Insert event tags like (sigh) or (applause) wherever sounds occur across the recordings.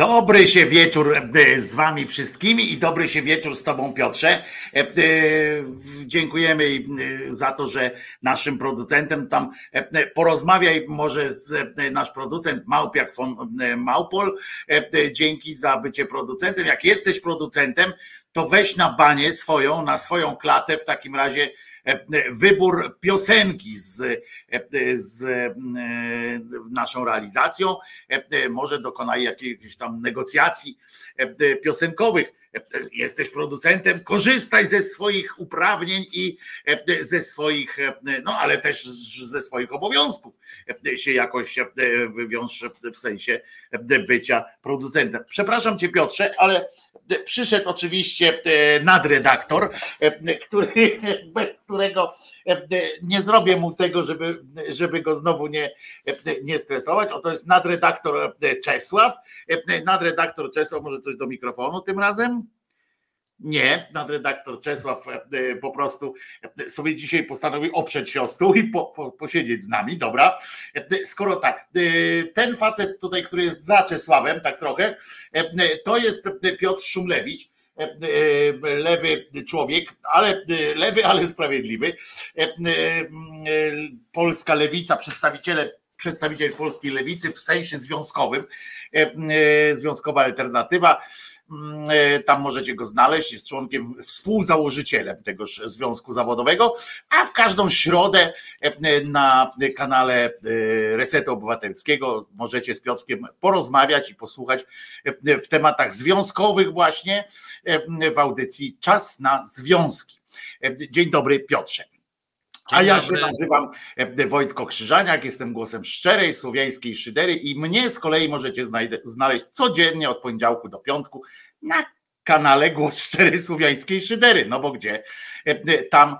Dobry się wieczór e, z wami wszystkimi i dobry się wieczór z tobą Piotrze. E, e, dziękujemy za to, że naszym producentem tam porozmawiaj może z nasz producent Małpiak von Małpol. Dzięki za bycie producentem. Jak jesteś producentem, to weź na banie swoją, na swoją klatę w takim razie E, wybór piosenki z, e, z e, naszą realizacją. Może dokonaj jakichś tam negocjacji piosenkowych. Jesteś producentem, korzystaj ze swoich uprawnień i ze swoich, no ale też ze swoich obowiązków się jakoś wywiąż w sensie bycia producentem. Przepraszam cię, Piotrze, ale przyszedł oczywiście e, nadredaktor, e, który, (laughs) bez którego e, nie zrobię mu tego, żeby, żeby go znowu nie, nie stresować. Oto jest nadredaktor Czesław. Nadredaktor Czesław, może coś do mikrofonu tym razem? Nie, nadredaktor Czesław po prostu sobie dzisiaj postanowił oprzeć się o stół i po, po, posiedzieć z nami. Dobra. Skoro tak, ten facet tutaj, który jest za Czesławem, tak trochę, to jest Piotr Szumlewicz lewy człowiek, ale lewy, ale sprawiedliwy. Polska lewica, przedstawiciele przedstawiciel polskiej lewicy w sensie związkowym, związkowa alternatywa e, tam możecie go znaleźć, jest członkiem, współzałożycielem tegoż związku zawodowego, a w każdą środę e, na kanale e, Resetu Obywatelskiego możecie z Piotrkiem porozmawiać i posłuchać w tematach związkowych właśnie w audycji Czas na Związki. Dzień dobry Piotrze. A ja się nazywam Wojtko Krzyżaniak, jestem głosem szczerej słowiańskiej szydery i mnie z kolei możecie znaleźć codziennie od poniedziałku do piątku na kanale Głos Szczerej Słowiańskiej Szydery, no bo gdzie? Tam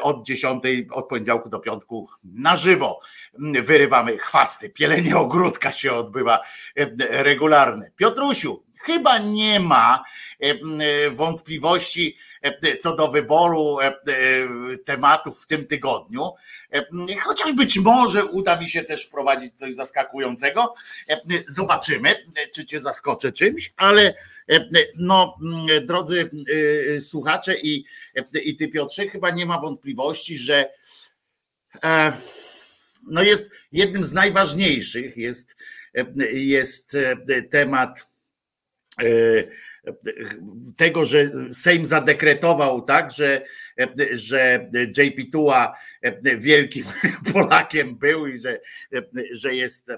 od 10, od poniedziałku do piątku na żywo wyrywamy chwasty, pielenie ogródka się odbywa regularne. Piotrusiu, chyba nie ma wątpliwości, E, co do wyboru e, e, tematów w tym tygodniu. Chociaż być może uda mi się też wprowadzić coś zaskakującego. Zobaczymy, czy cię zaskoczę czymś, ale no, drodzy słuchacze i, i ty Piotrze, chyba nie ma wątpliwości, że no jest jednym z najważniejszych jest, jest temat tego, że Sejm zadekretował tak, że, że JP Tua wielkim (laughs) Polakiem był i że, że jest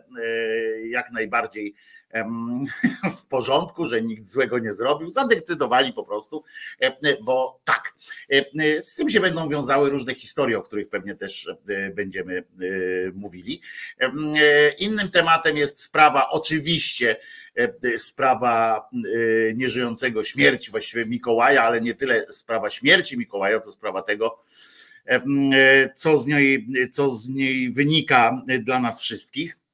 jak najbardziej (laughs) w porządku, że nikt złego nie zrobił. Zadecydowali po prostu, bo tak. Z tym się będą wiązały różne historie, o których pewnie też będziemy mówili. Innym tematem jest sprawa, oczywiście, sprawa nieżyjącego śmierci, właściwie Mikołaja, ale nie tyle sprawa śmierci Mikołaja, co sprawa tego, co z niej, co z niej wynika dla nas wszystkich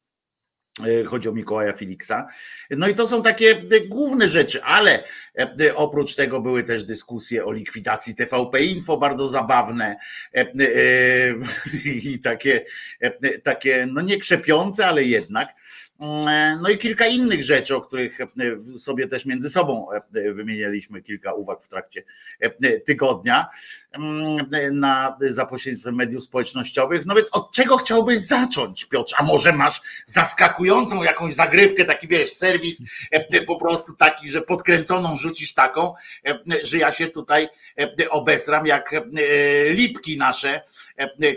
chodzi o Mikołaja Filiksa. No i to są takie e, główne rzeczy, ale e, oprócz tego były też dyskusje o likwidacji TVP Info, bardzo zabawne (laughs) i takie, takie no nie krzepiące, ale jednak. No i kilka innych rzeczy, o których sobie też między sobą wymienialiśmy kilka uwag w trakcie tygodnia na, za pośrednictwem mediów społecznościowych. No więc od czego chciałbyś zacząć, Piotr? A może masz zaskakującą jakąś zagrywkę, taki wiesz, serwis po prostu taki, że podkręconą rzucisz taką, że ja się tutaj obesram jak lipki nasze,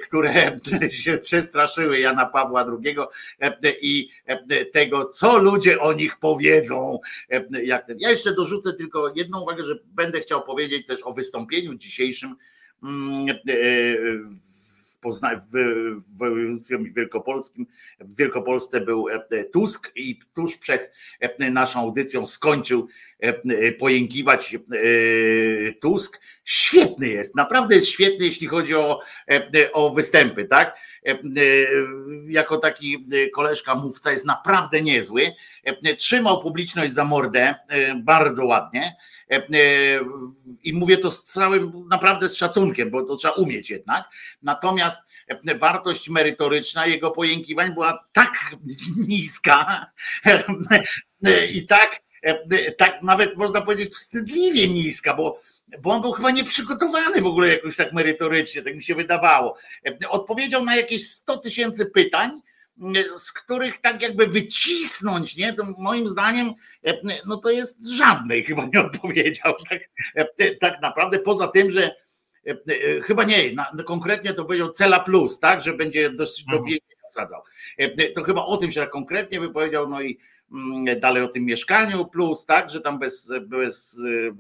które (laughs) się przestraszyły Jana Pawła II i tego, co ludzie o nich powiedzą. Jak ten. Ja jeszcze dorzucę tylko jedną uwagę, że będę chciał powiedzieć też o wystąpieniu dzisiejszym mm, e, w, Pozna- w, w województwie wielkopolskim. W Wielkopolsce był e, Tusk i tuż przed e, naszą audycją skończył pojękiwać Tusk. Świetny jest, naprawdę jest świetny, jeśli chodzi o, o występy, tak? E, e, jako taki e, koleżka mówca jest naprawdę niezły. Trzymał publiczność za mordę bardzo ładnie. I mówię to z całym, naprawdę z szacunkiem, bo to trzeba umieć jednak. Natomiast wartość merytoryczna jego pojękiwań była tak (laughs) niska i tak tak nawet można powiedzieć wstydliwie niska, bo bo on był chyba nieprzygotowany w ogóle jakoś tak merytorycznie, tak mi się wydawało. Odpowiedział na jakieś 100 tysięcy pytań, z których tak jakby wycisnąć, nie? To moim zdaniem, no to jest żadnej chyba nie odpowiedział. (laughs) Tak, tak naprawdę, poza tym, że chyba nie, na, konkretnie to powiedział Cela Plus, tak, że będzie dosyć do mhm. wsadzał. To chyba o tym się tak konkretnie wypowiedział, no i dalej o tym mieszkaniu plus, tak, że tam bez, bez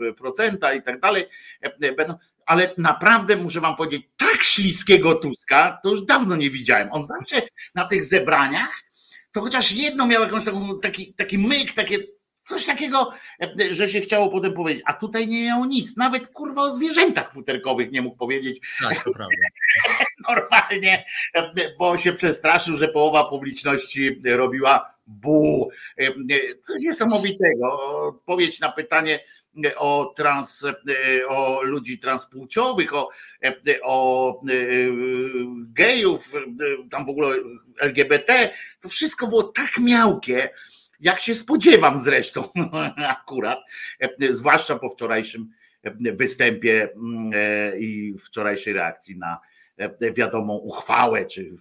e, procenta i tak dalej e, będą, ale naprawdę muszę wam powiedzieć, tak śliskiego Tuska to już dawno nie widziałem. On zawsze na tych zebraniach to chociaż jedno miał jakąś taką, taki, taki myk, takie coś takiego, e, że się chciało potem powiedzieć, a tutaj nie miał nic, nawet kurwa o zwierzętach futerkowych nie mógł powiedzieć. Tak, to prawda. (laughs) Normalnie, bo się przestraszył, że połowa publiczności robiła bu. E, coś niesamowitego. Odpowiedź na pytanie o trans, e, o ludzi transpłciowych, o, e, o gejów, tam w ogóle LGBT, to wszystko było tak miałkie, jak się spodziewam zresztą (laughs) akurat, zwłaszcza po wczorajszym występie mm, i wczorajszej reakcji na wiadomą uchwałę, czy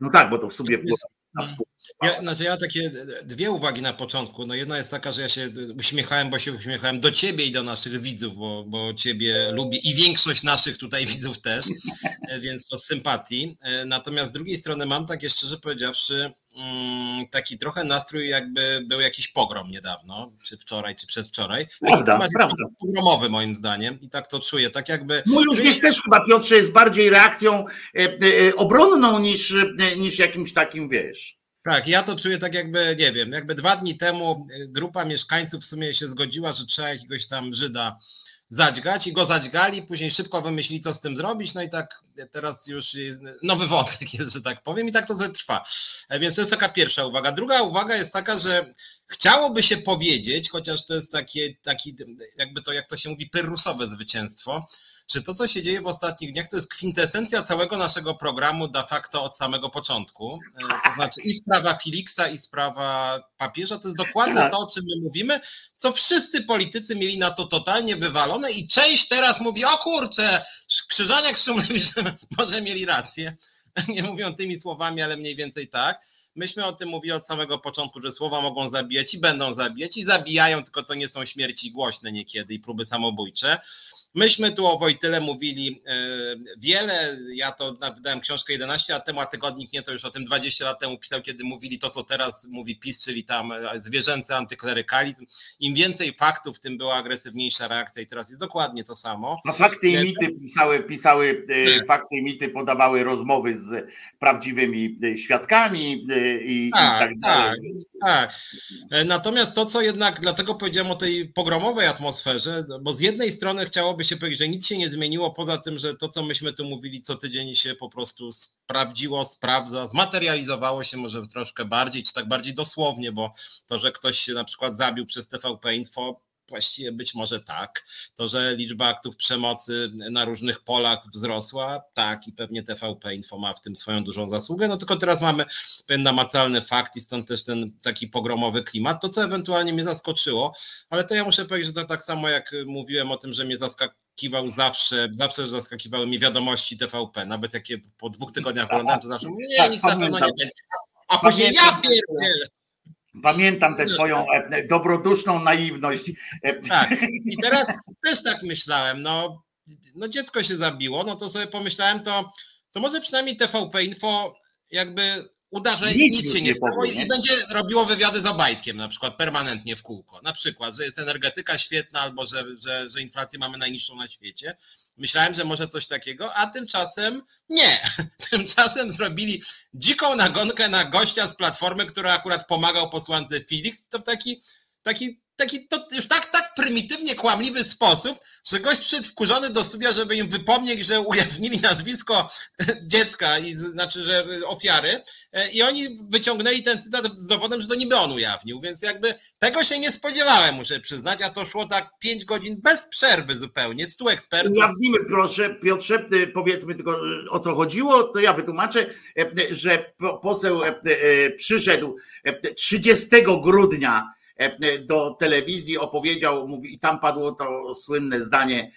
no tak, bo to w sumie było na ja, znaczy ja takie dwie uwagi na początku. No jedna jest taka, że ja się uśmiechałem, bo się uśmiechałem do ciebie i do naszych widzów, bo, bo ciebie lubię i większość naszych tutaj (laughs) widzów też, e, więc to z sympatii. E, natomiast z drugiej strony mam takie szczerze powiedziawszy taki trochę nastrój jakby był jakiś pogrom niedawno, czy wczoraj, czy przedwczoraj. Prawda, prawda. Pogromowy moim zdaniem i tak to czuję, tak jakby... Mój uśmiech też chyba Piotrze jest bardziej reakcją e, obronną niż, niż jakimś takim, wiesz... Tak, ja to czuję tak jakby, nie wiem, jakby dwa dni temu e, grupa mieszkańców w sumie się zgodziła, że trzeba jakiegoś tam Żyda zadźgać i go zadźgali, później szybko wymyślili, co z tym zrobić, no i tak teraz już nowy wątek jest, (laughs) że tak powiem i tak to trwa. E, więc to jest taka pierwsza uwaga. Druga uwaga jest taka, że chciałoby się powiedzieć, chociaż to jest takie, taki, jakby to, jak to się mówi, pyrrusowe zwycięstwo, że to, co się dzieje w ostatnich dniach, to jest kwintesencja całego naszego programu de facto od samego początku. E, to znaczy i sprawa Felixa, i sprawa papieża, to jest dokładnie tak. to, o czym my mówimy, co wszyscy politycy mieli na to totalnie wywalone i część teraz mówi, o kurczę, Krzyżaniak Szumlewicz (laughs) może mieli rację. Nie mówią tymi słowami, ale mniej więcej tak. Myśmy o tym mówili od samego początku, że słowa mogą zabijać i będą zabijać i zabijają, tylko to nie są śmierci głośne niekiedy i próby samobójcze. Myśmy tu o Wojtyle mówili e, wiele. Ja to wydałem książkę 11 lat temu, a tygodnik nie to już o tym 20 lat temu pisał, kiedy mówili to, co teraz mówi PiS, czyli tam e, zwierzęcy antyklerykalizm. Im więcej faktów, tym była agresywniejsza reakcja i teraz jest dokładnie to samo. No fakty i mity pisały, pisały fakty i mity podawały rozmowy z prawdziwymi świadkami i, tak, i tak dalej. Tak, tak. Natomiast to, co jednak, dlatego powiedziałem o tej pogromowej atmosferze, bo z jednej strony chciałoby się powiedzieć, że nic się nie zmieniło, poza tym, że to, co myśmy tu mówili co tydzień się po prostu sprawdziło, sprawdza, zmaterializowało się może troszkę bardziej, czy tak bardziej dosłownie, bo to, że ktoś się na przykład zabił przez TVP Info, Właściwie być może tak. To, że liczba aktów przemocy na różnych polach wzrosła, tak i pewnie TVP Info ma w tym swoją dużą zasługę, no tylko teraz mamy pewien namacalny fakt i stąd też ten taki pogromowy klimat. To, co ewentualnie mnie zaskoczyło, ale to ja muszę powiedzieć, że to tak samo jak mówiłem o tym, że mnie zaskakiwał zawsze, zawsze zaskakiwały mi wiadomości TVP, nawet jakie po dwóch tygodniach oglądałem, to zawsze nie, tak, nic na pewno nie będzie. A później ja pierdzielę. Pamiętam tę swoją e, dobroduszną naiwność. Tak. I teraz też tak myślałem, no, no dziecko się zabiło, no to sobie pomyślałem, to, to może przynajmniej TVP Info jakby uda, że nic, nic się nie stało i będzie robiło wywiady z Obajtkiem na przykład permanentnie w kółko. Na przykład, że jest energetyka świetna albo że, że, że inflację mamy najniższą na świecie. Myślałem, że może coś takiego, a tymczasem nie. (laughs) Tymczasem zrobili dziką nagonkę na gościa z Platformy, który akurat pomagał posłance Felix. To w taki, taki taki to już tak, tak prymitywnie kłamliwy sposób, że gość przyszedł wkurzony do studia, żeby im wypomnieć, że ujawnili nazwisko dziecka, i znaczy, że ofiary i oni wyciągnęli ten cytat z dowodem, że to niby on ujawnił, więc jakby tego się nie spodziewałem, muszę przyznać, a to szło tak pięć godzin bez przerwy zupełnie, stu ekspertów. Ujawnimy proszę, Piotrze, powiedzmy tylko o co chodziło, to ja wytłumaczę, że poseł przyszedł 30 grudnia do telewizji opowiedział, mówi, i tam padło to słynne zdanie,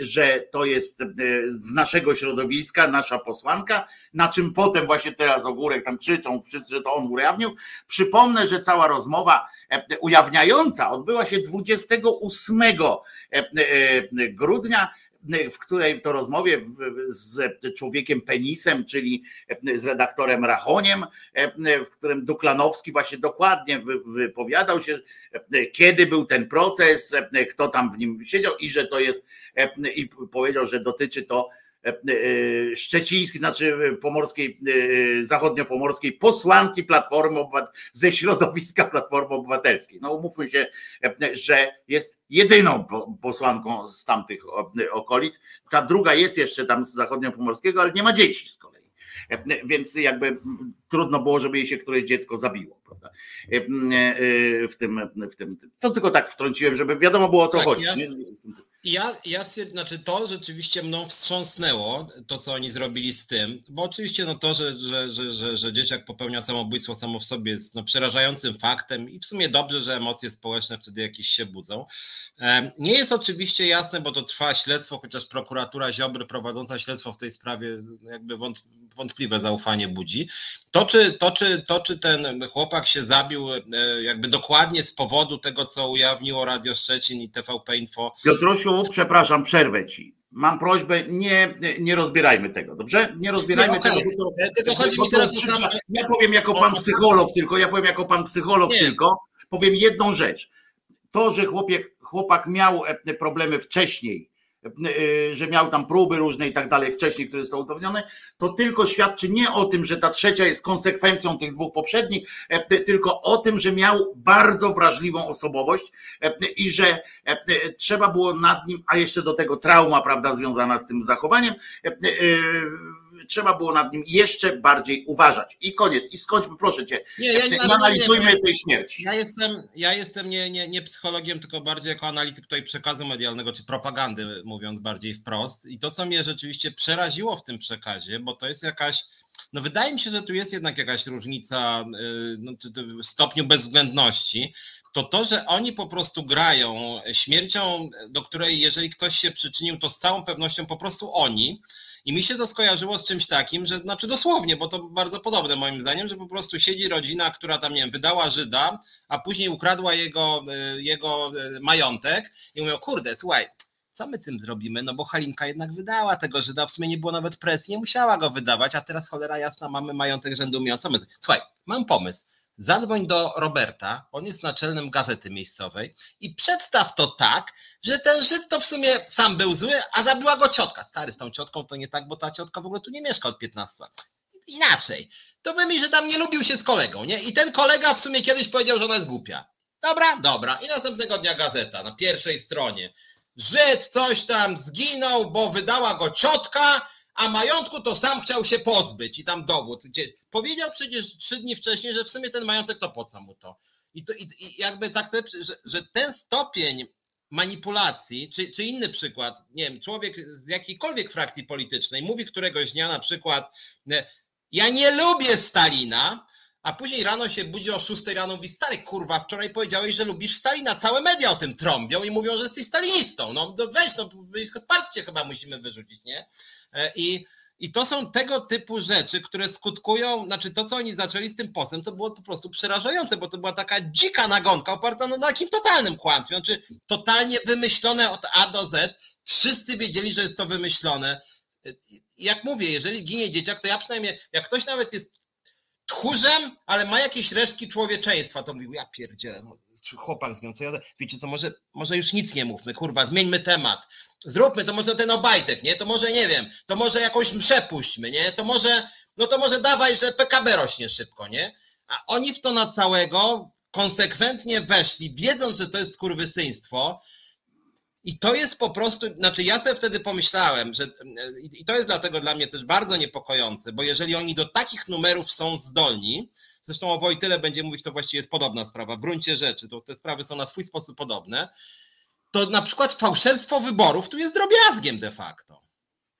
że to jest z naszego środowiska, nasza posłanka, na czym potem właśnie teraz Ogórek tam krzyczą wszyscy, że to on ujawnił. Przypomnę, że cała rozmowa ujawniająca odbyła się 28 grudnia w której to rozmowie z człowiekiem penisem, czyli z redaktorem Rachoniem, w którym Duklanowski właśnie dokładnie wypowiadał się, kiedy był ten proces, kto tam w nim siedział i że to jest, i powiedział, że dotyczy to E, e, szczecińskiej, znaczy pomorskiej, e, zachodniopomorskiej posłanki Platformy Obywatelskiej, ze środowiska Platformy Obywatelskiej. No umówmy się, że jest jedyną posłanką z tamtych okolic. Ta druga jest jeszcze tam z zachodniopomorskiego, ale nie ma dzieci z kolei. Więc jakby trudno było, żeby jej się któreś dziecko zabiło, prawda? W tym, w tym. To tylko tak wtrąciłem, żeby wiadomo było o co tak, chodzi. Ja, ja, ja stwierdzę, znaczy to rzeczywiście mną wstrząsnęło, to co oni zrobili z tym, bo oczywiście no to, że, że, że, że, że dzieciak popełnia samobójstwo samo w sobie jest no przerażającym faktem i w sumie dobrze, że emocje społeczne wtedy jakieś się budzą. Nie jest oczywiście jasne, bo to trwa śledztwo, chociaż prokuratura Ziobry prowadząca śledztwo w tej sprawie jakby wątpliwe zaufanie budzi. To czy, to, czy, to, czy ten chłopak się zabił e, jakby dokładnie z powodu tego, co ujawniło Radio Szczecin i TVP Info. Piotrosiu, przepraszam, przerwę ci. Mam prośbę, nie, nie rozbierajmy tego, dobrze? Nie rozbierajmy okay. tego. To, tylko chodzi mi teraz Ja powiem jako pan psycholog tylko, ja powiem jako pan psycholog nie. tylko, powiem jedną rzecz. To, że chłopiek, chłopak miał e, problemy wcześniej, E, że miał tam próby różne i tak dalej wcześniej, które są udowodnione, to tylko świadczy nie o tym, że ta trzecia jest konsekwencją tych dwóch poprzednich, e, tylko o tym, że miał bardzo wrażliwą osobowość e, i że trzeba było nad nim, a jeszcze do tego trauma, prawda, związana z tym zachowaniem, trzeba było nad nim jeszcze bardziej uważać. I koniec. I skończmy, proszę cię. Nie, ja nie, analizujmy nie, tej śmierci. Ja jestem, ja jestem nie, nie, nie psychologiem, tylko bardziej jako analityk tutaj przekazu medialnego, czy propagandy, mówiąc bardziej wprost. I to, co mnie rzeczywiście przeraziło w tym przekazie, bo to jest jakaś no wydaje mi się, że tu jest jednak jakaś różnica y, no, w stopniu bezwzględności. To to, że oni po prostu grają śmiercią, do której jeżeli ktoś się przyczynił, to z całą pewnością po prostu oni. I mi się to skojarzyło z czymś takim, że znaczy dosłownie, bo to bardzo podobne moim zdaniem, że po prostu siedzi rodzina, która tam, nie wiem, wydała Żyda, a później ukradła jego, y, jego y, majątek i mówią, kurde, słuchaj, co my tym zrobimy? No bo Halinka jednak wydała tego Żyda, w sumie nie było nawet presji, nie musiała go wydawać, a teraz cholera jasna, mamy majątek rzędu miliona. Co my? Słuchaj, mam pomysł. Zadzwoń do Roberta, on jest naczelnym gazety miejscowej i przedstaw to tak, że ten Żyd to w sumie sam był zły, a zabiła go ciotka. Stary, z tą ciotką to nie tak, bo ta ciotka w ogóle tu nie mieszka od 15 lat. Inaczej. To wymyśl, że tam nie lubił się z kolegą, nie? I ten kolega w sumie kiedyś powiedział, że ona jest głupia. Dobra, dobra. I następnego dnia gazeta na pierwszej stronie. Żyd coś tam zginął, bo wydała go ciotka, a majątku to sam chciał się pozbyć i tam dowód. Gdzie powiedział przecież trzy dni wcześniej, że w sumie ten majątek to po co mu to. I, to, i, i jakby tak sobie, że, że ten stopień manipulacji, czy, czy inny przykład, nie wiem, człowiek z jakiejkolwiek frakcji politycznej mówi któregoś dnia na przykład, ja nie lubię Stalina, a później rano się budzi o 6 rano mówi, stary kurwa, wczoraj powiedziałeś, że lubisz Stalina, całe media o tym trąbią i mówią, że jesteś stalinistą, no weź, no ich parcie chyba musimy wyrzucić, nie? E, I, I to są tego typu rzeczy, które skutkują, znaczy to, co oni zaczęli z tym postem, to było po prostu przerażające, bo to była taka dzika nagonka oparta na takim totalnym kłamstwie, znaczy totalnie wymyślone od A do Z. Wszyscy wiedzieli, że jest to wymyślone. E, jak mówię, jeżeli ginie dzieciak, to ja przynajmniej, jak ktoś nawet jest tchórzem, ale ma jakieś resztki człowieczeństwa, to mówił, ja pierdzielę, no, chłopak co ja, wiecie co, może, może już nic nie mówmy, kurwa, zmieńmy temat, zróbmy, to może ten Obajtek, nie, to może, nie wiem, to może jakąś mszę puśćmy, nie, to może, no to może dawaj, że PKB rośnie szybko, nie, a oni w to na całego konsekwentnie weszli, wiedząc, że to jest skurwysyństwo, i to jest po prostu, znaczy ja sobie wtedy pomyślałem, że i to jest dlatego dla mnie też bardzo niepokojące, bo jeżeli oni do takich numerów są zdolni, zresztą o Wojtyle będzie mówić, to właściwie jest podobna sprawa, w gruncie rzeczy, to te sprawy są na swój sposób podobne, to na przykład fałszerstwo wyborów tu jest drobiazgiem de facto.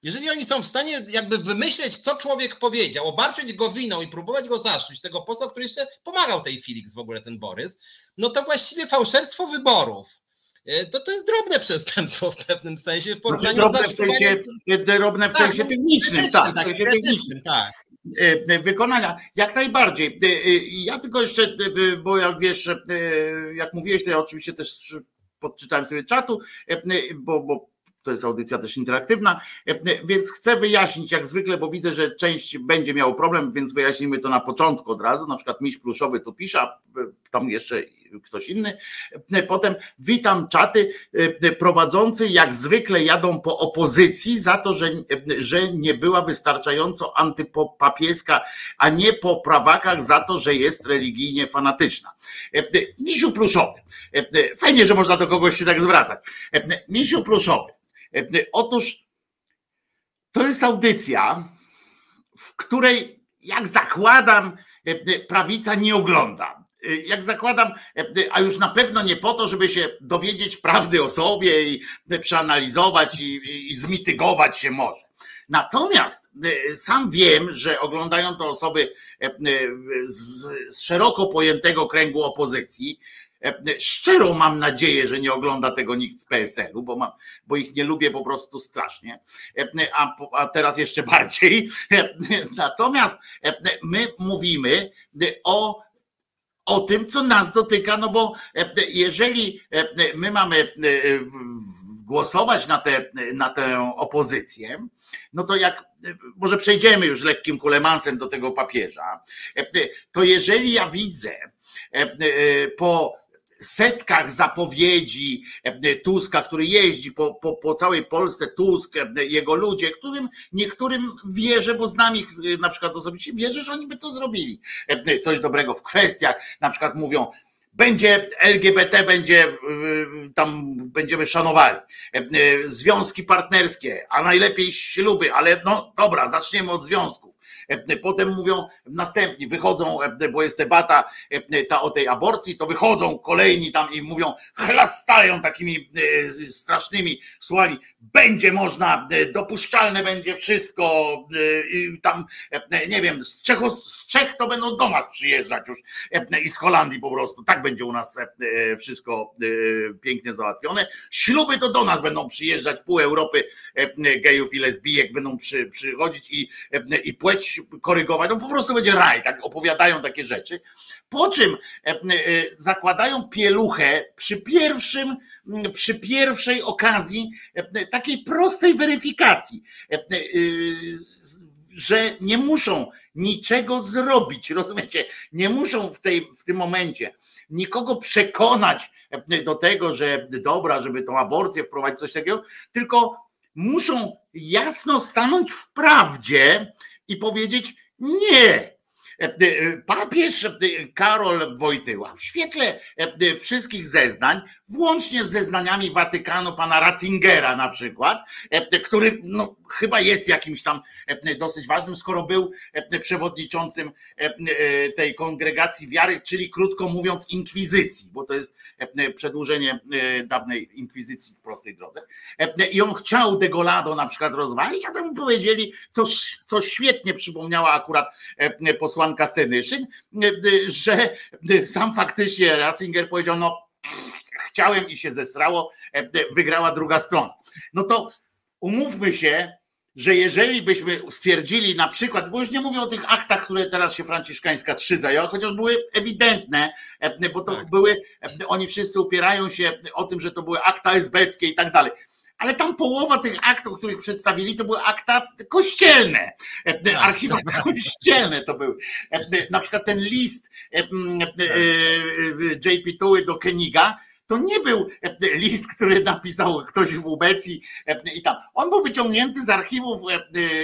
jeżeli oni są w stanie jakby wymyśleć, co człowiek powiedział, obarczyć go winą i próbować go zaszczyć, tego posła, który jeszcze pomagał tej Felix w ogóle, ten Borys, no to właściwie fałszerstwo wyborów. E, to to jest drobne przestępstwo w pewnym sensie. W znaczy, drobne w sensie, drobne w tak, sensie no, technicznym, tak, w sensie technicznym. Tak. E, wykonania. Jak najbardziej. Ja tylko jeszcze, bo jak wiesz, jak mówiłeś, to ja oczywiście też podczytałem sobie czatu, bo, bo to jest audycja też interaktywna, więc chcę wyjaśnić jak zwykle, bo widzę, że część będzie miało problem, więc wyjaśnimy to na początku od razu, na przykład miś pluszowy tu pisze, tam jeszcze ktoś inny. Potem witam czaty prowadzący jak zwykle jadą po opozycji za to, że, że nie była wystarczająco antypapieska, a nie po prawakach za to, że jest religijnie fanatyczna. Misiu pluszowy. Fajnie, że można do kogoś się tak zwracać. Misiu pluszowy. Otóż to jest audycja, w której, jak zakładam, prawica nie ogląda. Jak zakładam, a już na pewno nie po to, żeby się dowiedzieć prawdy o sobie i przeanalizować i, i zmitygować się może. Natomiast sam wiem, że oglądają to osoby z szeroko pojętego kręgu opozycji, szczerą mam nadzieję, że nie ogląda tego nikt z PSL-u, bo, mam, bo ich nie lubię po prostu strasznie, a, a teraz jeszcze bardziej. Natomiast my mówimy o o tym, co nas dotyka, no bo jeżeli my mamy głosować na, tę na tę opozycję, no to jak, może przejdziemy już lekkim kulemansem do tego papieża, to jeżeli ja widzę po setkach zapowiedzi e, Tuska, który jeździ po, po, po całej Polsce, Tusk, e, jego ludzie, którym niektórym wierzę, bo znam ich e, na przykład osobiście, wierzę, że oni by to zrobili. Coś dobrego w kwestiach, na przykład mówią, będzie LGBT, będzie tam będziemy szanowali. Związki partnerskie, a najlepiej śluby, ale no dobra, zaczniemy od związków. E, potem mówią następni, wychodzą, e, bo jest debata e, ta o tej aborcji, to wychodzą kolejni tam i mówią, chlastają takimi strasznymi słowami, będzie można, dopuszczalne będzie wszystko i tam, nie wiem, z, Czecho, z Czech to będą do nas przyjeżdżać już i z Holandii po prostu, tak będzie u nas wszystko pięknie załatwione. Śluby to do nas będą przyjeżdżać, pół Europy gejów i lesbijek będą przy, przychodzić i, i płeć korygować, no po prostu będzie raj, tak opowiadają takie rzeczy. Po czym e, e, zakładają pieluchę przy pierwszym, przy pierwszej okazji e, takiej prostej weryfikacji, że nie muszą niczego zrobić, rozumiecie? Nie muszą w, tej, w tym momencie nikogo przekonać do tego, że dobra, żeby tą aborcję wprowadzić, coś takiego, tylko muszą jasno stanąć w prawdzie, i powiedzieć nie. E, e, papież e, Karol Wojtyła w świetle wszystkich zeznań, włącznie z zeznaniami Watykanu pana Ratzingera na przykład, który no, chyba jest jakimś tam dosyć ważnym, skoro był przewodniczącym tej kongregacji wiary, czyli krótko mówiąc inkwizycji, bo to jest przedłużenie dawnej inkwizycji w prostej drodze. I on chciał Degolado na przykład rozwalić, a to mu powiedzieli, co, co świetnie przypomniała akurat posłanka Senyszyn, że sam faktycznie Ratzinger powiedział, no chciałem i się zesrało, wygrała druga strona. No to umówmy się, że jeżeli byśmy stwierdzili na przykład, bo już nie mówię o tych aktach, które teraz się Franciszkańska 3 zajęła, chociaż były ewidentne, bo to tak. były, oni wszyscy upierają się o tym, że to były akta esbeckie i tak dalej. Ale tam połowa tych aktów, których przedstawili, to były akta kościelne. Tak, Archiwa (laughs) kościelne to były. Na przykład ten list JP Tuły do Keniga, to nie był e, list, który napisał ktoś w Ubecji e, i tam. On był wyciągnięty z archiwów, e,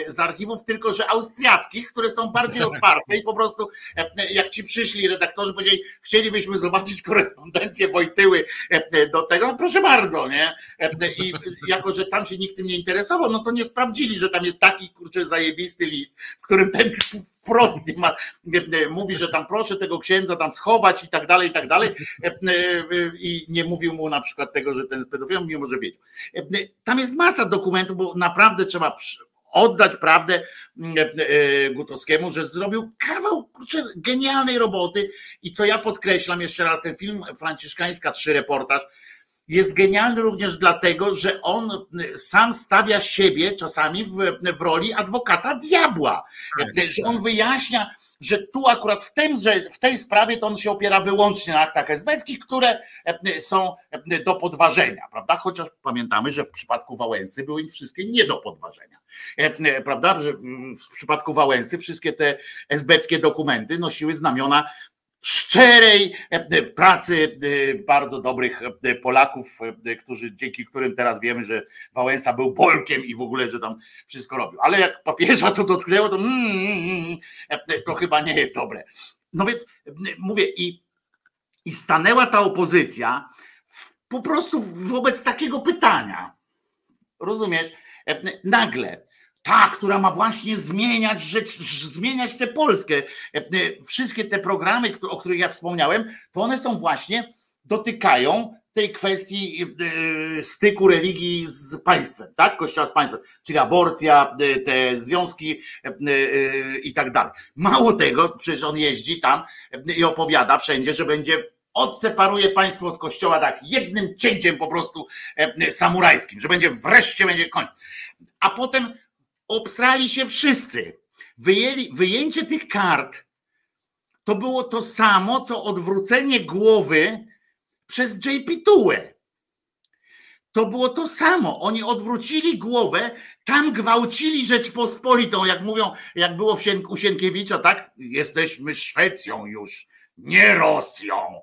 z archiwów tylko, że austriackich, które są bardziej otwarte i po prostu jak ci przyszli redaktorzy powiedzieli, chcielibyśmy zobaczyć korespondencję Wojtyły do tego, no proszę bardzo, nie? I jako, że tam się nikt tym nie interesował, no to nie sprawdzili, że tam jest taki kurczę zajebisty list, w którym ten wprost nie ma, mówi, że tam proszę tego księdza tam schować i tak dalej, i tak dalej. I nie mówił mu na przykład tego, że ten jest pedofilem, mimo że wiedział. Tam jest masa dokumentów, bo naprawdę trzeba oddać prawdę Gutowskiemu, że zrobił kawał kurczę, genialnej roboty i co ja podkreślam jeszcze raz, ten film Franciszkańska 3 reportaż jest genialny również dlatego, że on sam stawia siebie czasami w, w roli adwokata diabła, tak, że on wyjaśnia, że tu akurat w, tym, że w tej sprawie to on się opiera wyłącznie na aktach esbeckich, które są do podważenia, prawda? Chociaż pamiętamy, że w przypadku Wałęsy były wszystkie nie do podważenia, prawda? Że w przypadku Wałęsy wszystkie te esbeckie dokumenty nosiły znamiona szczerej e, pracy e, bardzo dobrych e, Polaków, którzy, dzięki którym teraz wiemy, że Wałęsa był Polkiem i w ogóle, że tam wszystko robił. Ale jak papieża to dotknęło, to, mm, mm, mm, to chyba nie jest dobre. No więc mówię, i, i stanęła ta opozycja po prostu wobec takiego pytania. Rozumiesz? Nagle ta, która ma właśnie zmieniać rzecz, zmieniać tę Polskę. E, e, wszystkie te programy, o których ja wspomniałem, to one są właśnie, dotykają tej kwestii e, styku religii z państwem, tak? Kościoła z państwem, czyli aborcja, te związki i tak dalej. Mało tego, przecież on jeździ tam i opowiada wszędzie, że będzie odseparuje państwo od kościoła tak jednym cięciem po prostu samurajskim, że będzie wreszcie będzie koniec. A potem obsrali się wszyscy. Wyjęli, wyjęcie tych kart to było to samo, co odwrócenie głowy przez JP Tułę. To było to samo. Oni odwrócili głowę, tam gwałcili Rzeczpospolitą, jak mówią, jak było u Sienkiewicza, tak? Jesteśmy Szwecją już nie Rosją.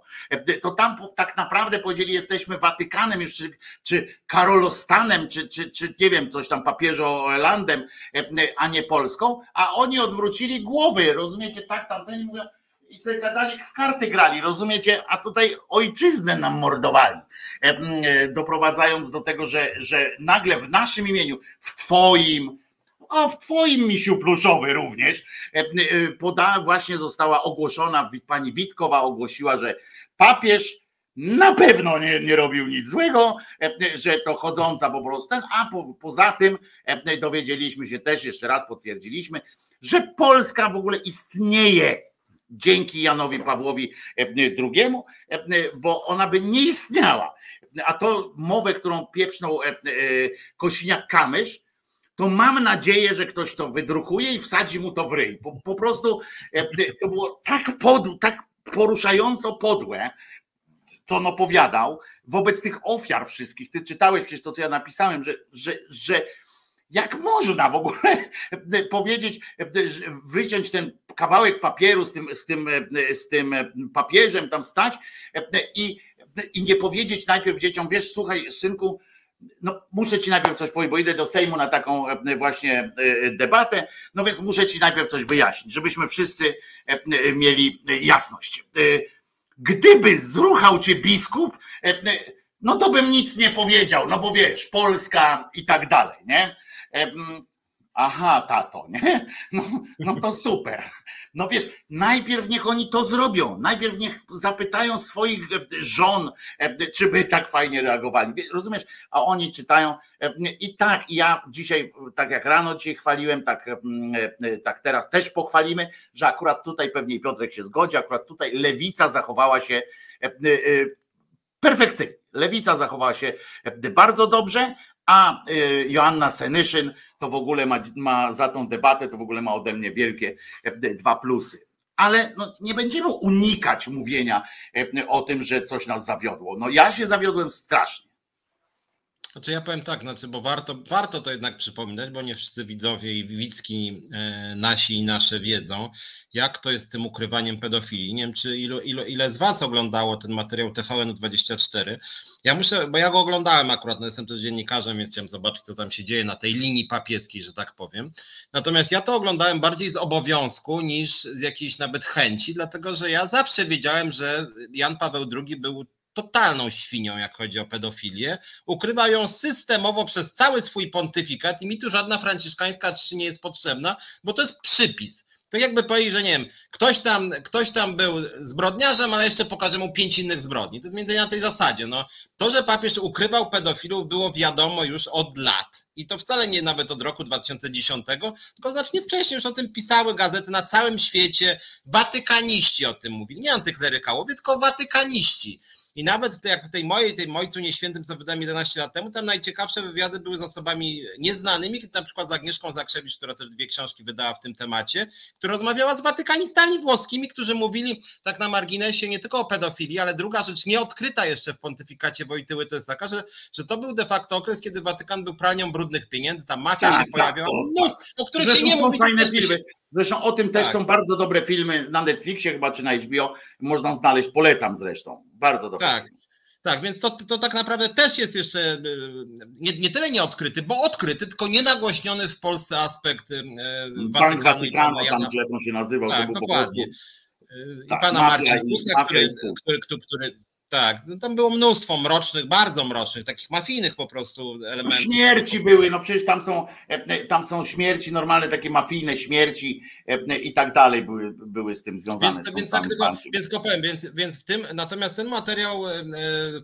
To tam tak naprawdę powiedzieli, jesteśmy Watykanem już, czy, czy Karolostanem, czy, czy, czy nie wiem, coś tam papieżolandem, a nie Polską, a oni odwrócili głowy, rozumiecie, tak tamten mówią, i sobie gadali, w karty grali, rozumiecie, a tutaj ojczyznę nam mordowali, doprowadzając do tego, że, że nagle w naszym imieniu, w twoim, a w twoim misiu pluszowy również e, e, poda, właśnie została ogłoszona, pani Witkowa ogłosiła, że papież na pewno nie, nie robił nic złego, e, że to chodząca po prostu a po, poza tym dowiedzieliśmy się też, jeszcze raz potwierdziliśmy, że Polska w ogóle istnieje dzięki Janowi Pawłowi II, bo ona by nie istniała. A to mowę, którą pieprznął Kosiniak-Kamysz, to mam nadzieję, że ktoś to wydrukuje i wsadzi mu to w ryj. Po, po prostu e, to było tak podłe, tak poruszająco podłe, co on opowiadał wobec tych ofiar wszystkich. Ty czytałeś przecież to, co ja napisałem, że, że, że jak można w ogóle (laughs) powiedzieć, wyciąć ten kawałek papieru z tym, z tym, z tym papieżem, tam stać i, i nie powiedzieć najpierw dzieciom, wiesz, słuchaj, synku, no muszę ci najpierw coś powiedzieć, bo idę do Sejmu na taką e, właśnie e, debatę, no więc muszę ci najpierw coś wyjaśnić, żebyśmy wszyscy e, mieli jasność. Gdyby zruchał cię biskup, no to bym nic nie powiedział, no bo wiesz, Polska i tak dalej, nie? Aha, tato, nie? (laughs) No, no to super. No wiesz, najpierw niech oni to zrobią. Najpierw niech zapytają swoich e, żon, e, czy by tak fajnie reagowali. Rozumiesz? A oni czytają. E, I tak, ja dzisiaj, tak jak rano cię chwaliłem, tak, tak teraz też pochwalimy, że akurat tutaj pewnie Piotrek się zgodzi, akurat tutaj lewica zachowała się perfekcyjnie. Lewica zachowała się bardzo dobrze, a y, Joanna Senyszyn to w ogóle ma, ma za tą debatę, to w ogóle ma ode mnie wielkie e, dwa plusy. Ale no, nie będziemy unikać mówienia e, o tym, że coś nas zawiodło. No ja się zawiodłem strasznie. Znaczy ja powiem tak, znaczy, bo warto, warto to jednak przypominać, bo nie wszyscy widzowie i widzki e, nasi i nasze wiedzą, jak to jest z tym ukrywaniem pedofilii. Nie wiem, czy ilo, ilo, ile z Was oglądało ten materiał TVN24. Ja muszę, bo ja go oglądałem akurat, no jestem też dziennikarzem, więc chciałem zobaczyć, co tam się dzieje na tej linii papieskiej, że tak powiem. Natomiast ja to oglądałem bardziej z obowiązku niż z jakiejś nawet chęci, dlatego że ja zawsze wiedziałem, że Jan Paweł II był totalną świnią, jak chodzi o pedofilię. Ukrywa ją systemowo przez cały swój pontyfikat i mi tu żadna franciszkańska trzy nie jest potrzebna, bo to jest przypis. To jakby powiedzieć, że nie wiem, ktoś tam, ktoś tam był zbrodniarzem, ale jeszcze pokaże mu pięć innych zbrodni. To jest między innymi na tej zasadzie. No, to, że papież ukrywał pedofilów, było wiadomo już od lat. I to wcale nie nawet od roku 2010, tylko znacznie wcześniej już o tym pisały gazety na całym świecie. Watykaniści o tym mówili. Nie antyklerykałowie, tylko watykaniści. I nawet jak w tej mojej, tej Mojcu Nieświętym, co wydałem 11 lat temu, tam najciekawsze wywiady były z osobami nieznanymi, na przykład z Agnieszką Zakrzewicz, która też dwie książki wydała w tym temacie, która rozmawiała z watykanistami włoskimi, którzy mówili tak na marginesie nie tylko o pedofilii, ale druga rzecz nieodkryta jeszcze w pontyfikacie Wojtyły to jest taka, że, że to był de facto okres, kiedy Watykan był pralnią brudnych pieniędzy, tam mafia Tak, się pojawiała, tak, no, tak. o których Zresztą nie są mówi. fajne też- filmy. Zresztą o tym też Tak. są bardzo dobre filmy na Netflixie chyba, czy na HBO. Można znaleźć, polecam zresztą. Bardzo dobre. Tak. Tak, więc to, to tak naprawdę też jest jeszcze y, nie, nie tyle nieodkryty, bo odkryty, tylko nienagłośniony w Polsce aspekt y, Bank Watykanu tam Jana- jak on się nazywał, to Tak, był po dokładnie. prostu. Y, I Tak, pana i- Kusa, który, który, który, który tak, no tam było mnóstwo mrocznych, bardzo mrocznych, takich mafijnych po prostu No, elementów. śmierci były, no przecież tam są, e, tam są śmierci, normalne takie mafijne śmierci e, i tak dalej były, były z tym związane. Więc, z więc, tak tylko, więc tylko powiem, więc, więc w tym, natomiast ten materiał e, e,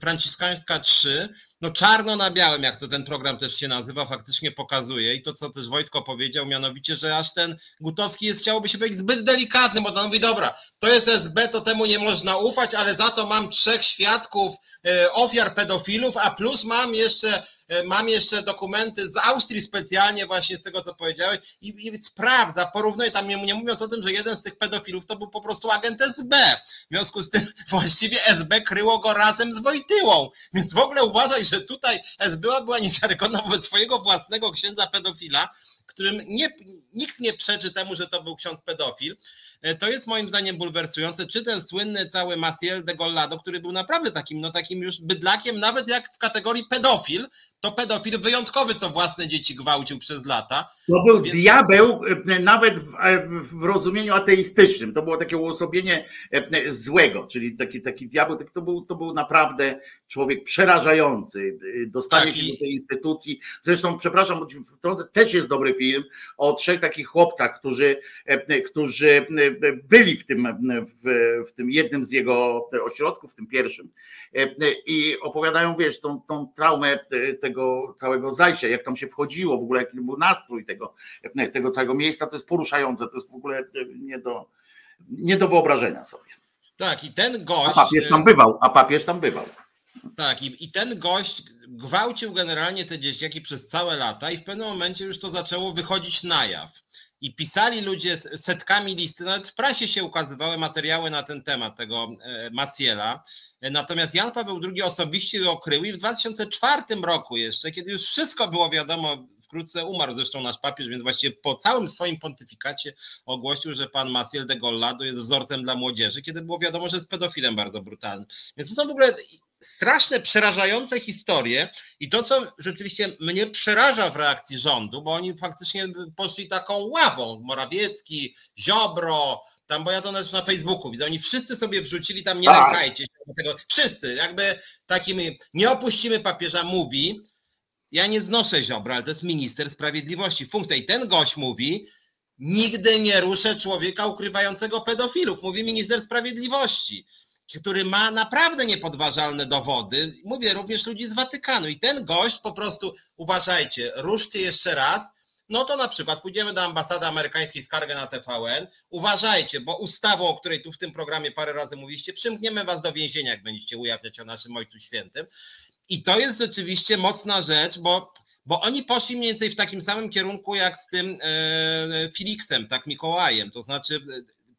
Franciszkańska 3, no czarno na białym, jak to ten program też się nazywa, faktycznie pokazuje. I to, co też Wojtko powiedział, mianowicie, że aż ten Gutowski jest, chciałoby się powiedzieć, zbyt delikatny, bo on mówi, dobra, to jest SB, to temu nie można ufać, ale za to mam trzech świadków e, ofiar pedofilów, a plus mam jeszcze mam jeszcze dokumenty z Austrii specjalnie właśnie z tego, co powiedziałeś i, i sprawdza, porównuje tam, nie, nie mówiąc o tym, że jeden z tych pedofilów to był po prostu agent SB. W związku z tym (laughs) właściwie SB kryło go razem z Wojtyłą. Więc w ogóle uważaj, że tutaj SB była niewiarygodna wobec swojego własnego księdza pedofila, którym nie, nikt nie przeczy temu, że to był ksiądz pedofil. E, To jest moim zdaniem bulwersujące, czy ten słynny cały Maciel de Gollado, który był naprawdę takim, no takim już bydlakiem, nawet jak w kategorii pedofil, to pedofil wyjątkowy, co własne dzieci gwałcił przez lata. To był Więc- diabeł e, nawet w, e, w, w rozumieniu ateistycznym. To było takie uosobienie złego, czyli taki, taki diabeł, taki, to, był, to był naprawdę człowiek przerażający. Dostanie Tak, się do tej instytucji. Zresztą, przepraszam, też jest dobry film o trzech takich chłopcach, którzy, którzy byli w tym, w, w tym jednym z jego ośrodków, w tym pierwszym. I opowiadają, wiesz, tą, tą traumę tego całego zajścia, jak tam się wchodziło, w ogóle jaki był nastrój tego, tego całego miejsca, to jest poruszające, to jest w ogóle nie do, nie do wyobrażenia sobie. Tak, i ten A gość. papież tam bywał, a papież tam bywał. Tak, i, i ten gość gwałcił generalnie te dzieciaki przez całe lata i w pewnym momencie już to zaczęło wychodzić na jaw. I pisali ludzie setkami listy, nawet w prasie się ukazywały materiały na ten temat tego e, Maciela. E, Natomiast Jan Paweł II osobiście go okrył i w 2004 roku jeszcze, kiedy już wszystko było wiadomo, wkrótce umarł zresztą nasz papież, więc właściwie po całym swoim pontyfikacie ogłosił, że pan Maciel de Gollado jest wzorcem dla młodzieży, kiedy było wiadomo, że jest pedofilem bardzo brutalnym. Więc to są w ogóle straszne, przerażające historie i to, co rzeczywiście mnie przeraża w reakcji rządu, bo oni faktycznie poszli taką ławą, Morawiecki, Ziobro, tam, bo ja to też na Facebooku widzę, oni wszyscy sobie wrzucili tam, nie Tak. lękajcie się tego, wszyscy, jakby takimi, nie opuścimy papieża, mówi, ja nie znoszę Ziobro, ale to jest minister sprawiedliwości, funkcja. I ten gość mówi, nigdy nie ruszę człowieka ukrywającego pedofilów, mówi minister sprawiedliwości który ma naprawdę niepodważalne dowody. Mówię również ludzi z Watykanu. I ten gość po prostu, uważajcie, ruszcie jeszcze raz. No to na przykład pójdziemy do ambasady amerykańskiej skargę na TVN. Uważajcie, bo ustawą, o której tu w tym programie parę razy mówiliście, przymkniemy was do więzienia, jak będziecie ujawniać o naszym Ojcu Świętym. I to jest rzeczywiście mocna rzecz, bo, bo oni poszli mniej więcej w takim samym kierunku jak z tym e, Felixem, tak Mikołajem. To znaczy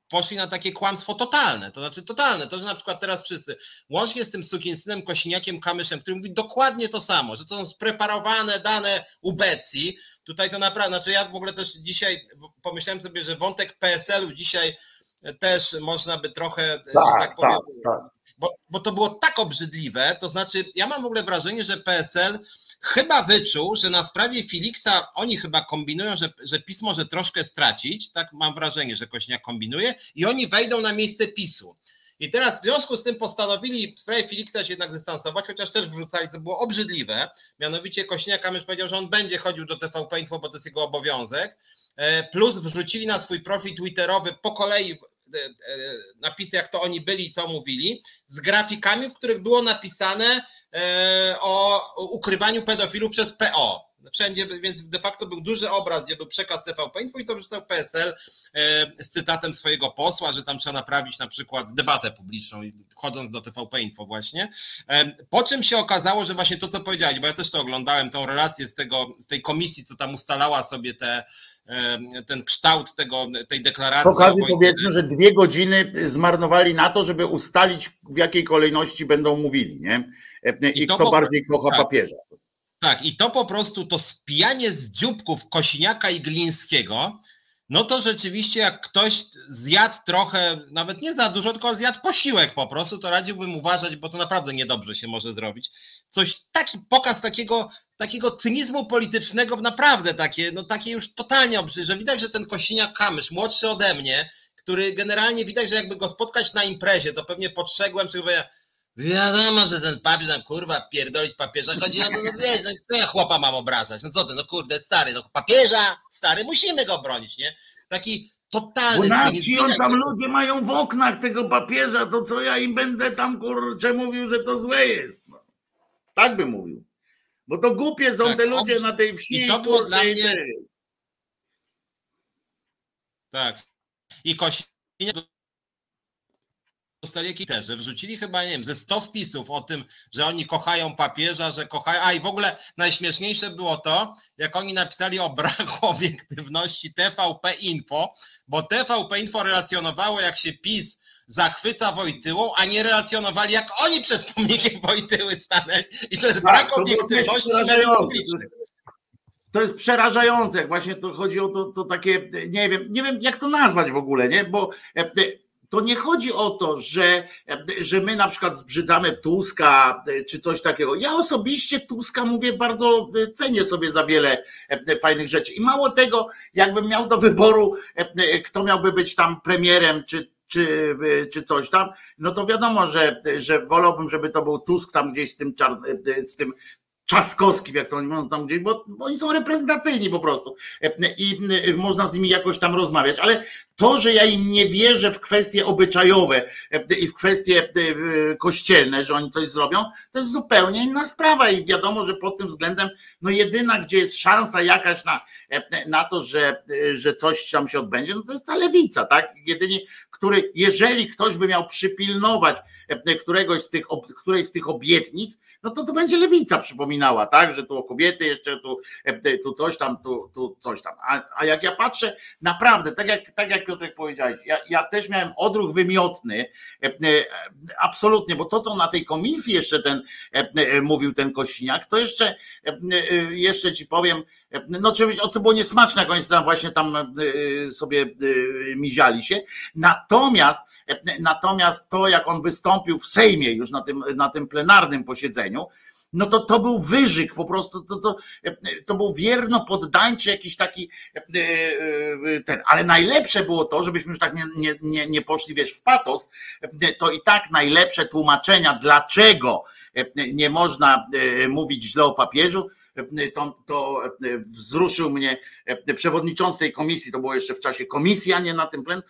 poszli na takie kłamstwo totalne, to znaczy totalne, to, że na przykład teraz wszyscy, łącznie z tym sukinsynem Kosiniakiem Kamyszem, który mówi dokładnie to samo, że to są spreparowane dane ubecji, tutaj to naprawdę, znaczy ja w ogóle też dzisiaj pomyślałem sobie, że wątek PSL-u dzisiaj też można by trochę, że tak powiem, bo, bo to było tak obrzydliwe, to znaczy ja mam w ogóle wrażenie, że PSL chyba wyczuł, że na sprawie Felixa oni chyba kombinują, że, że PiS może troszkę stracić, tak mam wrażenie, że Kośniak kombinuje i oni wejdą na miejsce PiSu. I teraz w związku z tym postanowili w sprawie Felixa się jednak dystansować, chociaż też wrzucali, co było obrzydliwe. Mianowicie Kośniak Kamysz powiedział, że on będzie chodził do TVP Info, bo to jest jego obowiązek. plus wrzucili na swój profil twitterowy po kolei napisy, jak to oni byli i co mówili, z grafikami, w których było napisane o ukrywaniu pedofilów przez PO wszędzie, więc de facto był duży obraz, gdzie był przekaz TVP Info i to wrzucał PSL e, z cytatem swojego posła, że tam trzeba naprawić na przykład debatę publiczną, chodząc do TVP Info właśnie. E, po czym się okazało, że właśnie to, co powiedziałeś, bo ja też to oglądałem, tą relację z, tego, z tej komisji, co tam ustalała sobie te, e, ten kształt tego, tej deklaracji. W okazji powiedzmy, że dwie godziny zmarnowali na to, żeby ustalić, w jakiej kolejności będą mówili, nie? I, I kto bardziej kocha tak. papieża. Tak, i to po prostu to spijanie z dzióbków Kosiniaka i Glińskiego, no to rzeczywiście jak ktoś zjadł trochę, nawet nie za dużo, tylko zjadł posiłek po prostu, to radziłbym uważać, bo to naprawdę niedobrze się może zrobić. Coś, taki pokaz takiego, takiego cynizmu politycznego, naprawdę takie, no takie już totalnie obrzy, że widać, że ten Kosiniak Kamysz, młodszy ode mnie, który generalnie widać, że jakby go spotkać na imprezie, to pewnie podszegłem, czy powiedział, Wiadomo, że ten papież tam kurwa pierdolić papieża. Chodzi o to, no wiesz, no ja chłopa mam obrażać. No co ty, no kurde, stary, no papieża, stary, musimy go bronić, nie? Taki totalny. Bo na wsi on tam ludzie mają w oknach tego papieża, to co ja im będę tam kurczę mówił, że to złe jest. No. Tak by mówił. Bo to głupie są tak, te ludzie na tej wsi. I to było dla mnie... Tak. I Kosiniak dostali też, że wrzucili chyba, nie wiem, ze 100 wpisów o tym, że oni kochają papieża, że kochają, a i w ogóle najśmieszniejsze było to, jak oni napisali o braku (laughs) obiektywności TVP Info, bo TVP Info relacjonowało, jak się PiS zachwyca Wojtyłą, a nie relacjonowali, jak oni przed pomnikiem Wojtyły stanęli. I to jest tak, brak obiektywności to jest przerażające, jak właśnie to chodzi o to, to takie, nie wiem, nie wiem jak to nazwać w ogóle, nie? Bo e, to nie chodzi o to, że, że my na przykład zbrzydzamy Tuska czy coś takiego. Ja osobiście Tuska mówię bardzo cenię sobie za wiele fajnych rzeczy. I mało tego, jakbym miał do wyboru, kto miałby być tam premierem, czy, czy, czy coś tam, no to wiadomo, że, że wolałbym, żeby to był Tusk tam gdzieś z tym, z tym Czaskowskim, jak to oni mówią tam gdzieś, bo, bo, oni są reprezentacyjni po prostu i można z nimi jakoś tam rozmawiać, ale to, że ja im nie wierzę w kwestie obyczajowe i w kwestie kościelne, że oni coś zrobią, to jest zupełnie inna sprawa i wiadomo, że pod tym względem, no jedyna, gdzie jest szansa jakaś na, na to, że, że coś tam się odbędzie, no to jest ta lewica, tak? Jedynie, który, jeżeli ktoś by miał przypilnować któregoś z tych, którejś z tych obietnic, no to to będzie lewica przypominała, tak, że tu o kobiety jeszcze, tu, tu coś tam, tu, tu coś tam. A, a jak ja patrzę, naprawdę, tak jak, tak jak Piotrek powiedziałeś, ja, ja też miałem odruch wymiotny, absolutnie, bo to, co na tej komisji jeszcze ten mówił ten Kośniak, to jeszcze, jeszcze ci powiem, no oczywiście to było niesmaczne, oni tam właśnie tam sobie miziali się. Natomiast, natomiast to, jak on wystąpił w Sejmie już na tym, na tym plenarnym posiedzeniu, no to to był wyżyk, po prostu to, to, to był wierno poddańczy jakiś taki ten, ale najlepsze było to, żebyśmy już tak nie, nie, nie, nie poszli, wiesz, w patos, to i tak najlepsze tłumaczenia, dlaczego nie można mówić źle o papieżu, to, to wzruszył mnie przewodniczący tej komisji, to było jeszcze w czasie komisji, a nie na tym plen,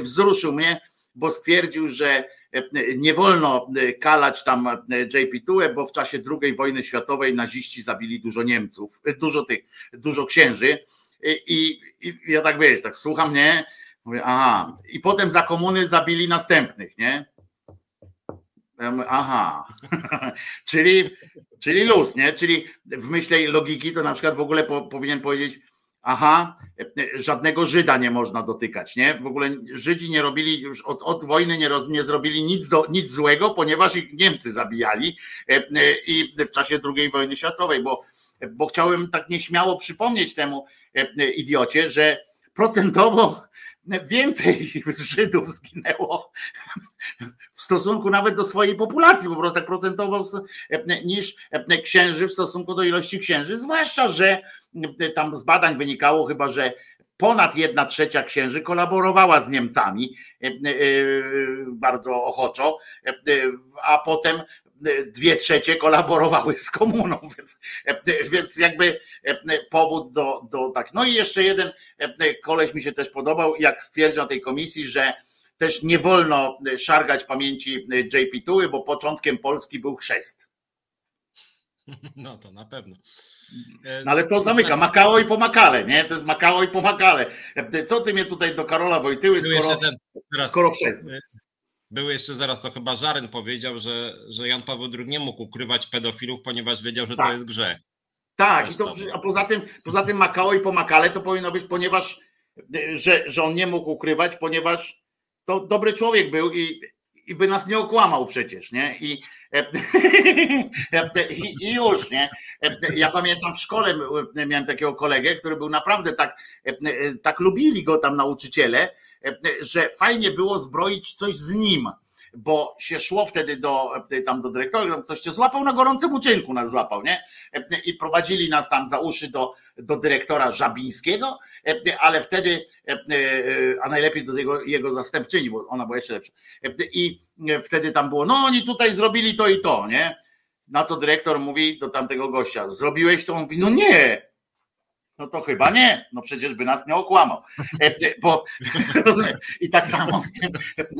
wzruszył mnie, bo stwierdził, że nie wolno kalać tam JP Tue, bo w czasie II wojny światowej naziści zabili dużo Niemców, dużo tych, dużo księży. I, i ja tak wiesz, tak słucham, nie? Mówię, aha. I potem za komuny zabili następnych, nie? Aha, (laughs) czyli, czyli luz, nie? Czyli w myślej logiki to na przykład w ogóle po, powinien powiedzieć, aha, żadnego Żyda nie można dotykać, nie? W ogóle Żydzi nie robili już od, od wojny nie, roz, nie zrobili nic, do, nic złego, ponieważ ich Niemcy zabijali e, i w czasie II wojny światowej, bo, bo chciałem tak nieśmiało przypomnieć temu e, idiocie, że procentowo więcej (laughs) Żydów zginęło w stosunku nawet do swojej populacji, po prostu tak procentowo niż księży w stosunku do ilości księży, zwłaszcza, że tam z badań wynikało chyba, że ponad jedna trzecia księży kolaborowała z Niemcami bardzo ochoczo, a potem dwie trzecie kolaborowały z komuną, (laughs) więc, więc jakby powód do, do tak. No i jeszcze jeden koleś mi się też podobał, jak stwierdził na tej komisji, że też nie wolno szargać pamięci JP Tuły, bo początkiem Polski był chrzest. (laughs) No to na pewno. No ale to zamyka. Makao i pomakale, nie? To jest Makao i pomakale. Co ty mnie tutaj do Karola Wojtyły, skoro, ten, teraz, skoro chrzest? Był jeszcze zaraz, to chyba Żaren powiedział, że, że Jan Paweł II nie mógł ukrywać pedofilów, ponieważ wiedział, że tak. to jest grzech. Tak, i to, a poza tym, poza tym Makao i pomakale to powinno być, ponieważ że, że on nie mógł ukrywać, ponieważ to dobry człowiek był i i by nas nie okłamał przecież, nie? I, (laughs) i, i już, nie? Ja pamiętam w szkole miałem takiego kolegę, który był naprawdę tak, tak lubili go tam nauczyciele, że fajnie było zbroić coś z nim bo się szło wtedy do, tam do dyrektora, ktoś cię złapał na gorącym uczynku, nas złapał, nie? I prowadzili nas tam za uszy do, do dyrektora Żabińskiego, ale wtedy, a najlepiej do jego, jego zastępczyni, bo ona była jeszcze lepsza. I wtedy tam było, no oni tutaj zrobili to i to, nie? Na co dyrektor mówi do tamtego gościa, zrobiłeś to? On mówi, no nie, no to chyba nie, no przecież by nas nie okłamał. E, e, bo, (laughs) I tak samo z tym,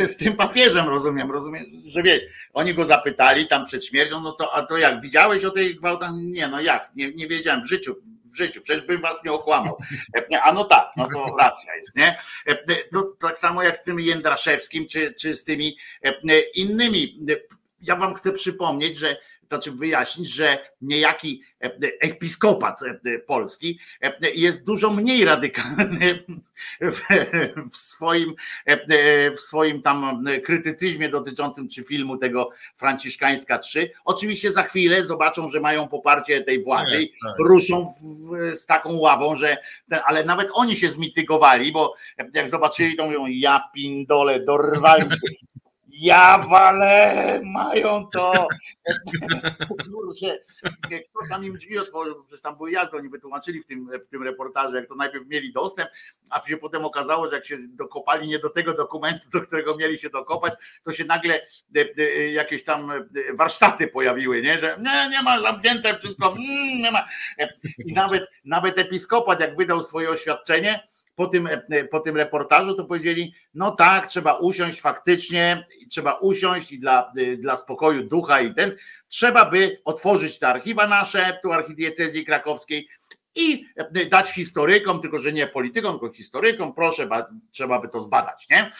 z tym papieżem, rozumiem, rozumiem, że wiesz, oni go zapytali tam przed śmiercią, no to a to jak, widziałeś o tej gwałtach? Nie, no jak, nie, nie wiedziałem w życiu, w życiu, przecież bym was nie okłamał. E, a no tak, no to racja jest, nie? To tak samo jak z tym Jędraszewskim, czy, czy z tymi innymi. Ja wam chcę przypomnieć, że znaczy wyjaśnić, że niejaki e, episkopat e, polski e, jest dużo mniej radykalny w, w, swoim, w swoim tam krytycyzmie dotyczącym czy filmu tego Franciszkańska 3. Oczywiście za chwilę zobaczą, że mają poparcie tej władzy i tak. ruszą w, z taką ławą, że ten, ale nawet oni się zmitygowali, bo jak zobaczyli, to mówią, ja pindole, dorwali się ja walę, mają to. Kurczę, kto tam im drzwi otworzył, przecież tam były jazdy, oni wytłumaczyli w tym, w tym reportażu, jak to najpierw mieli dostęp, a się potem okazało, że jak się dokopali nie do tego dokumentu, do którego mieli się dokopać, to się nagle e, e, jakieś tam e, warsztaty pojawiły, nie? że nie, nie ma zamknięte wszystko, mm, nie ma. I nawet, nawet episkopat, jak wydał swoje oświadczenie, po tym, e, po tym reportażu, to powiedzieli, no tak, trzeba usiąść faktycznie, trzeba usiąść i dla, e, dla spokoju ducha i ten, trzeba by otworzyć te archiwa nasze, tu archidiecezji krakowskiej i e, dać historykom, tylko że nie politykom, tylko historykom, proszę, trzeba by to zbadać, nie?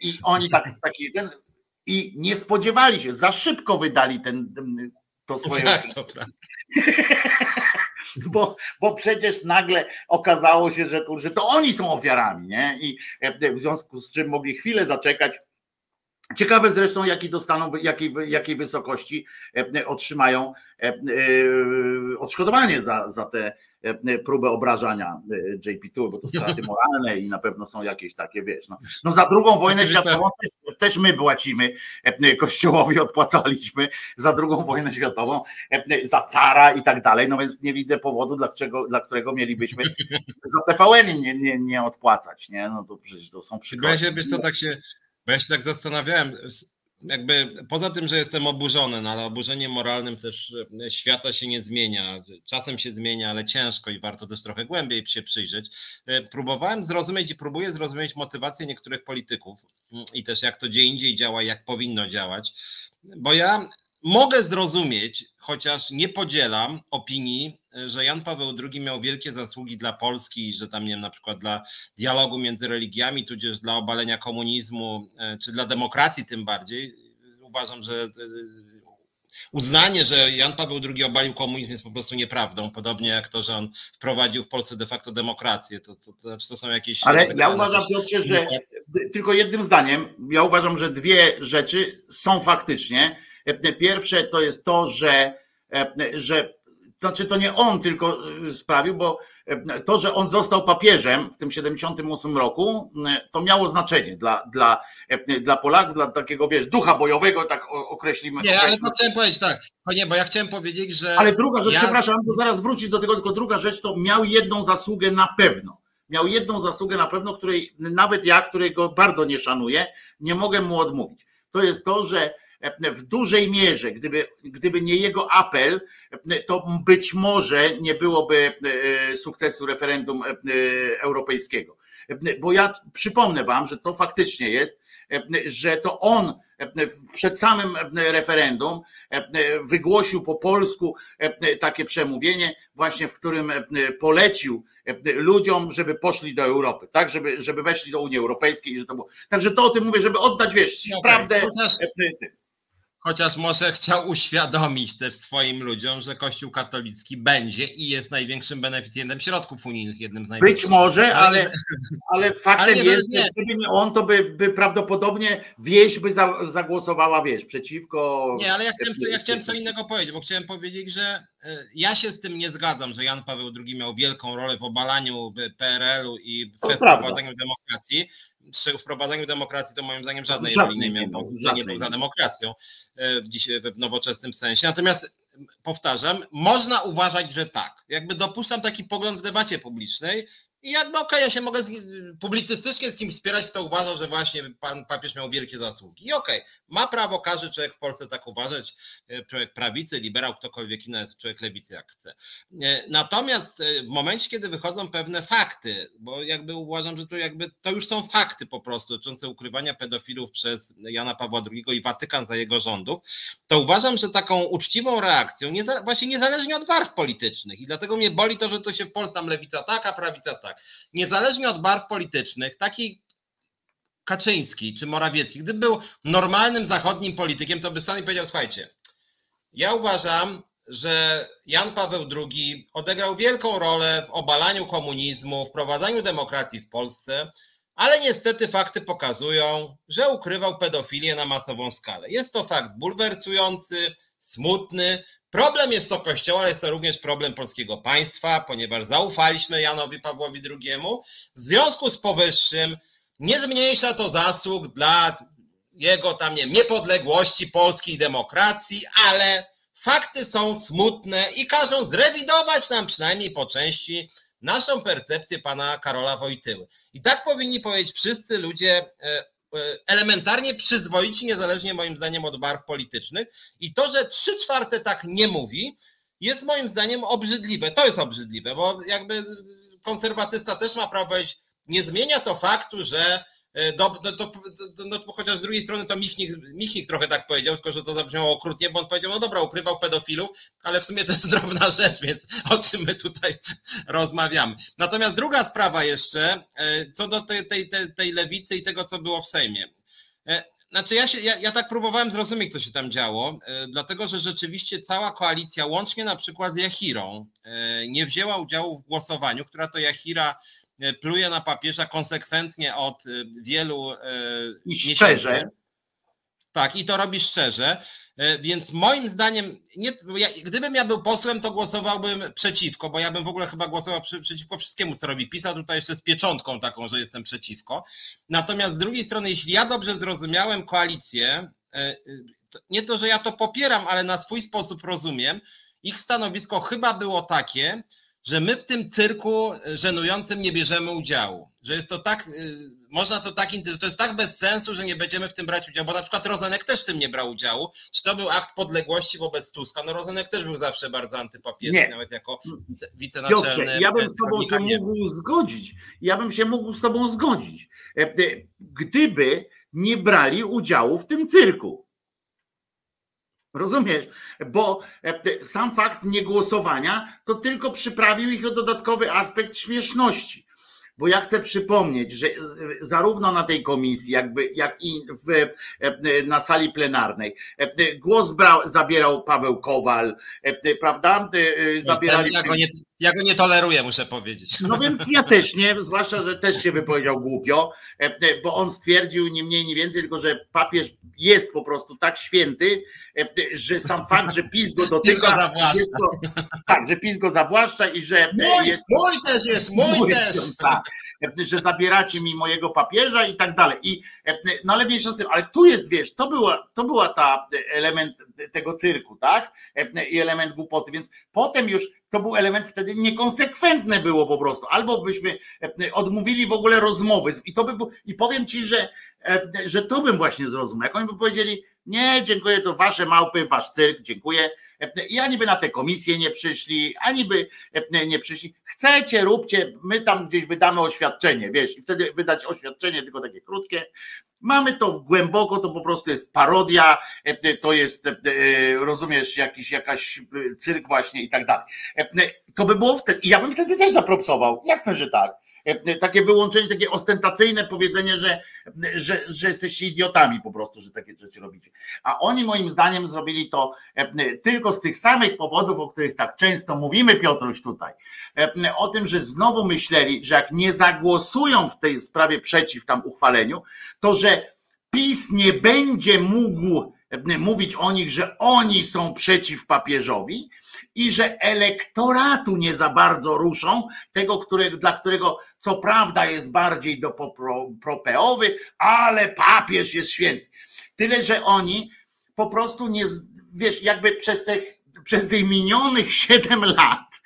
I oni tak, (laughs) taki ten, i nie spodziewali się, za szybko wydali ten, to swoje. Tak, to (laughs) (laughs) bo, bo przecież nagle okazało się, że, że to oni są ofiarami, nie? I e, w związku z czym mogli chwilę zaczekać. Ciekawe zresztą, jaki dostaną, jakiej, jakiej wysokości e, otrzymają e, odszkodowanie za, za te próbę obrażania e, JP2, bo to straty moralne i na pewno są jakieś takie, wiesz, no, no za drugą wojnę światową też, też my płacimy, e, kościołowi odpłacaliśmy za drugą wojnę światową, za cara i tak dalej, no więc nie widzę powodu, dla, czego, dla którego mielibyśmy (laughs) za TVN nie, nie, nie odpłacać, nie, no to przecież to są przykłady. Ja się, wiesz co, tak się, bo ja się tak zastanawiałem, jakby poza tym, że jestem oburzony, no ale oburzeniem moralnym też e, świata się nie zmienia. Czasem się zmienia, ale ciężko i warto też trochę głębiej się przyjrzeć. E, próbowałem zrozumieć i próbuję zrozumieć motywację niektórych polityków mm, i też jak to gdzie indziej działa, jak powinno działać. Bo ja mogę zrozumieć, chociaż nie podzielam opinii, że Jan Paweł II miał wielkie zasługi dla Polski, że tam nie wiem, na przykład dla dialogu między religiami, tudzież dla obalenia komunizmu, e, czy dla demokracji tym bardziej. Uważam, że e, uznanie, że Jan Paweł II obalił komunizm jest po prostu nieprawdą, podobnie jak to, że on wprowadził w Polsce de facto demokrację. To, to, to, znaczy to są jakieś. Ale ja uważam, Piotrze, że tylko jednym zdaniem, ja uważam, że dwie rzeczy są faktycznie E, pierwsze to jest to, że, e, że znaczy to nie on tylko e, sprawił, bo to, że on został papieżem w tym 78 roku, to miało znaczenie dla, dla, dla Polaków, dla takiego, wiesz, ducha bojowego, tak określimy. Nie, ale to chciałem powiedzieć tak, no nie, bo ja chciałem powiedzieć, że... Ale druga rzecz, ja... przepraszam, bo zaraz wrócić do tego, tylko druga rzecz, to miał jedną zasługę na pewno. Miał jedną zasługę na pewno, której nawet ja, którego bardzo nie szanuję, nie mogę mu odmówić. To jest to, że w dużej mierze, gdyby, gdyby nie jego apel, to być może nie byłoby sukcesu referendum europejskiego. Bo ja przypomnę wam, że to faktycznie jest, że to on przed samym referendum wygłosił po polsku takie przemówienie, właśnie w którym polecił ludziom, żeby poszli do Europy, tak, żeby, żeby weszli do Unii Europejskiej i że to było. Także to o tym mówię, żeby oddać, wiesz, okay. prawdę. Chociaż, chociaż może chciał uświadomić też swoim ludziom, że Kościół katolicki będzie i jest największym beneficjentem środków unijnych, jednym z największych. Być może, ale, ale faktem ale jest, że gdyby nie on, to by, by prawdopodobnie wieś by zagłosowała, wiesz, przeciwko. Nie, ale ja chciałem, co, ja chciałem co innego powiedzieć, bo chciałem powiedzieć, że e, ja się z tym nie zgadzam, że Jan Paweł II miał wielką rolę w obalaniu PRL-u i w wprowadzaniu demokracji przy wprowadzaniu demokracji to moim zdaniem żadnej roli nie miał, nie był za demokracją e, w, dziś, w nowoczesnym sensie. Natomiast powtarzam, można uważać, że tak. Jakby dopuszczam taki pogląd w debacie publicznej, i jakby okej, okay, ja się mogę z, publicystycznie z kimś wspierać, kto uważa, że właśnie pan papież miał wielkie zasługi. I okej, okay, ma prawo każdy człowiek w Polsce tak uważać, e, człowiek prawicy, liberał, ktokolwiek inny, człowiek lewicy jak chce. E, natomiast e, w momencie, kiedy wychodzą pewne fakty, bo jakby uważam, że to jakby to już są fakty po prostu dotyczące ukrywania pedofilów przez Jana Pawła II i Watykan za jego rządów, to uważam, że taką uczciwą reakcją, właśnie niezależnie od barw politycznych i dlatego mnie boli to, że to się w Polsce tam lewica taka, prawica tak Niezależnie od barw politycznych, taki Kaczyński czy Morawiecki, gdyby był normalnym zachodnim politykiem, to by stanął i powiedział: Słuchajcie, ja uważam, że Jan Paweł II odegrał wielką rolę w obalaniu komunizmu, wprowadzaniu demokracji w Polsce, ale niestety fakty pokazują, że ukrywał pedofilię na masową skalę. Jest to fakt bulwersujący, smutny, Problem jest to Kościoła, ale jest to również problem polskiego państwa, ponieważ zaufaliśmy Janowi Pawłowi II. W związku z powyższym nie zmniejsza to zasług dla jego tam nie niepodległości polskiej demokracji, ale fakty są smutne i każą zrewidować nam przynajmniej po części naszą percepcję pana Karola Wojtyły. I tak powinni powiedzieć wszyscy ludzie e, elementarnie przyzwoici, niezależnie moim zdaniem od barw politycznych. I to, że trzy czwarte tak nie mówi, jest moim zdaniem obrzydliwe. To jest obrzydliwe, bo jakby konserwatysta też ma prawo powiedzieć, nie zmienia to faktu, że E, do, do, do, no, chociaż z drugiej strony to Michnik, Michnik trochę tak powiedział, tylko że to zabrzmiało okrutnie, bo on powiedział, no dobra, ukrywał pedofilów, ale w sumie to jest (laughs) drobna rzecz, więc o czym my tutaj rozmawiamy. Natomiast druga sprawa jeszcze, e, co do tej, tej, tej, tej lewicy i tego, co było w Sejmie. E, znaczy ja, się, ja, ja tak próbowałem zrozumieć, co się tam działo, dlatego że rzeczywiście cała koalicja, łącznie na przykład z Jahirą, nie wzięła udziału w głosowaniu, która to Jahira E, pluje na papieża konsekwentnie od e, wielu e, I szczerze. Miesięcy. Tak, i to robi szczerze. Więc moim zdaniem, nie, ja, gdybym ja był posłem, to głosowałbym przeciwko, bo ja bym w ogóle chyba głosował przy, przeciwko wszystkiemu, co robi PiS, a tutaj jeszcze z pieczątką taką, że jestem przeciwko. Natomiast z drugiej strony, jeśli ja dobrze zrozumiałem koalicję, nie to, że ja to popieram, ale na swój sposób rozumiem, ich stanowisko chyba było takie, że my w tym cyrku żenującym nie bierzemy udziału. Że jest to tak, y, można to tak, to jest tak bez sensu, że nie będziemy w tym brać udziału, bo na przykład Rozenek też w tym nie brał udziału. Czy to był akt podległości wobec Tuska? No Rozenek też był zawsze bardzo antypapieski, nawet jako wicenaczelny. Piotrze, ja bym z tobą się mógł zgodzić. Ja bym się mógł z tobą zgodzić. E, e, gdyby nie brali udziału w tym cyrku. Rozumiesz? Bo e, sam fakt niegłosowania to tylko przyprawił ich o dodatkowy aspekt śmieszności. Bo ja chcę przypomnieć, że zarówno na tej komisji, jakby, jak i w, e, na sali plenarnej e, głos brał, zabierał Paweł Kowal, prawda? Zabierali. Nie, ja go nie toleruję, muszę powiedzieć. No więc ja też nie, zwłaszcza, że też się wypowiedział głupio, bo on stwierdził nie mniej, nie więcej, tylko że papież jest po prostu tak święty, e, że sam fakt, że PiS go dotyka, to, tak, że PiS go zawłaszcza i że mój, jest... Mój też jest, mój, mój też! Tak, że zabieracie mi mojego papieża i tak dalej. I, no ale mniejsza z tym, ale tu jest, wiesz, to była, to była ta element tego cyrku, tak? I element głupoty, więc potem już to był element wtedy niekonsekwentne było po prostu. Albo byśmy odmówili w ogóle rozmowy i to by było, i powiem ci, że, że to bym właśnie zrozumiał. Jak oni by powiedzieli, Nie, dziękuję, to wasze małpy, wasz cyrk, dziękuję. I ani by na te komisje nie przyszli, ani by nie przyszli. Chcecie, róbcie, my tam gdzieś wydamy oświadczenie, wiesz, i wtedy wydać oświadczenie, tylko takie krótkie. Mamy to głęboko, to po prostu jest parodia, to jest, rozumiesz, jakiś jakaś cyrk właśnie i tak dalej. To by było wtedy, ja bym wtedy też zapropsował, jasne, że tak E, takie wyłączenie, takie ostentacyjne powiedzenie, że, że, że jesteście idiotami po prostu, że takie rzeczy robicie. A oni moim zdaniem zrobili to e, tylko z tych samych powodów, o których tak często mówimy, Piotruś, tutaj. E, o tym, że znowu myśleli, że jak nie zagłosują w tej sprawie przeciw tam uchwaleniu, to że PiS nie będzie mógł mówić o nich, że oni są przeciw papieżowi i że elektoratu nie za bardzo ruszą, tego, które, dla którego co prawda jest bardziej do propeowy, ale papież jest święty. Tyle, że oni po prostu nie, wiesz, jakby przez tych przez tych minionych (laughs) 7 lat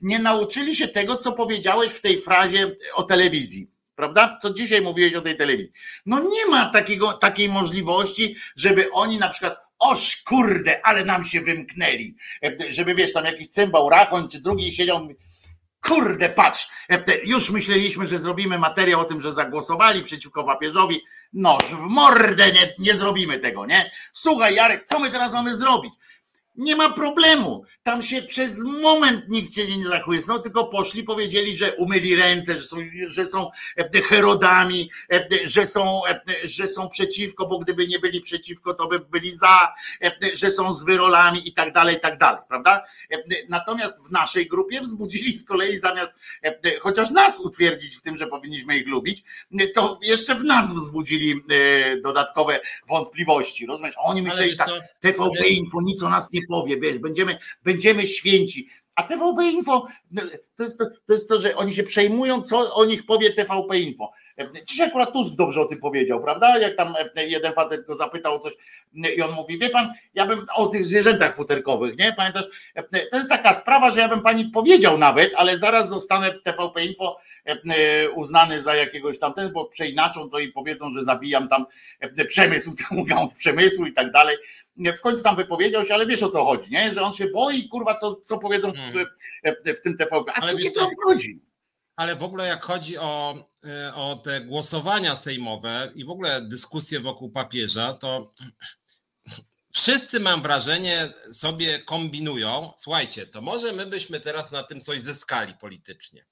nie nauczyli się tego, co powiedziałeś w tej frazie o telewizji prawda? Co dzisiaj mówiłeś o tej telewizji. No nie ma takiego, takiej możliwości, żeby oni na przykład, oż kurde, ale nam się wymknęli, żeby wiesz, tam jakiś cymbał Rachoń czy drugi siedział, kurde, patrz, już myśleliśmy, że zrobimy materiał o tym, że zagłosowali przeciwko papieżowi, noż w mordę nie, nie zrobimy tego, nie? Słuchaj Jarek, co my teraz mamy zrobić? Nie ma problemu. Tam się przez moment nikt się nie zachłysnął, tylko poszli, powiedzieli, że umyli ręce, że są, że są e, Herodami, e, że są, e, że są przeciwko, bo gdyby nie byli przeciwko, to by byli za, że są z wyrolami i tak dalej, i tak dalej, prawda? Natomiast w naszej grupie wzbudzili z kolei zamiast chociaż nas utwierdzić w tym, że powinniśmy ich lubić, to jeszcze w nas wzbudzili dodatkowe wątpliwości. Rozumiesz? Oni myśleli tak, TVP Info nic o nas nie powie, wiesz, będziemy, będziemy święci. A TVP Info to jest to, to jest to, że oni się przejmują, co o nich powie TVP Info. Dzisiaj akurat Tusk dobrze o tym powiedział, prawda? Jak tam jeden facet go zapytał o coś i on mówi, wie pan, ja bym o tych zwierzętach futerkowych, nie? Pamiętasz, to jest taka sprawa, że ja bym pani powiedział nawet, ale zaraz zostanę w TVP Info uznany za jakiegoś tamten, bo przeinaczą to i powiedzą, że zabijam tam przemysł, (laughs) całą gałąź przemysłu i tak dalej w końcu tam wypowiedział się, ale wiesz o co chodzi, nie? Że on się boi, kurwa, co, co powiedzą w, hmm. w tym TVP. A ale co ci to chodzi? Ale w ogóle jak chodzi o, e, o te głosowania sejmowe i w ogóle dyskusje wokół papieża, to wszyscy mam wrażenie sobie kombinują, słuchajcie, to może my byśmy teraz na tym coś zyskali politycznie.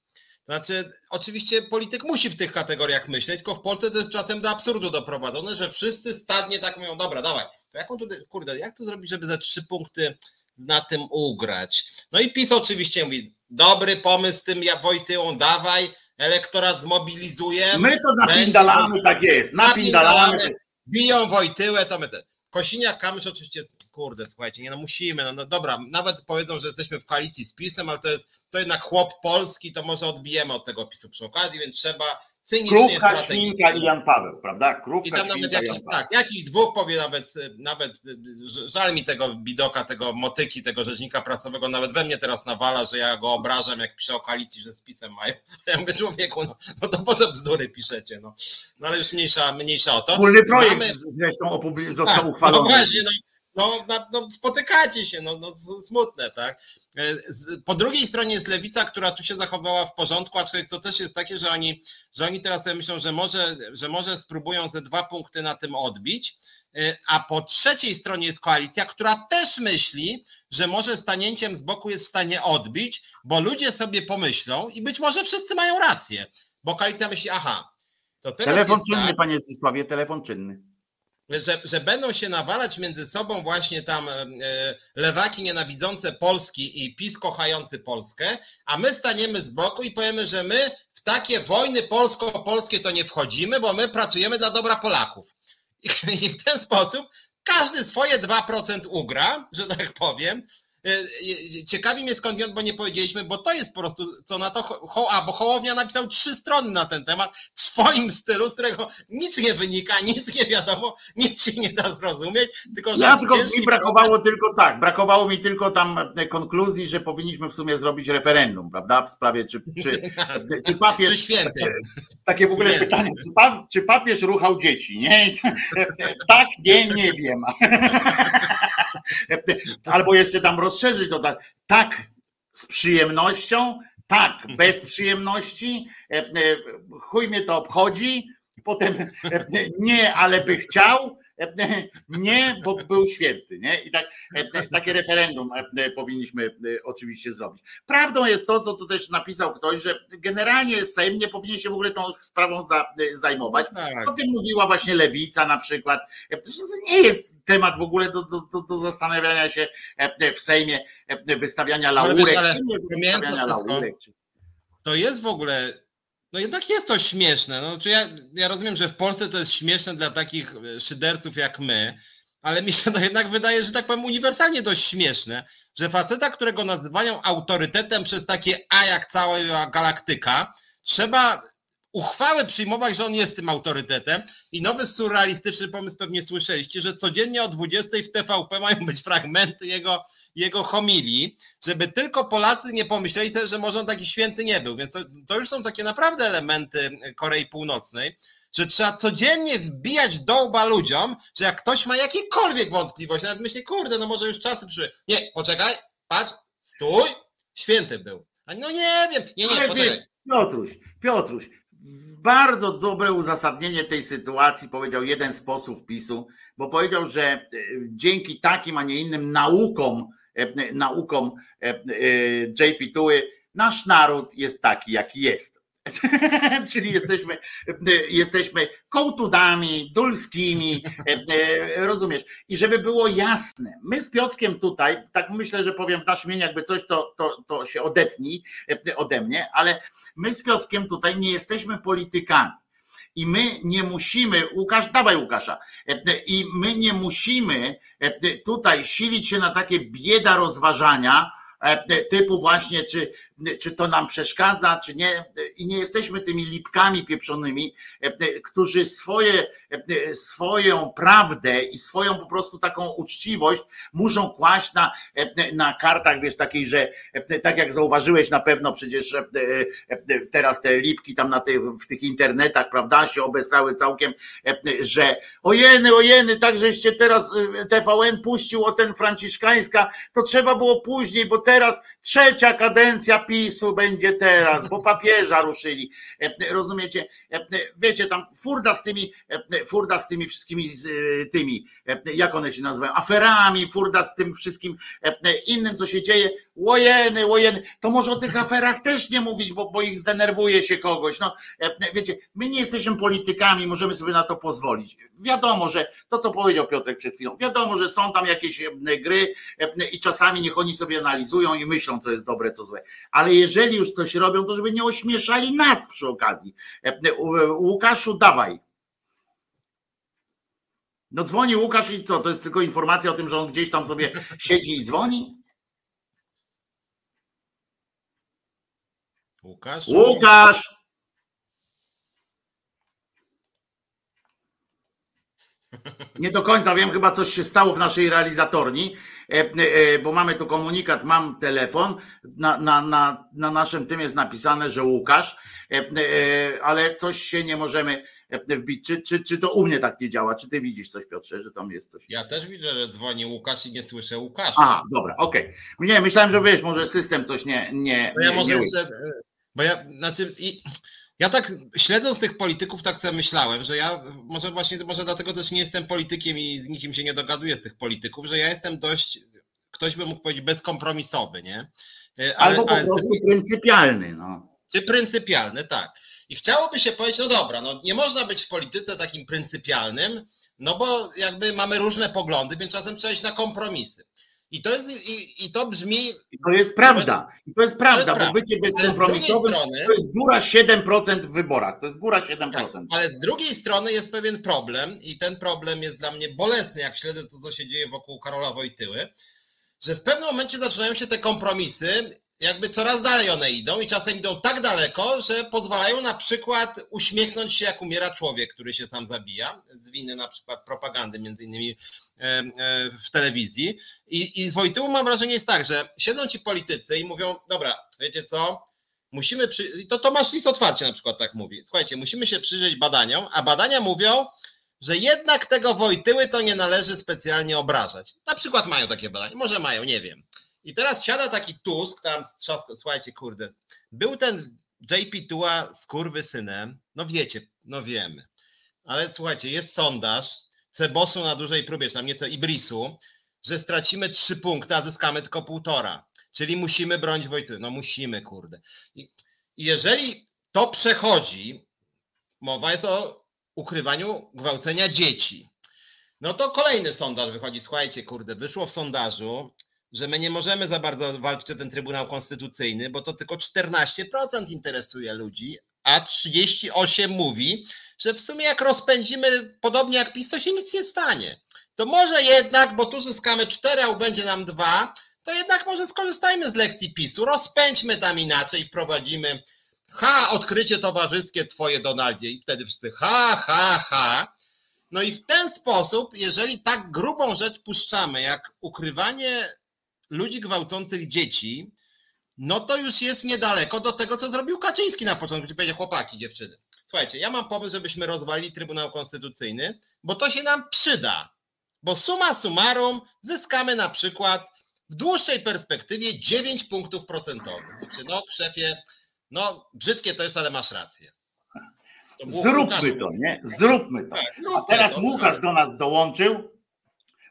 Znaczy, oczywiście polityk musi w tych kategoriach myśleć, tylko w Polsce to jest czasem do absurdu doprowadzone, że wszyscy stadnie tak mówią, dobra, dawaj, to jak on tutaj, kurde, jak to zrobić, żeby za trzy punkty na tym ugrać? No i PiS oczywiście mówi, dobry pomysł z tym ja Wojtyłą, dawaj, elektorat zmobilizuje. My to napindalamy, tak jest, napindalamy. Biją Wojtyłę, to my te. Kosiniak-Kamysz oczywiście, kurde, słuchajcie, nie no musimy, no, no dobra, nawet powiedzą, że jesteśmy w koalicji z PiSem, ale to jest to jednak chłop polski, to może odbijemy od tego PiSu przy okazji, więc trzeba Krówka, świnka i Jan Paweł, prawda? Krówka, I tam nawet jakiś, tak, jakiś dwóch powie nawet, nawet żal mi tego bidoka, tego motyki, tego rzecznika prasowego, nawet we mnie teraz nawala, że ja go obrażam, jak piszę o koalicji, że z pisem mają. (laughs) Ja mówię, człowieku, no, no to po co bzdury piszecie, no. No ale już mniejsza, mniejsza o to. Wspólny projekt Mamy... zresztą został tak, uchwalony. No właśnie, no, no, no, spotykacie się, no, no smutne, tak. E, po drugiej stronie jest lewica, która tu się zachowała w porządku, aczkolwiek to też jest takie, że oni, że oni teraz sobie myślą, że może, że może spróbują ze dwa punkty na tym odbić. E, a po trzeciej stronie jest koalicja, która też myśli, że może stanięciem z boku jest w stanie odbić, bo ludzie sobie pomyślą i być może wszyscy mają rację, bo koalicja myśli, aha. telefon czynny, tak, panie Zdzisławie, telefon czynny że, że będą się nawalać między sobą właśnie tam e, lewaki nienawidzące Polski i PiS kochający Polskę, a my staniemy z boku i powiemy, że my w takie wojny polsko-polskie to nie wchodzimy, bo my pracujemy dla dobra Polaków. I, (laughs) w ten sposób każdy swoje 2% ugra, że tak powiem, E, e, ciekawi mnie skąd bo nie powiedzieliśmy, bo to jest po prostu, co na to, ho, a bo Hołownia napisał trzy strony na ten temat w swoim stylu, z którego nic nie wynika, (laughs) nic nie wiadomo, nic się nie da zrozumieć, tylko że... Ja tylko mi brakowało tylko tak, brakowało mi tylko tam e, konkluzji, że powinniśmy w sumie zrobić referendum, prawda, w sprawie czy, czy, czy papież... (laughs) czy święty. takie w ogóle pytanie, czy, pa, czy papież ruchał dzieci, nie? (laughs) Tak, nie, nie wiem. (laughs) Albo jeszcze tam rozszerzyć to tak, tak z przyjemnością, tak bez przyjemności, chuj mnie to obchodzi, potem nie, ale by chciał, (laughs) nie, bo był święty, nie? I tak, takie referendum powinniśmy oczywiście zrobić. Prawdą jest to, co tu też napisał ktoś, że generalnie Sejm nie powinien się w ogóle tą sprawą zajmować. No tak. O tym mówiła właśnie Lewica na przykład. To nie jest temat w ogóle do, do, do zastanawiania się w Sejmie, wystawiania laurek. Ale, ale, wystawiania laurek. To jest w ogóle no jednak jest to śmieszne. No, ja, ja rozumiem, że w Polsce to jest śmieszne dla takich e, szyderców jak my, ale mi się to jednak wydaje, że tak powiem uniwersalnie dość śmieszne, że faceta, którego nazywają autorytetem przez takie A jak cała galaktyka, trzeba uchwałę przyjmować, że on jest tym autorytetem i nowy surrealistyczny pomysł pewnie słyszeliście, że codziennie o 20 w TVP mają być fragmenty jego, jego homilii, żeby tylko Polacy nie pomyśleli sobie, że może on taki święty nie był. Więc to, to już są takie naprawdę elementy Korei Północnej, że trzeba codziennie wbijać dołba ludziom, że jak ktoś ma jakiekolwiek wątpliwość, nawet myśli, kurde, no może już czasy przyszły. Nie, poczekaj, patrz, stój, święty był. A no nie wiem, nie, nie, poczekaj. Piotruś, Piotruś, bardzo dobre uzasadnienie tej sytuacji powiedział jeden z posłów PiSu, bo powiedział, że e, dzięki takim, a nie innym naukom, e, naukom e, JP Tuły, nasz naród jest taki, jaki jest. (laughs) Czyli jesteśmy, jesteśmy kołtudami, dulskimi, rozumiesz? I żeby było jasne, my z Piotkiem tutaj, tak myślę, że powiem w naszym imieniu, jakby coś, to, to, to się odetnij ode mnie, ale my z Piotkiem tutaj nie jesteśmy politykami. I my nie musimy, Łukasz, dawaj Łukasza, i my nie musimy tutaj silić się na takie bieda rozważania, typu właśnie, czy czy to nam przeszkadza, czy nie. I nie jesteśmy tymi lipkami pieprzonymi, którzy swoje, swoją prawdę i swoją po prostu taką uczciwość muszą kłaść na, na kartach, wiesz, takiej, że tak jak zauważyłeś na pewno przecież teraz te lipki tam na tych, w tych internetach, prawda, się obesrały całkiem, że ojeny, ojeny, tak żeście teraz TVN puścił o ten franciszkańska, to trzeba było później, bo teraz trzecia kadencja PiSu będzie teraz, bo papieża ruszyli. E, rozumiecie? E, wiecie, tam furda z tymi, e, furda z tymi wszystkimi tymi, jak one się nazywają, aferami, furda z tym wszystkim innym, co się dzieje. Łojeny, łojeny. To może o tych aferach też nie mówić, bo, bo ich zdenerwuje się kogoś. No, wiecie, my nie jesteśmy politykami, możemy sobie na to pozwolić. Wiadomo, że to, co powiedział Piotrek przed chwilą, wiadomo, że są tam jakieś gry i czasami niech oni sobie analizują i myślą, co jest dobre, co złe. Ale jeżeli już coś robią, to żeby nie ośmieszali nas przy okazji. Łukaszu, dawaj. No dzwoni Łukasz i co? To jest tylko informacja o tym, że on gdzieś tam sobie (laughs) siedzi i dzwoni? Łukasz? Łukasz! Nie do końca wiem, chyba coś się stało w naszej realizatorni, e, e, bo mamy tu komunikat, mam telefon, na, na, na, na naszym tym jest napisane, że Łukasz, e, ale coś się nie możemy wbić. Czy, czy, czy to u mnie tak nie działa? Czy ty widzisz coś, Piotrze, że tam jest coś? Ja też widzę, że dzwoni Łukasz i nie słyszę Łukasza. A, dobra, okej. Okay. Nie, myślałem, że wiesz, może system coś nie. nie, no ja nie, może nie jeszcze, bo ja, znaczy, i, ja tak śledząc tych polityków, tak sobie myślałem, że ja może właśnie, może dlatego też nie jestem politykiem i z nikim się nie dogaduję z tych polityków, że ja jestem dość, ktoś by mógł powiedzieć, bezkompromisowy, nie? E, ale, Albo po ale, prostu pryncypialny, no. Czy pryncypialny, tak. I chciałoby się powiedzieć, no dobra, no nie można być w polityce takim pryncypialnym, no bo jakby mamy różne poglądy, więc czasem trzeba iść na kompromisy. I to, jest, i, i to brzmi. I to jest prawda. I to jest prawda, to jest bo bycie bezkompromisowym strony, to jest góra 7% w wyborach. To jest góra 7%. Tak, ale z drugiej strony jest pewien problem, i ten problem jest dla mnie bolesny, jak śledzę to, co się dzieje wokół Karola Wojtyły, że w pewnym momencie zaczynają się te kompromisy jakby coraz dalej one idą i czasem idą tak daleko, że pozwalają na przykład uśmiechnąć się, jak umiera człowiek, który się sam zabija, z winy na przykład propagandy między innymi w telewizji. I, i z Wojtyłą mam wrażenie jest tak, że siedzą ci politycy i mówią, dobra, wiecie co, musimy, przy... to Tomasz Lis otwarcie na przykład tak mówi, słuchajcie, musimy się przyjrzeć badaniom, a badania mówią, że jednak tego Wojtyły to nie należy specjalnie obrażać. Na przykład mają takie badania, może mają, nie wiem. I teraz siada taki Tusk, tam strzaska, słuchajcie, kurde, był ten JP Tua z kurwy synem, no wiecie, no wiemy. Ale słuchajcie, jest sondaż Cebosu na dużej próbie, czy tam nieco Ibrisu, że stracimy trzy punkty, a zyskamy tylko półtora. Czyli musimy bronić Wojtyły. No musimy, kurde. I, jeżeli to przechodzi, mowa jest o ukrywaniu gwałcenia dzieci. No to kolejny sondaż wychodzi. Słuchajcie, kurde, wyszło w sondażu, że my nie możemy za bardzo walczyć o ten Trybunał Konstytucyjny, bo to tylko 14% interesuje ludzi, a 38% mówi, że w sumie jak rozpędzimy podobnie jak PiS, to się nic nie stanie. To może jednak, bo tu zyskamy 4, a będzie nam 2, to jednak może skorzystajmy z lekcji PiSu, rozpędźmy tam inaczej, wprowadzimy ha, odkrycie towarzyskie twoje Donaldzie i wtedy wszyscy ha, ha, ha. No i w ten sposób, jeżeli tak grubą rzecz puszczamy, jak ukrywanie ludzi gwałcących dzieci, no to już jest niedaleko do tego, co zrobił Kaczyński na początku, czyli powiedział chłopaki, dziewczyny. Słuchajcie, ja mam pomysł, żebyśmy rozwalili Trybunał Konstytucyjny, bo to się nam przyda. Bo suma summarum zyskamy na przykład w dłuższej perspektywie 9 punktów procentowych. Znaczy, no szefie, no brzydkie to jest, ale masz rację. To Zróbmy to, nie? Zróbmy to. Tak, A teraz to, Łukasz do nas dołączył.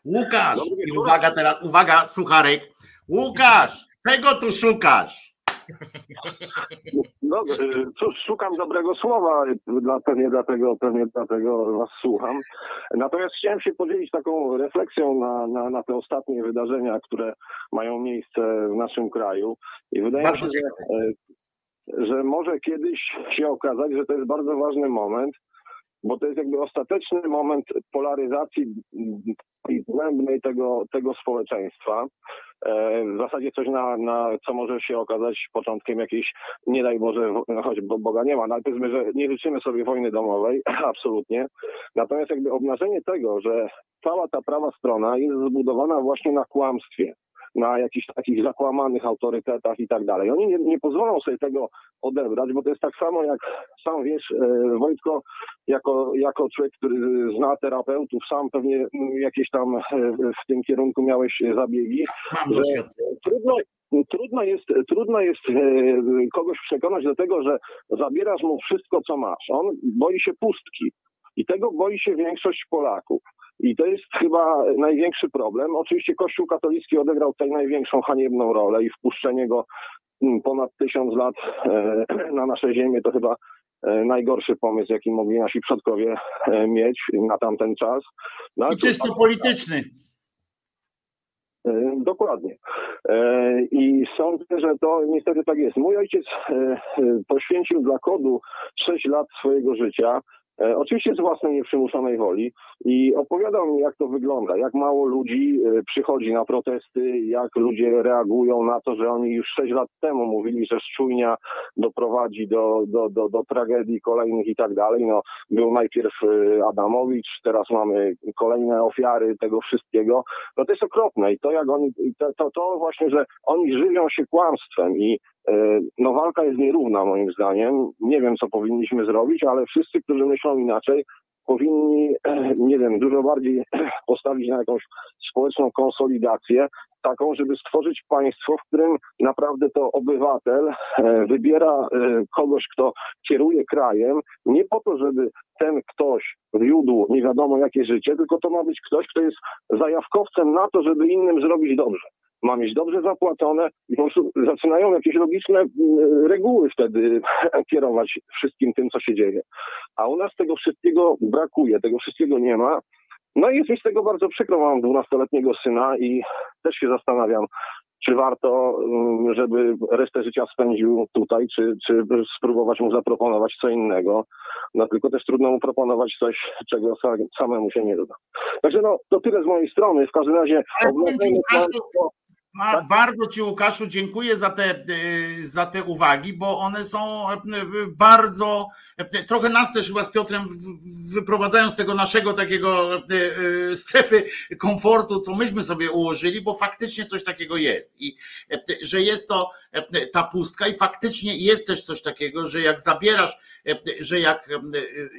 Łukasz, i uwaga teraz, uwaga, sucharek. Łukasz, czego tu szukasz? No cóż, szukam dobrego słowa, dla, pewnie, dlatego, pewnie dlatego was słucham. Natomiast chciałem się podzielić taką refleksją na, na, na te ostatnie wydarzenia, które mają miejsce w naszym kraju. I wydaje Bardzo mi się, że, e, że może kiedyś się okazać, że to jest bardzo ważny moment, bo to jest jakby ostateczny moment polaryzacji głębnej tego, tego społeczeństwa. E, W zasadzie coś, na, na co może się okazać początkiem jakiejś, nie daj Boże, no choć bo Boga nie ma, no ale powiedzmy, że nie życzymy sobie wojny domowej, (laughs) absolutnie. Natomiast jakby obnażenie tego, że cała ta prawa strona jest zbudowana właśnie na kłamstwie, na jakichś takich zakłamanych autorytetach i tak dalej. Oni nie, nie pozwolą sobie tego odebrać, bo to jest tak samo jak sam wiesz, e, Wojtko, jako, jako człowiek, który zna terapeutów, sam pewnie mm, jakieś tam e, w tym kierunku miałeś zabiegi. Mam Że trudno, trudno jest, trudno jest e, kogoś przekonać do tego, że zabierasz mu wszystko, co masz. On boi się pustki. I tego boi się większość Polaków. I to jest chyba największy problem. Oczywiście Kościół katolicki odegrał tutaj największą haniebną rolę i wpuszczenie go mm, ponad tysiąc lat e, (clears throat) na nasze ziemię to chyba e, najgorszy pomysł, jaki mogli nasi przodkowie e, mieć na tamten czas. No, I czysto polityczny. Dokładnie. I sądzę, że to niestety tak jest. Mój ojciec poświęcił dla kodu 6 lat swojego życia. E, Oczywiście z własnej nieprzymuszonej woli i opowiadał mi, jak to wygląda, jak mało ludzi e, przychodzi na protesty, jak ludzie reagują na to, że oni już 6 lat temu mówili, że szczujnia doprowadzi do, do, do, do tragedii kolejnych i tak dalej. No, był najpierw e, Adamowicz, teraz mamy kolejne ofiary tego wszystkiego no to jest okropne i to jak oni, to, to, to właśnie, że oni żywią się kłamstwem i no walka jest nierówna moim zdaniem. Nie wiem, co powinniśmy zrobić, ale wszyscy, którzy myślą inaczej, powinni, e, (clears throat) nie wiem, dużo bardziej (clears throat) postawić na jakąś społeczną konsolidację, taką, żeby stworzyć państwo, w którym naprawdę to obywatel e, wybiera e, kogoś, kto kieruje krajem, nie po to, żeby ten ktoś wiódł nie wiadomo jakie życie, tylko to ma być ktoś, kto jest zajawkowcem na to, żeby innym zrobić dobrze. Ma mieć dobrze zapłacone i po prostu zaczynają jakieś logiczne mm, reguły wtedy (laughs) kierować wszystkim tym, co się dzieje. A u nas tego wszystkiego brakuje, tego wszystkiego nie ma. No i jest mi z tego bardzo przykro, mam 12-letniego syna i też się zastanawiam, czy warto, mm, żeby resztę życia spędził tutaj, czy, czy spróbować mu zaproponować co innego. No tylko też trudno mu proponować coś, czego sa- samemu się nie doda. Także no, to tyle z mojej strony. W każdym razie Ale A bardzo Ci, Łukaszu, dziękuję za te, y, za te uwagi, bo one są y, bardzo. y, Trochę nas też chyba z Piotrem wyprowadzają z tego naszego takiego strefy komfortu, co myśmy sobie ułożyli, bo faktycznie coś takiego jest. I że jest to ta pustka, i faktycznie jest też coś takiego, że jak zabierasz, że jak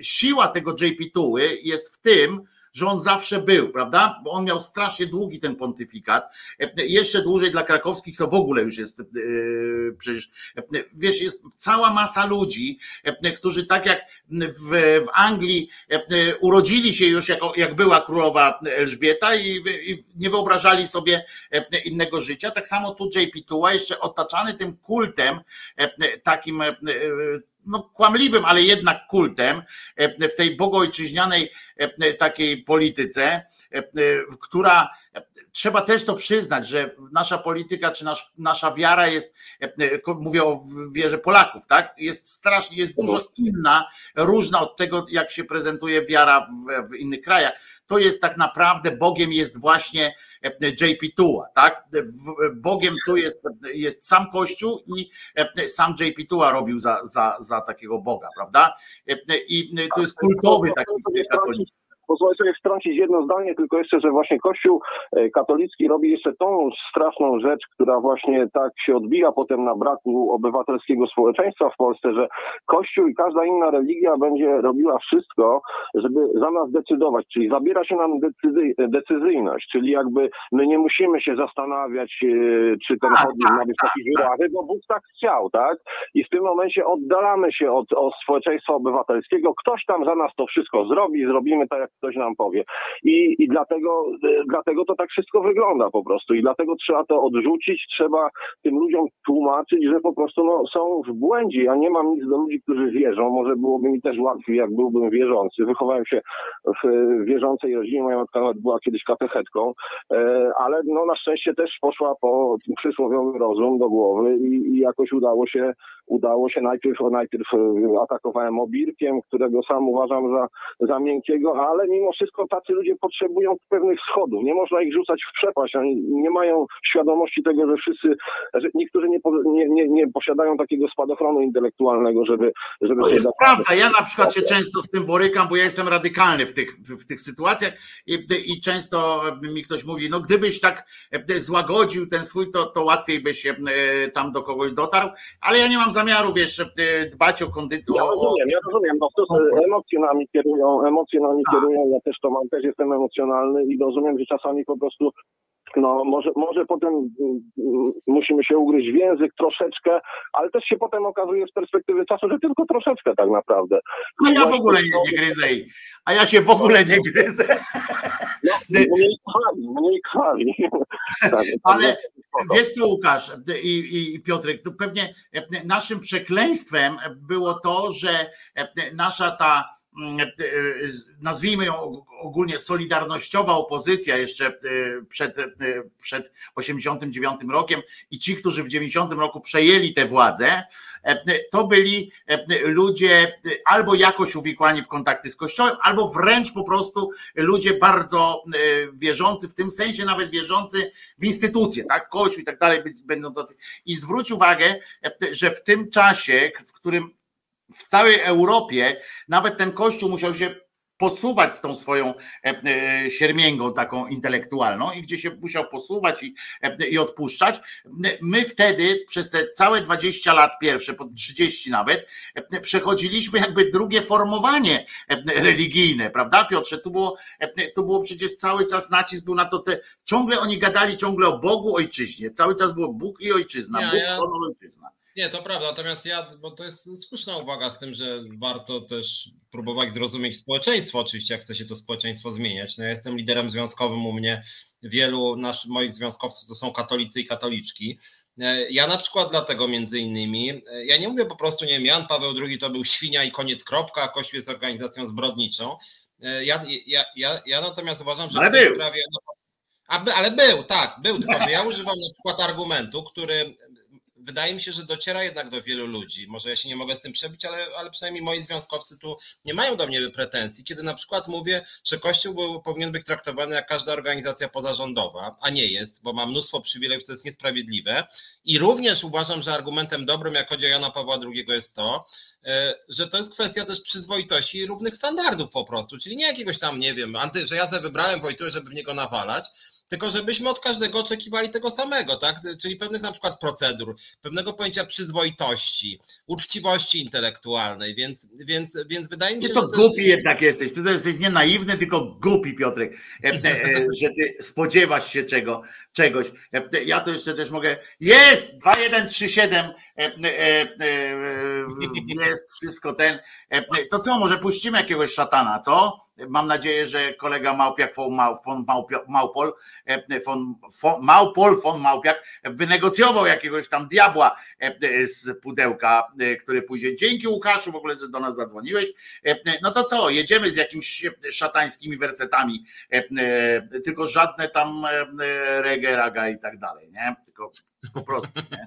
siła tego JP Tuły jest w tym, że on zawsze był, prawda? Bo on miał strasznie długi ten pontyfikat. Jeszcze dłużej dla krakowskich to w ogóle już jest e, przecież, e, wiesz, jest cała masa ludzi, e, którzy tak jak w, Anglii urodzili się już jako, jak była królowa Elżbieta i, i nie wyobrażali sobie innego życia, tak samo tu JP Tuła jeszcze otaczany tym kultem takim no, kłamliwym, ale jednak kultem e, w tej bogojczyźnianej e, takiej polityce, e, która trzeba też to przyznać, że nasza polityka czy nasz, nasza wiara jest, mówię o wierze Polaków, tak? Jest strasznie, jest dużo inna, różna od tego, jak się prezentuje wiara w, w innych krajach. To jest tak naprawdę Bogiem jest właśnie JP Tuła, tak? Bogiem tu jest, jest sam Kościół i sam JP Tuła robił za, za, za takiego Boga, prawda? I to jest kultowy taki katolicki. Pozwolę sobie wtrącić jedno zdanie, tylko jeszcze, że właśnie Kościół e, katolicki robi jeszcze tą straszną rzecz, która właśnie tak się odbija potem na braku obywatelskiego społeczeństwa w Polsce, że Kościół i każda inna religia będzie robiła wszystko, żeby za nas decydować, czyli zabiera się nam decyzy, decyzyjność, czyli jakby my nie musimy się zastanawiać, e, czy ten Tak, chodnik tak, ma wysokich żurawy, bo Bóg tak chciał, tak? I w tym momencie oddalamy się od, od społeczeństwa obywatelskiego. Ktoś tam za nas to wszystko zrobi, zrobimy tak, jak ktoś nam powie. I, i dlatego, e, dlatego to tak wszystko wygląda po prostu. I dlatego trzeba to odrzucić, trzeba tym ludziom tłumaczyć, że po prostu no, są w błędzie. Ja nie mam nic do ludzi, którzy wierzą. Może byłoby mi też łatwiej, jak byłbym wierzący. Wychowałem się w wierzącej rodzinie. Moja matka była kiedyś katechetką, e, ale no, na szczęście też poszła po przysłowiowy rozum do głowy i, i jakoś udało się, udało się najpierw, najpierw e, atakowałem obirkiem, którego sam uważam za, za miękkiego, ale mimo wszystko tacy ludzie potrzebują pewnych schodów. Nie można ich rzucać w przepaść. Oni nie mają świadomości tego, że wszyscy, że niektórzy nie, nie, nie, nie posiadają takiego spadochronu intelektualnego, żeby... żeby To jest prawda. Ja na przykład się często z tym borykam, bo ja jestem radykalny w tych, w, tych sytuacjach i, i często mi ktoś mówi, no gdybyś tak złagodził ten swój, to, to łatwiej byś e, tam do kogoś dotarł, ale ja nie mam zamiaru, wiesz, e, dbać o kondycję. Ja rozumiem, ja rozumiem. No to emocje nami kierują, emocje nami Tak. kierują. Ja też to mam, też jestem emocjonalny i rozumiem, że czasami po prostu no może, może potem mm, musimy się ugryźć w język troszeczkę, ale też się potem okazuje z perspektywy czasu, że tylko troszeczkę tak naprawdę. A ja w ogóle nie, nie gryzę, i- a ja się w ogóle nie gryzę. No, mniej krwawi, mniej krwawi. (laughs) Tak, Ale spoko. Wiesz co, Łukasz i, i- Piotrek, to pewnie e, naszym przekleństwem było to, że e, nasza ta, nazwijmy ją ogólnie solidarnościowa opozycja jeszcze e, przed, e, przed 89 rokiem i ci, którzy w 90 roku przejęli tę władzę, e, to byli e, ludzie albo jakoś uwikłani w kontakty z Kościołem, albo wręcz po prostu ludzie bardzo e, wierzący, w tym sensie nawet wierzący w instytucje, tak, w kościół i tak dalej, będą tacy. I zwróć uwagę, że w tym czasie, w którym w całej Europie nawet ten kościół musiał się posuwać z tą swoją e, e, siermięgą taką intelektualną i gdzie się musiał posuwać i, e, i odpuszczać. My wtedy przez te całe 20 lat pierwsze, po 30 nawet, przechodziliśmy jakby drugie formowanie religijne, prawda Piotrze? Tu było, tu było przecież cały czas nacisk był na to, te, ciągle oni gadali ciągle o Bogu, ojczyźnie, cały czas było Bóg i ojczyzna, Nie, Bóg, ja- honor, ojczyzna. Nie, to prawda, natomiast ja, bo to jest słuszna uwaga z tym, że warto też próbować zrozumieć społeczeństwo, oczywiście, jak chce się to społeczeństwo zmieniać. No ja jestem liderem związkowym u mnie, wielu nasz, moich związkowców to są katolicy i katoliczki. E, Ja na przykład dlatego między innymi, e, ja nie mówię po prostu, nie wiem, Jan Paweł II to był świnia i koniec kropka, a Kościół jest organizacją zbrodniczą. E, Ja, ja, ja, ja natomiast uważam, że Ale w tej był. sprawie, no, ale był, tak, był, tylko że ja używam na przykład argumentu, który wydaje mi się, że dociera jednak do wielu ludzi. Może ja się nie mogę z tym przebić, ale, ale przynajmniej moi związkowcy tu nie mają do mnie pretensji, kiedy na przykład mówię, że Kościół był, powinien być traktowany jak każda organizacja pozarządowa, a nie jest, bo ma mnóstwo przywilejów, co jest niesprawiedliwe. I również uważam, że argumentem dobrym, jak chodzi o Jana Pawła II, jest to, e, że to jest kwestia też przyzwoitości i równych standardów po prostu, czyli nie jakiegoś tam, nie wiem, anty, że ja sobie wybrałem Wojtuła, żeby w niego nawalać, tylko żebyśmy od każdego oczekiwali tego samego, tak? Czyli pewnych na przykład procedur, pewnego pojęcia przyzwoitości, uczciwości intelektualnej, więc, więc, więc wydaje mi się, Nie to że. głupi też... jednak jesteś. Ty to jesteś nie naiwny, tylko głupi, Piotrek, e, e, (laughs) że ty spodziewasz się czego, czegoś. E, ja to jeszcze też mogę. Jest! 2137 jest wszystko ten. To co, może puścimy jakiegoś szatana, co? Mam nadzieję, że kolega Małpiak von, Małpol, von, von, Małpol von Małpiak wynegocjował jakiegoś tam diabła z pudełka, który pójdzie. Dzięki Łukaszu w ogóle, że do nas zadzwoniłeś. No to co, jedziemy z jakimiś szatańskimi wersetami, tylko żadne tam reggae, i tak dalej, nie? Tylko po prostu, nie?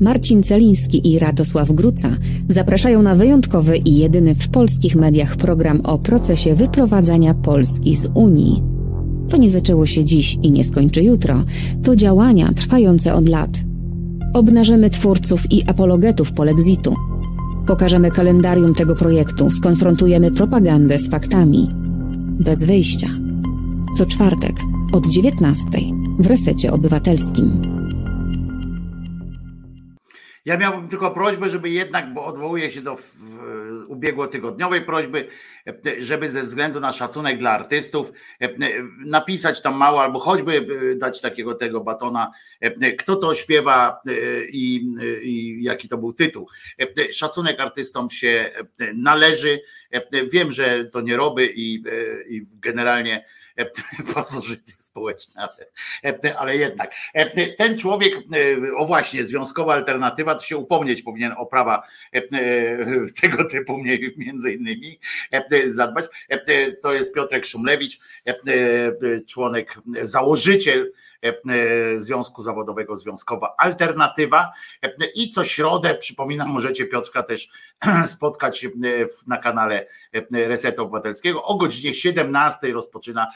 Marcin Celiński i Radosław Gruca zapraszają na wyjątkowy i jedyny w polskich mediach program o procesie wyprowadzania Polski z Unii. To nie zaczęło się dziś i nie skończy jutro. To działania trwające od lat. Obnażymy twórców i apologetów polexitu. Pokażemy kalendarium tego projektu, skonfrontujemy propagandę z faktami. Bez wyjścia. Co czwartek od 19 w resecie obywatelskim. Ja miałbym tylko prośbę, żeby jednak, bo odwołuję się do ubiegłotygodniowej prośby, żeby ze względu na szacunek dla artystów napisać tam mało, albo choćby dać takiego tego batona, kto to śpiewa i, i jaki to był tytuł. Szacunek artystom się należy. Wiem, że to nie robi i, i generalnie (laughs) pasożyty społeczne, ale, ale jednak. Ten człowiek, o właśnie, związkowa alternatywa, to się upomnieć powinien o prawa tego typu między innymi zadbać. To jest Piotrek Szumlewicz, członek, założyciel Związku Zawodowego Związkowa Alternatywa i co środę, przypominam, możecie Piotrka też (clears throat) spotkać na kanale Resetu Obywatelskiego. O godzinie 17 rozpoczyna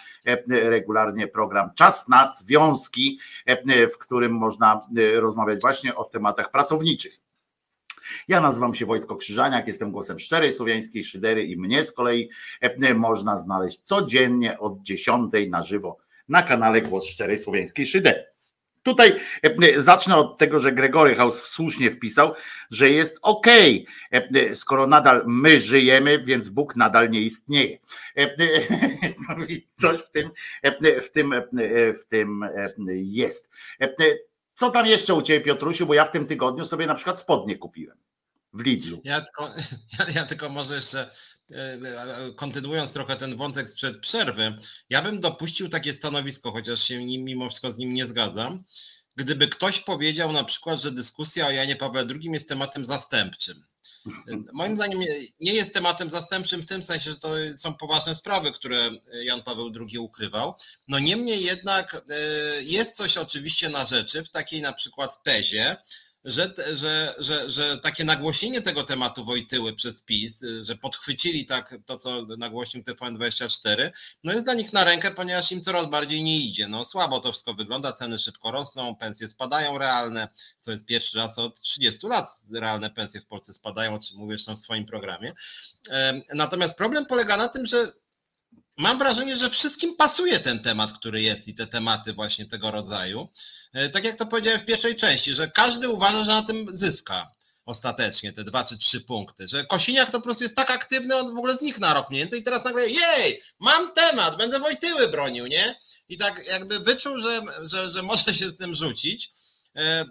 regularnie program Czas na Związki, w którym można rozmawiać właśnie o tematach pracowniczych. Ja nazywam się Wojtko Krzyżaniak, jestem głosem szczerej słowiańskiej szydery i mnie z kolei można znaleźć codziennie od 10 na żywo na kanale Głos Szczerej Słowiańskiej Szydery. Tutaj zacznę od tego, że Gregory House słusznie wpisał, że jest ok, skoro nadal my żyjemy, więc Bóg nadal nie istnieje. (laughs) Coś w tym, w tym, w tym jest. Co tam jeszcze u Ciebie, Piotrusiu, bo ja w tym tygodniu sobie na przykład spodnie kupiłem w Lidlu. Ja tylko, (laughs) ja, ja tylko może jeszcze kontynuując trochę ten wątek sprzed przerwy, ja bym dopuścił takie stanowisko, chociaż się nim, mimo wszystko z nim nie zgadzam, gdyby ktoś powiedział na przykład, że dyskusja o Janie Pawle II jest tematem zastępczym. Moim zdaniem nie jest tematem zastępczym w tym sensie, że to są poważne sprawy, które Jan Paweł II ukrywał. No niemniej jednak jest coś oczywiście na rzeczy w takiej na przykład tezie, że, że, że, że takie nagłośnienie tego tematu Wojtyły przez PiS, że podchwycili tak to, co nagłośnił TVN24, no jest dla nich na rękę, ponieważ im coraz bardziej nie idzie. No słabo to wszystko wygląda, ceny szybko rosną, pensje spadają realne, co jest pierwszy raz od 30 lat realne pensje w Polsce spadają, o czym mówię zresztą w swoim programie. Natomiast problem polega na tym, że mam wrażenie, że wszystkim pasuje ten temat, który jest i te tematy właśnie tego rodzaju. Tak jak to powiedziałem w pierwszej części, że każdy uważa, że na tym zyska ostatecznie te dwa czy trzy punkty, że Kosiniak to po prostu jest tak aktywny, on w ogóle z nich na rok mniej więcej i teraz nagle jej, mam temat, będę Wojtyły bronił, nie? I tak jakby wyczuł, że, że, że może się z tym rzucić.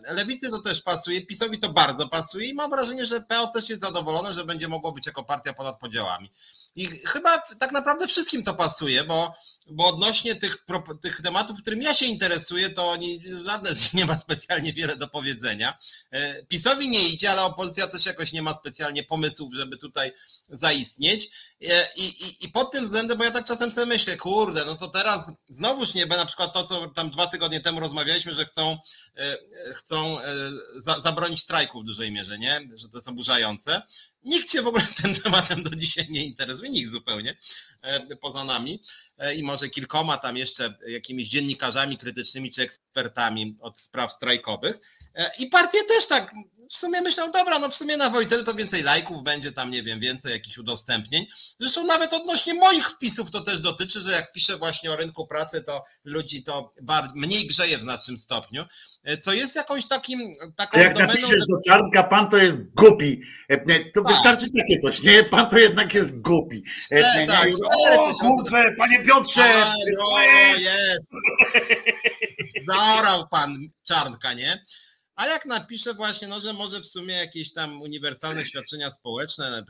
Lewicy to też pasuje, PiSowi to bardzo pasuje i mam wrażenie, że PO też jest zadowolone, że będzie mogło być jako partia ponad podziałami. I chyba tak naprawdę wszystkim to pasuje, bo bo odnośnie tych, tych tematów, którym ja się interesuję, to oni, żadne z nich nie ma specjalnie wiele do powiedzenia. E, PiSowi nie idzie, ale opozycja też jakoś nie ma specjalnie pomysłów, żeby tutaj zaistnieć. E, I, i, I pod tym względem, bo ja tak czasem sobie myślę, kurde, no to teraz znowuż nie będzie na przykład to, co tam dwa tygodnie temu rozmawialiśmy, że chcą, e, chcą za, zabronić strajków w dużej mierze, nie? Że to jest oburzające. Nikt się w ogóle (laughs) tym tematem do dzisiaj nie interesuje, nikt zupełnie poza nami i może kilkoma tam jeszcze jakimiś dziennikarzami krytycznymi czy ekspertami od spraw strajkowych. I partie też tak w sumie myślą, dobra, no w sumie na Wojtel to więcej lajków będzie, tam nie wiem, więcej jakichś udostępnień. Zresztą nawet odnośnie moich wpisów to też dotyczy, że jak piszę właśnie o rynku pracy, to ludzi to mniej grzeje w znacznym stopniu, co jest jakąś takim taką Jak domeną, napiszesz do Czarnka, pan to jest głupi, to tak. wystarczy takie coś, nie? Pan to jednak jest głupi. E, tak, o kurczę, panie Piotrze! A, no, jest. (laughs) Zaorał pan Czarnka, nie? A jak napiszę właśnie, no, że może w sumie jakieś tam uniwersalne świadczenia społeczne,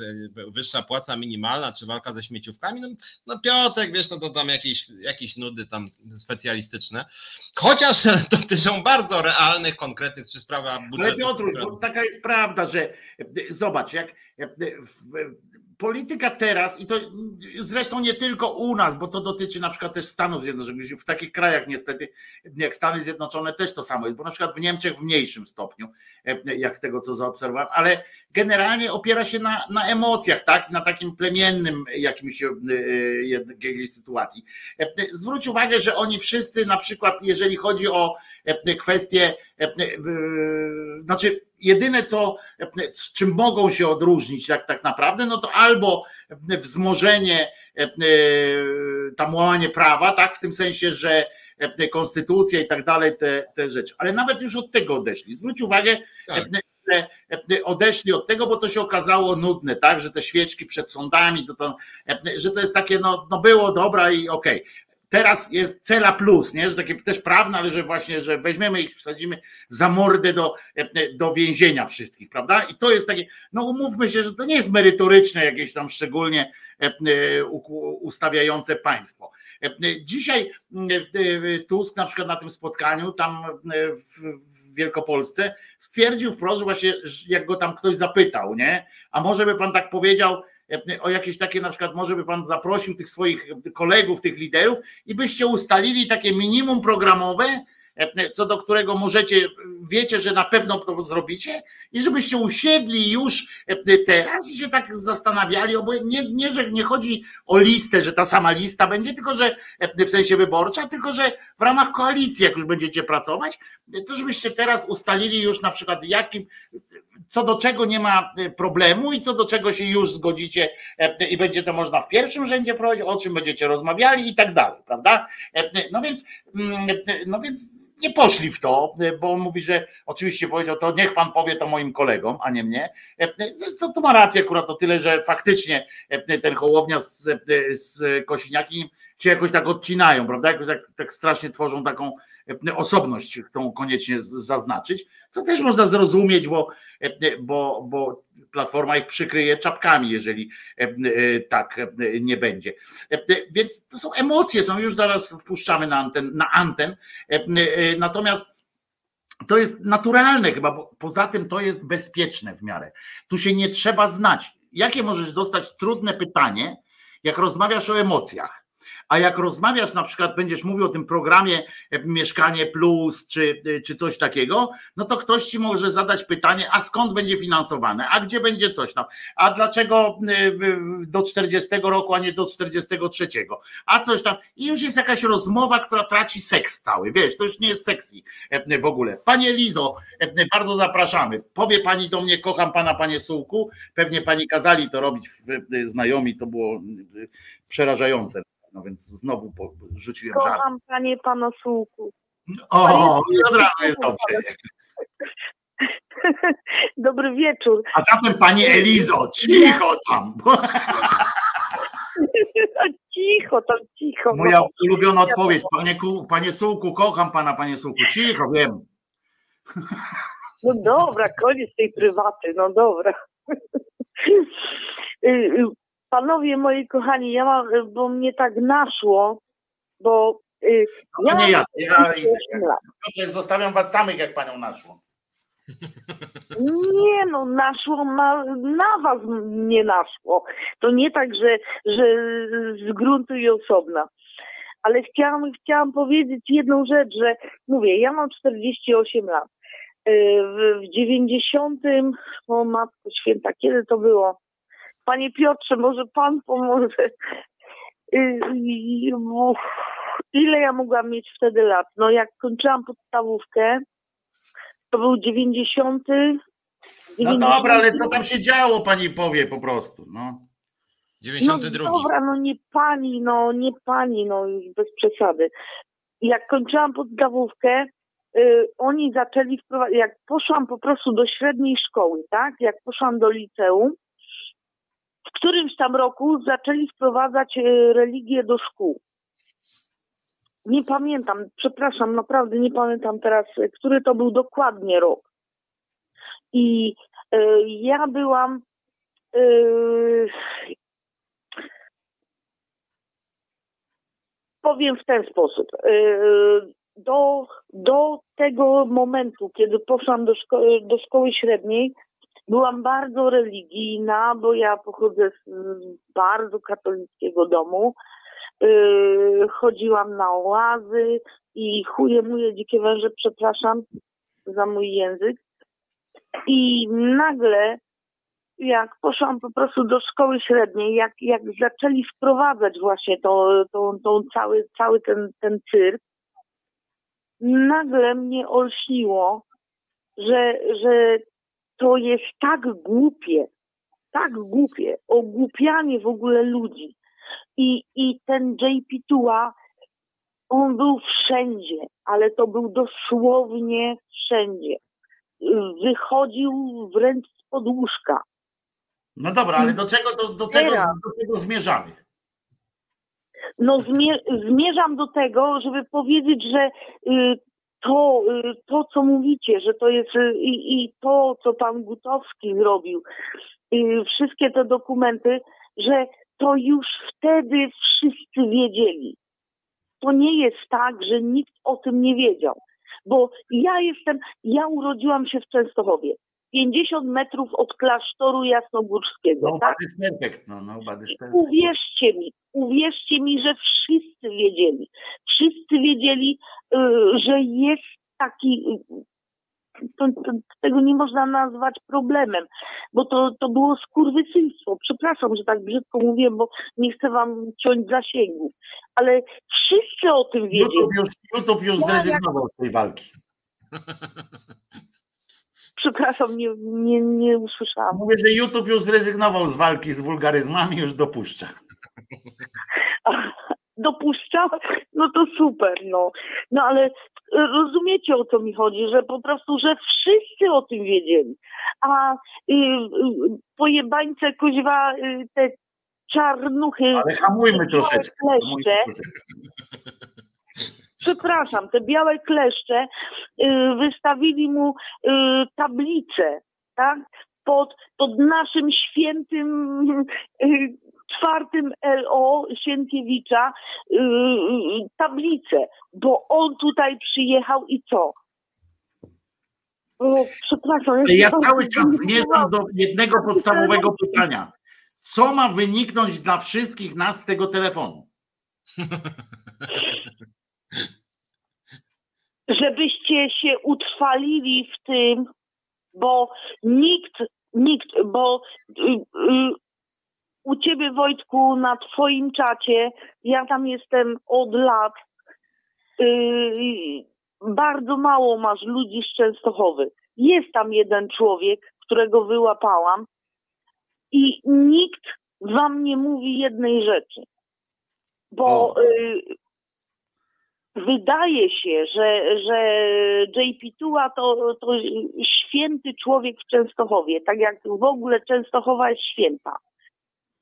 wyższa płaca minimalna, czy walka ze śmieciówkami, no, no Piotrek, wiesz, no to tam jakieś, jakieś nudy tam specjalistyczne, chociaż (laughs) dotyczą bardzo realnych, konkretnych, czy sprawa budżetu. Ale Piotruś, bo taka jest prawda, że zobacz, jak w, polityka teraz, i to zresztą nie tylko u nas, bo to dotyczy na przykład też Stanów Zjednoczonych, w takich krajach niestety, jak Stany Zjednoczone też to samo jest, bo na przykład w Niemczech w mniejszym stopniu, e, jak z tego co zaobserwowałem, ale generalnie opiera się na, na emocjach, tak, na takim plemiennym jakimś e, jakiejś sytuacji. E, zwróć uwagę, że oni wszyscy na przykład, jeżeli chodzi o kwestie, znaczy jedyne co, czym mogą się odróżnić tak, tak naprawdę, no to albo wzmożenie, tam łamanie prawa, tak, w tym sensie, że konstytucja i tak dalej, te, te rzeczy. Ale nawet już od tego odeszli. Zwróć uwagę, tak. odeszli od tego, bo to się okazało nudne, tak, że te świeczki przed sądami, to, to, że to jest takie, no, no było dobra i okej. Teraz jest cela plus, nie? że takie też prawne, ale że właśnie, że weźmiemy ich, wsadzimy za mordę do, do więzienia wszystkich, prawda? I to jest takie, no umówmy się, że to nie jest merytoryczne jakieś tam szczególnie e, ustawiające państwo. Dzisiaj e, Tusk na przykład na tym spotkaniu tam w Wielkopolsce stwierdził wprost, że właśnie jak go tam ktoś zapytał, nie? A może by pan tak powiedział, o jakieś takie na przykład, może by pan zaprosił tych swoich kolegów, tych liderów i byście ustalili takie minimum programowe, co do którego możecie, wiecie, że na pewno to zrobicie i żebyście usiedli już teraz i się tak zastanawiali, bo nie, nie, że nie chodzi o listę, że ta sama lista będzie, tylko że w sensie wyborcza, tylko że w ramach koalicji, jak już będziecie pracować, to żebyście teraz ustalili już na przykład jakim, co do czego nie ma e, problemu i co do czego się już zgodzicie e, i będzie to można w pierwszym rzędzie prowadzić, o czym będziecie rozmawiali i tak dalej, prawda? E, no więc, mm, no więc nie poszli w to, bo on mówi, że oczywiście powiedział to, niech pan powie to moim kolegom, a nie mnie. To, to ma rację akurat o tyle, że faktycznie ten Hołownia z, z Kosiniakiem się jakoś tak odcinają, prawda? Jakoś tak, tak strasznie tworzą taką osobność, chcą koniecznie zaznaczyć, co też można zrozumieć, bo bo, bo Platforma ich przykryje czapkami, jeżeli e, e, tak e, nie będzie. Więc to są emocje, są już zaraz wpuszczamy na anten, na anten. Natomiast to jest naturalne chyba, bo poza tym to jest bezpieczne w miarę. Tu się nie trzeba znać. Jakie możesz dostać trudne pytanie, jak rozmawiasz o emocjach? A jak rozmawiasz, na przykład będziesz mówił o tym programie e, Mieszkanie Plus czy, e, czy coś takiego, no to ktoś ci może zadać pytanie, a skąd będzie finansowane, a gdzie będzie coś tam, a dlaczego e, do 40 roku, a nie do 43, a coś tam. I już jest jakaś rozmowa, która traci seks cały, wiesz, to już nie jest sexy w ogóle. Panie Lizo, bardzo zapraszamy. Powie pani do mnie, kocham pana, panie Sułku, pewnie pani kazali to robić znajomi, to było przerażające. No więc znowu rzuciłem żart. Kocham panie panosułku. O, i od razu jest dobrze. (laughs) Dobry wieczór. A zatem pani Elizo, cicho tam. (laughs) cicho, tam cicho. Moja ulubiona odpowiedź, panie, panie Sułku, kocham pana, panie Sułku. Cicho, wiem. No dobra, koniec tej prywaty, no dobra. (laughs) Y, y, Panowie moi kochani, ja mam, bo mnie tak naszło, bo y, No nie ja, ja (laughs) 48 lat. Piotrze, zostawiam was samych, jak panią naszło. Nie no, naszło na, na was nie naszło. To nie tak, że, że z gruntu i osobna. Ale chciałam, chciałam powiedzieć jedną rzecz, że mówię, ja mam 48 lat. Y, W, w 90, o matko święta, kiedy to było? Panie Piotrze, może pan pomoże? Y, Ile ja mogłam mieć wtedy lat? No jak kończyłam podstawówkę, to był 90. No dobra, ale co tam się działo, pani powie po prostu. No. 92. No dobra, no nie pani, no nie pani, no już bez przesady. Jak kończyłam podstawówkę, y, oni zaczęli wprowadzać, jak poszłam po prostu do średniej szkoły, tak, jak poszłam do liceum, w którymś tam roku zaczęli wprowadzać y, religię do szkół. Nie pamiętam, przepraszam, naprawdę nie pamiętam teraz, y, który to był dokładnie rok. I y, ja byłam y, powiem w ten sposób. Yy, Do, do tego momentu, kiedy poszłam do, szko- do szkoły średniej, byłam bardzo religijna, bo ja pochodzę z bardzo katolickiego domu. Yy, Chodziłam na oazy i chuje muje dzikie węże, przepraszam za mój język. I nagle jak poszłam po prostu do szkoły średniej, jak, jak zaczęli wprowadzać właśnie to, to, to cały, cały ten, ten cyrk, nagle mnie olśniło, że, że to jest tak głupie, tak głupie, ogłupianie w ogóle ludzi. I, i ten JP Tua, on był wszędzie, ale to był dosłownie wszędzie. Wychodził wręcz spod łóżka. No dobra, ale do czego, do, do, czego, do czego zmierzamy? No zmie- zmierzam do tego, żeby powiedzieć, że y, to, y, to, co mówicie, że to jest y, i, i to, co pan Gutowski zrobił, y, wszystkie te dokumenty, że to już wtedy wszyscy wiedzieli. To nie jest tak, że nikt o tym nie wiedział. Bo ja jestem, ja urodziłam się w Częstochowie. 50 metrów od klasztoru jasnogórskiego. No, tak? perfect. No, no, uwierzcie mi, uwierzcie mi, że wszyscy wiedzieli. Wszyscy wiedzieli, y, że jest taki. y, To, to, tego nie można nazwać problemem, bo to, to było skurwysyństwo. Przepraszam, że tak brzydko mówię, bo nie chcę wam ciąć zasięgów, ale wszyscy o tym wiedzieli. YouTube już, YouTube już zrezygnował z tej walki. (laughs) Przepraszam, nie, nie, nie usłyszałam. Mówię, że YouTube już zrezygnował z walki z wulgaryzmami, już dopuszcza. dopuszcza, no to super, no. No ale y, rozumiecie o co mi chodzi, że po prostu, że wszyscy o tym wiedzieli. A y, y, pojebańce kuźwa, y, te czarnuchy, Ale hamujmy troszeczkę. Przepraszam, te białe kleszcze y, wystawili mu y, tablicę, tak? Pod, pod naszym świętym y, czwartym LO Sienkiewicza tablicę, bo on tutaj przyjechał i co? O, przepraszam. Ale ja cały czas zmierzam do jednego podstawowego pytania. Co ma wyniknąć dla wszystkich nas z tego telefonu? (laughs) żebyście się utrwalili w tym, bo nikt, nikt, bo y, y, u ciebie Wojtku na twoim czacie, ja tam jestem od lat, y, bardzo mało masz ludzi z Częstochowy. Jest tam jeden człowiek, którego wyłapałam i nikt wam nie mówi jednej rzeczy. Bo. Y, wydaje się, że, że JP Tua to, to święty człowiek w Częstochowie, tak jak w ogóle Częstochowa jest święta.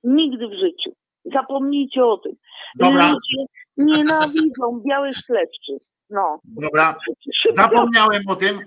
Nigdy w życiu. Zapomnijcie o tym. Dobra. Ludzie nienawidzą białych kleszczy. No. Dobra, zapomniałem o tym.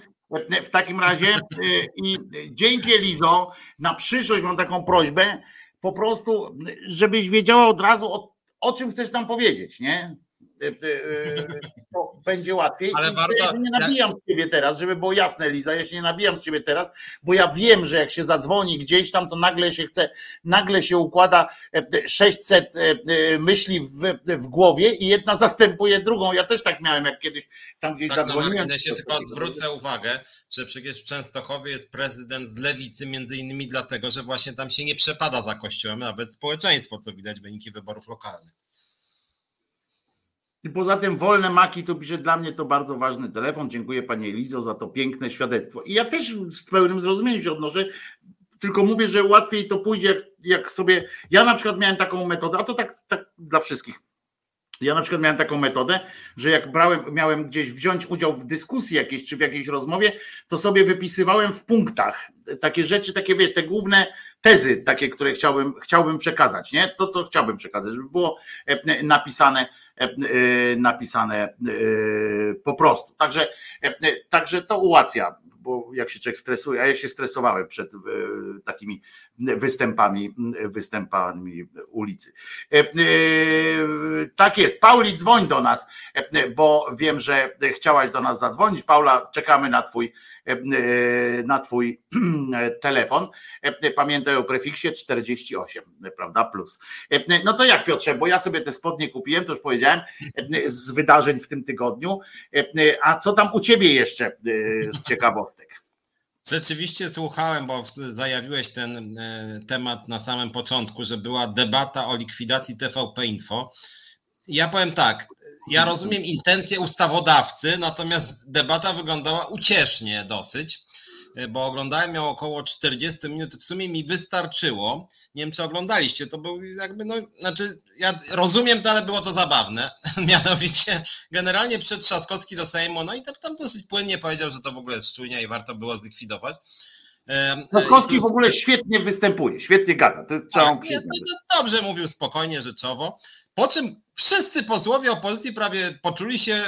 W takim razie y, i dzięki Elizo, na przyszłość mam taką prośbę. po prostu, żebyś wiedziała od razu, o, o czym chcesz nam powiedzieć, nie? E, e, To będzie łatwiej. Ale warto- ja się nie nabijam z ciebie teraz, żeby było jasne, Liza. Ja się nie nabijam z ciebie teraz, bo ja wiem, że jak się zadzwoni gdzieś tam, to nagle się chce, nagle się układa e, 600 e, e, myśli w, w głowie i jedna zastępuje drugą. Ja też tak miałem, jak kiedyś tam gdzieś Tak na zadzwoniłem. marginesie tylko zwrócę uwagę, że przecież w Częstochowie jest prezydent z lewicy, między innymi dlatego, że właśnie tam się nie przepada za kościołem, nawet społeczeństwo, co widać wyniki wyborów lokalnych. I poza tym wolne maki, to pisze dla mnie to bardzo ważny telefon. Dziękuję Pani Elizo za to piękne świadectwo. I ja też z pełnym zrozumieniem się odnoszę, tylko mówię, że łatwiej to pójdzie, jak, jak sobie. Ja na przykład miałem taką metodę, a to tak, tak dla wszystkich. Ja na przykład miałem taką metodę, że jak brałem, miałem gdzieś wziąć udział w dyskusji jakiejś czy w jakiejś rozmowie, to sobie wypisywałem w punktach takie rzeczy, takie wiesz, te główne tezy, takie, które chciałbym, chciałbym przekazać, nie? To, co chciałbym przekazać, żeby było e, napisane, e, napisane e, po prostu. Także, także to ułatwia, bo jak się człowiek stresuje, a ja się stresowałem przed takimi występami, występami ulicy. Tak jest. Pauli, dzwoń do nas, bo wiem, że chciałaś do nas zadzwonić. Paula, czekamy na twój na twój (clears throat) telefon. E, Pamiętaj o prefiksie 48, prawda? Plus. E, No to jak Piotrze, bo ja sobie te spodnie kupiłem, to już powiedziałem, e, z wydarzeń w tym tygodniu. E, A co tam u ciebie jeszcze e, z ciekawostek? Rzeczywiście słuchałem, bo zajawiłeś ten e, temat na samym początku, że była debata o likwidacji TVP Info. Ja powiem tak, ja rozumiem intencje ustawodawcy, natomiast debata wyglądała uciesznie dosyć, e, bo oglądałem ją około 40 minut, w sumie mi wystarczyło. Nie wiem, czy oglądaliście, to był jakby, no, znaczy, ja rozumiem to, ale było to zabawne. (laughs) Mianowicie, generalnie przed Trzaskowski do Sejmu, no i tam, tam dosyć płynnie powiedział, że to w ogóle jest szczujnia i warto było zlikwidować. E, Trzaskowski w ogóle świetnie występuje, świetnie gada, to jest trzeba tak, przyznać. dobrze mówił spokojnie, rzeczowo. Po czym wszyscy posłowie opozycji prawie poczuli się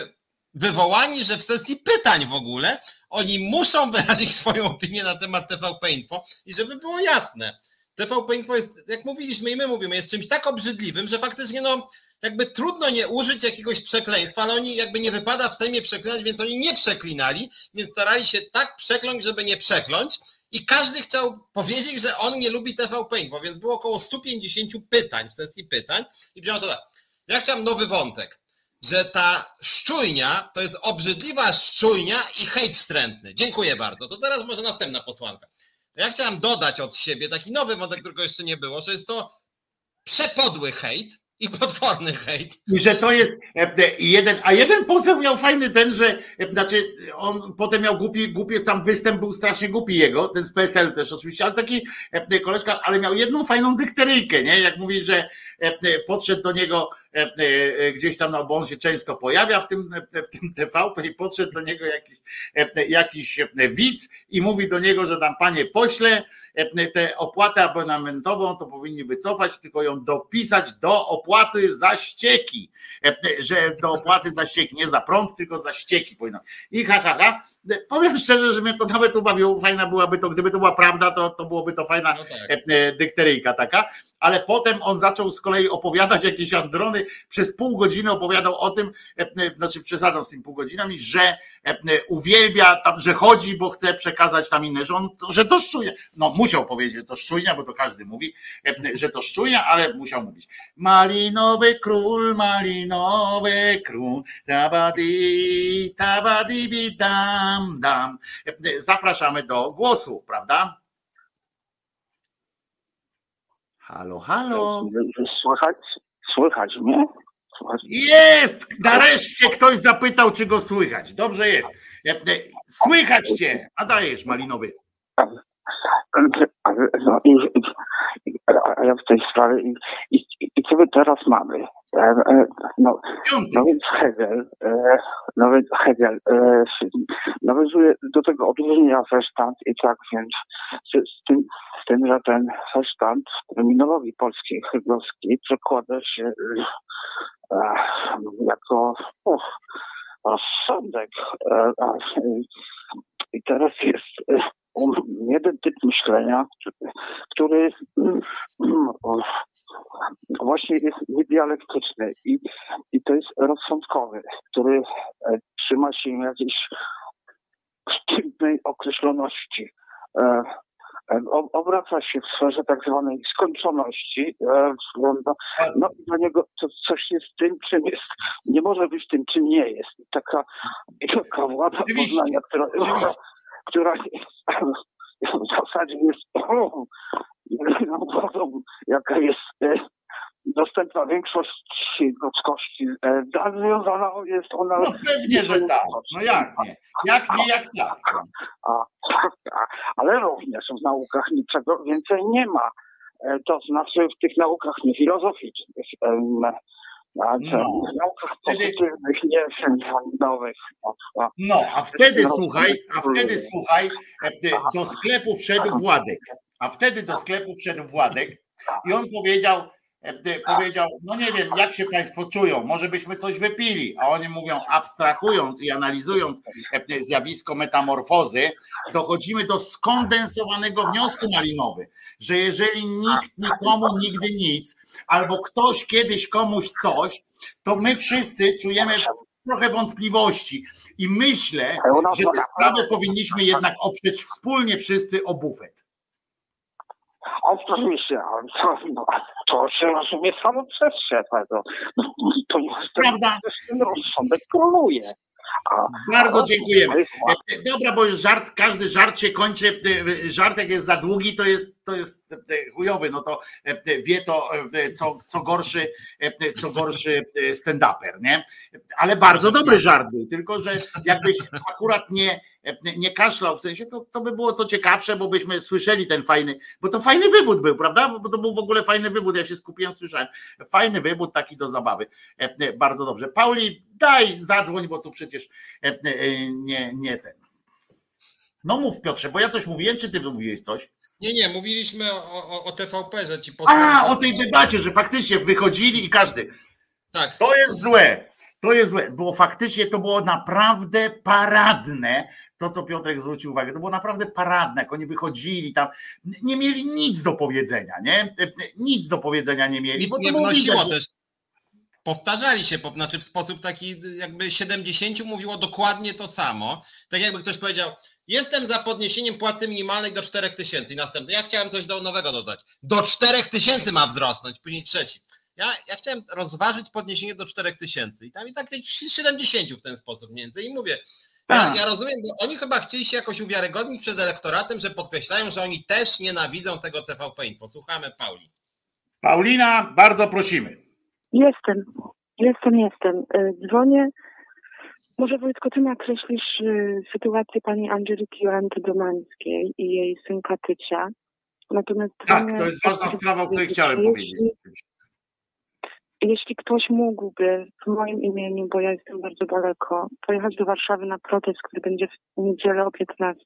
wywołani, że w sesji pytań w ogóle oni muszą wyrazić (laughs) swoją opinię na temat TVP Info i żeby było jasne. TVP Info jest, jak mówiliśmy i my mówimy, jest czymś tak obrzydliwym, że faktycznie no jakby trudno nie użyć jakiegoś przekleństwa, ale oni jakby nie wypada w Sejmie przeklinać, więc oni nie przeklinali, więc starali się tak przekląć, żeby nie przekląć i każdy chciał powiedzieć, że on nie lubi TVP Info, więc było około 150 pytań w sesji pytań i wziąłem to tak. Ja chciałem nowy wątek, że ta szczujnia to jest obrzydliwa szczujnia i hejt wstrętny. Dziękuję bardzo. To teraz może następna posłanka. Ja chciałem dodać od siebie taki nowy wątek, którego jeszcze nie było, że jest to przepodły hejt i potworny hejt. I że to jest e, e, jeden, a jeden poseł miał fajny ten, że e, znaczy on potem miał głupi, głupi sam występ, był strasznie głupi jego, ten z PSL też oczywiście, ale taki koleżka, ale miał jedną fajną dykteryjkę, nie? Jak mówi, że podszedł do niego gdzieś tam, no bo on się często pojawia w tym, w tym TVP i podszedł do niego jakiś, jakiś widz i mówi do niego, że tam panie pośle, tę opłatę abonamentową to powinni wycofać, tylko ją dopisać do opłaty za ścieki, E, że do opłaty za ścieki, nie za prąd, tylko za ścieki powinno. I ha, ha, ha. Powiem szczerze, że mnie to nawet ubawiło, fajna byłaby to, gdyby to była prawda, to, to byłoby to fajna No tak. e, e, dykteryjka taka, ale potem on zaczął z kolei opowiadać jakieś androny, przez pół godziny opowiadał o tym, e, znaczy przesadzam z tym pół godzinami, że uwielbia tam, że chodzi, bo chce przekazać tam inne, że on, że to szczujnia, no musiał powiedzieć, że to szczujnia, bo to każdy mówi, że to szczujnia, ale musiał mówić, malinowy król, malinowy król, tabadi, tabadi, bi, dam, dam. Zapraszamy do głosu, prawda? Halo, halo. Słychać, słychać mnie? Słychać. Jest! Nareszcie ktoś zapytał, czy go słychać. Dobrze jest. E, e, Słychać cię. A dajesz, malinowy. No, i, a ja w tej sprawie i, i, i co my teraz mamy? E, e, No, no więc Hegel, e, no więc Hegel nawiązuje do tego odróżnienia Verstand i tak więc z, z, tym, z tym, że ten Verstand w terminologii polskiej hegelowskiej przekłada się jako uch, rozsądek. I teraz jest jeden typ myślenia, który, który mm, właśnie jest niedialektyczny i, i to jest rozsądkowy, który e, trzyma się jakiejś sztywnej określoności. E, e, obraca się w sferze tak zwanej skończoności. No, no i dla niego to coś jest tym, czym jest, nie może być tym, czym nie jest. Taka, taka władza Oczywiście, poznania, która. Która jest, w zasadzie jest (clears throat) jedyną władzą, jaka jest e, dostępna większości ludzkości. E, a związana jest ona... No pewnie, że tak. No jak nie? Jak nie, jak tak. A, a, ale również w naukach niczego więcej nie ma. E, To znaczy w tych naukach niefilozoficznych, a No. Wtedy- pozytywnych, nie. No, a wtedy No, słuchaj, a wtedy no. słuchaj, do sklepu wszedł Władek. A wtedy do sklepu wszedł Władek i on powiedział, powiedział, no nie wiem, jak się Państwo czują, może byśmy coś wypili. A oni mówią, abstrahując i analizując e, e, zjawisko metamorfozy, dochodzimy do skondensowanego wniosku malinowy, że jeżeli nikt nikomu nigdy nic, albo ktoś kiedyś komuś coś, to my wszyscy czujemy trochę wątpliwości i myślę, że tę sprawę powinniśmy jednak oprzeć wspólnie wszyscy o bufet. Oczywiście, ale to, no, to się rozumie samo przez się. To, no, to jest Prawda? ten rozsądek króluje. A, Bardzo dziękujemy. E, e, Dobra, bo już żart, każdy żart się kończy, e, żart jak jest za długi, to jest, to jest e, chujowy, no to e, e, wie to, e, co, co gorszy, e, co gorszy e, stand-uper, nie? Ale bardzo dobry żart był, tylko że jakbyś akurat nie, e, nie kaszlał w sensie, to, to by było to ciekawsze, bo byśmy słyszeli ten fajny, bo to fajny wywód był, prawda? Bo to był w ogóle fajny wywód, ja się skupiłem, słyszałem. Fajny wywód taki do zabawy. E, e, Bardzo dobrze. Pauli, daj, zadzwoń, bo tu przecież e, nie, nie ten. No mów Piotrze, bo ja coś mówiłem, czy ty mówiłeś coś? Nie, nie, mówiliśmy o, o, o TVP, że ci A, o tej debacie, że faktycznie wychodzili i każdy. Tak, To jest złe. To jest złe, bo faktycznie to było naprawdę paradne. To, co Piotrek zwrócił uwagę, to było naprawdę paradne, jak oni wychodzili tam, nie mieli nic do powiedzenia, nie? Nic do powiedzenia nie mieli. nic bo nie wnosiło też. Powtarzali się, znaczy w sposób taki jakby 70 mówiło dokładnie to samo. Tak jakby ktoś powiedział, jestem za podniesieniem płacy minimalnej do 4000 i następny, ja chciałem coś do nowego dodać. Do 4000 ma wzrosnąć, później trzeci. Ja, ja chciałem rozważyć podniesienie do 4000 i tam i tak 70 w ten sposób więcej i mówię, ja, Tak. ja rozumiem, bo oni chyba chcieli się jakoś uwiarygodnić przed elektoratem, że podkreślają, że oni też nienawidzą tego TVP Info. Słuchamy Pauli. Paulina, bardzo prosimy. Jestem, jestem, jestem. Y, Dzwonię. Może Wojtko, ty nakreślisz y, sytuację pani Angeliki Joanty Domańskiej i jej synka Tycia. Natomiast Tak, to jest ważna sprawa, o której chciałem powiedzieć. Jeśli ktoś mógłby w moim imieniu, bo ja jestem bardzo daleko, pojechać do Warszawy na protest, który będzie w niedzielę o 15.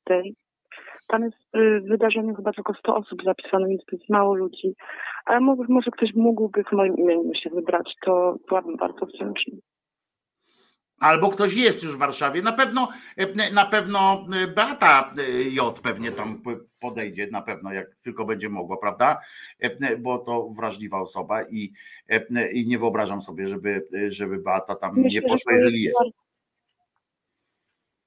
Tam jest y, w wydarzeniu chyba tylko 100 osób zapisane, więc to jest mało ludzi. Ale może, może ktoś mógłby w moim imieniu się wybrać, to byłabym bardzo wdzięczna. Albo ktoś jest już w Warszawie. Na pewno, e, na pewno Beata e, J pewnie tam podejdzie, na pewno, jak tylko będzie mogła, prawda? E, Bo to wrażliwa osoba i, e, i nie wyobrażam sobie, żeby, żeby Beata tam nie Myślę, że poszła, jeżeli jest. bardzo-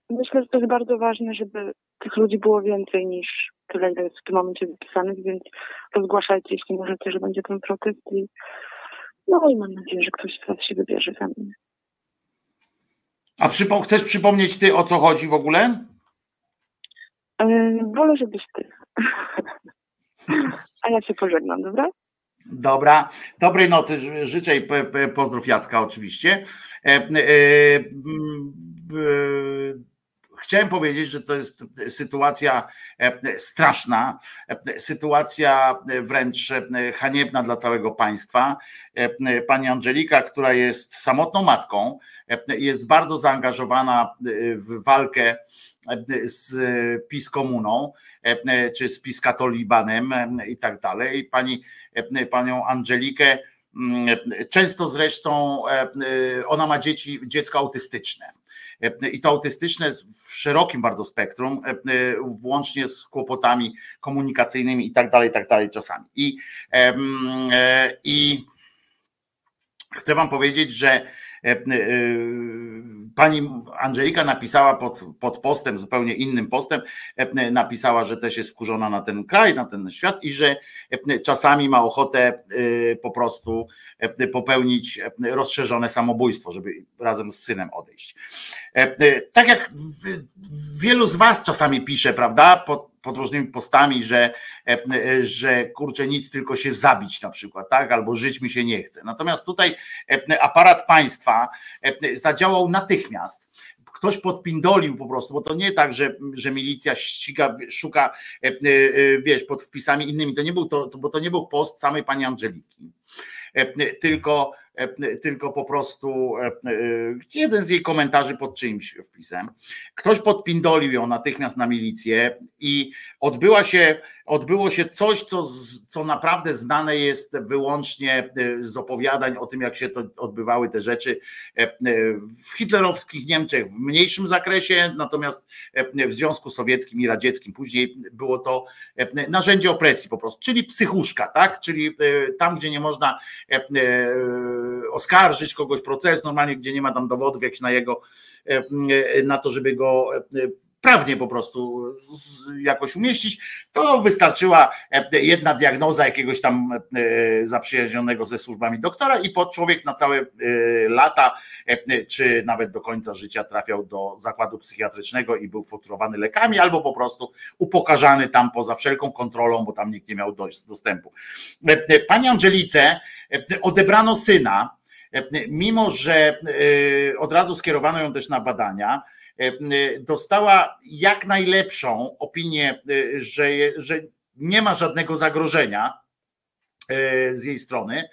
Myślę, że to jest bardzo ważne, żeby tych ludzi było więcej niż tyle, ile jest w tym momencie zapisanych, więc rozgłaszajcie, jeśli możecie, że będzie ten protest i no i mam nadzieję, że ktoś z Was się wybierze za mnie. A przypo- chcesz przypomnieć ty, o co chodzi w ogóle? Yy, wolę, żebyś Ty. A ja się pożegnam, dobra? Dobra, dobrej nocy ży- życzę i pozdrów Jacka oczywiście. E, e, e, Chciałem powiedzieć, że to jest sytuacja e, straszna, e, sytuacja wręcz e, haniebna dla całego państwa. Pani Angelika, która jest samotną matką, jest bardzo zaangażowana w walkę z PiS komuną, czy z PiS katolibanem i tak dalej. Pani, panią Angelikę Często zresztą ona ma dzieci, dziecko autystyczne. I to autystyczne w szerokim bardzo spektrum, włącznie z kłopotami komunikacyjnymi i tak dalej, i tak dalej czasami. I, i chcę wam powiedzieć, że E, e, pani Angelika napisała pod, pod postem, zupełnie innym postem, e, napisała, że też jest wkurzona na ten kraj, na ten świat i że czasami ma ochotę po prostu popełnić rozszerzone samobójstwo, żeby razem z synem odejść. Tak jak wielu z Was czasami pisze, prawda, pod, pod różnymi postami, że, że kurczę, nic tylko się zabić na przykład, tak, albo żyć mi się nie chce. Natomiast tutaj aparat państwa zadziałał natychmiast ktoś podpindolił po prostu, bo to nie tak, że, że milicja ściga, szuka, wiesz, pod wpisami innymi. To nie był to, bo to nie był post samej pani Angeliki. Tylko E, tylko po prostu e, e, jeden z jej komentarzy pod czyimś wpisem. Ktoś podpindolił ją natychmiast na milicję i odbyła się, odbyło się coś, co, co naprawdę znane jest wyłącznie z opowiadań o tym, jak się to odbywały te rzeczy w hitlerowskich Niemczech w mniejszym zakresie, natomiast w Związku Sowieckim i Radzieckim później było to narzędzie opresji po prostu, czyli psychuszka, tak? Czyli tam, gdzie nie można oskarżyć kogoś, proces normalnie, gdzie nie ma tam dowodów jakichś na jego, e, na to, żeby go e, prawnie po prostu jakoś umieścić, to wystarczyła e, jedna diagnoza jakiegoś tam zaprzyjaźnionego ze służbami doktora i pod człowiek na całe lata, czy nawet do końca życia trafiał do zakładu psychiatrycznego i był futurowany lekami, albo po prostu upokarzany tam poza wszelką kontrolą, bo tam nikt nie miał dostępu. Pani Angelice odebrano syna, mimo że e, od razu skierowano ją też na badania, e, dostała jak najlepszą opinię, e, że, że nie ma żadnego zagrożenia z jej strony.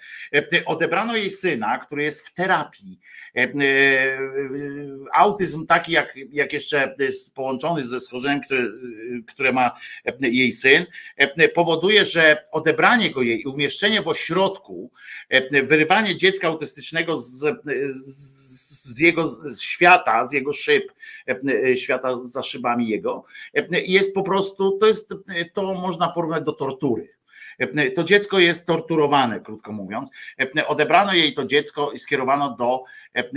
Odebrano jej syna, który jest w terapii. Autyzm taki, jak, jak jeszcze jest połączony ze schorzeniem, które, które ma jej syn, powoduje, że odebranie go jej umieszczenie w ośrodku, wyrywanie dziecka autystycznego z, z jego świata, z jego szyb, świata za szybami jego, jest po prostu, to jest, to można porównać do tortury to dziecko jest torturowane, krótko mówiąc. Odebrano jej to dziecko i skierowano do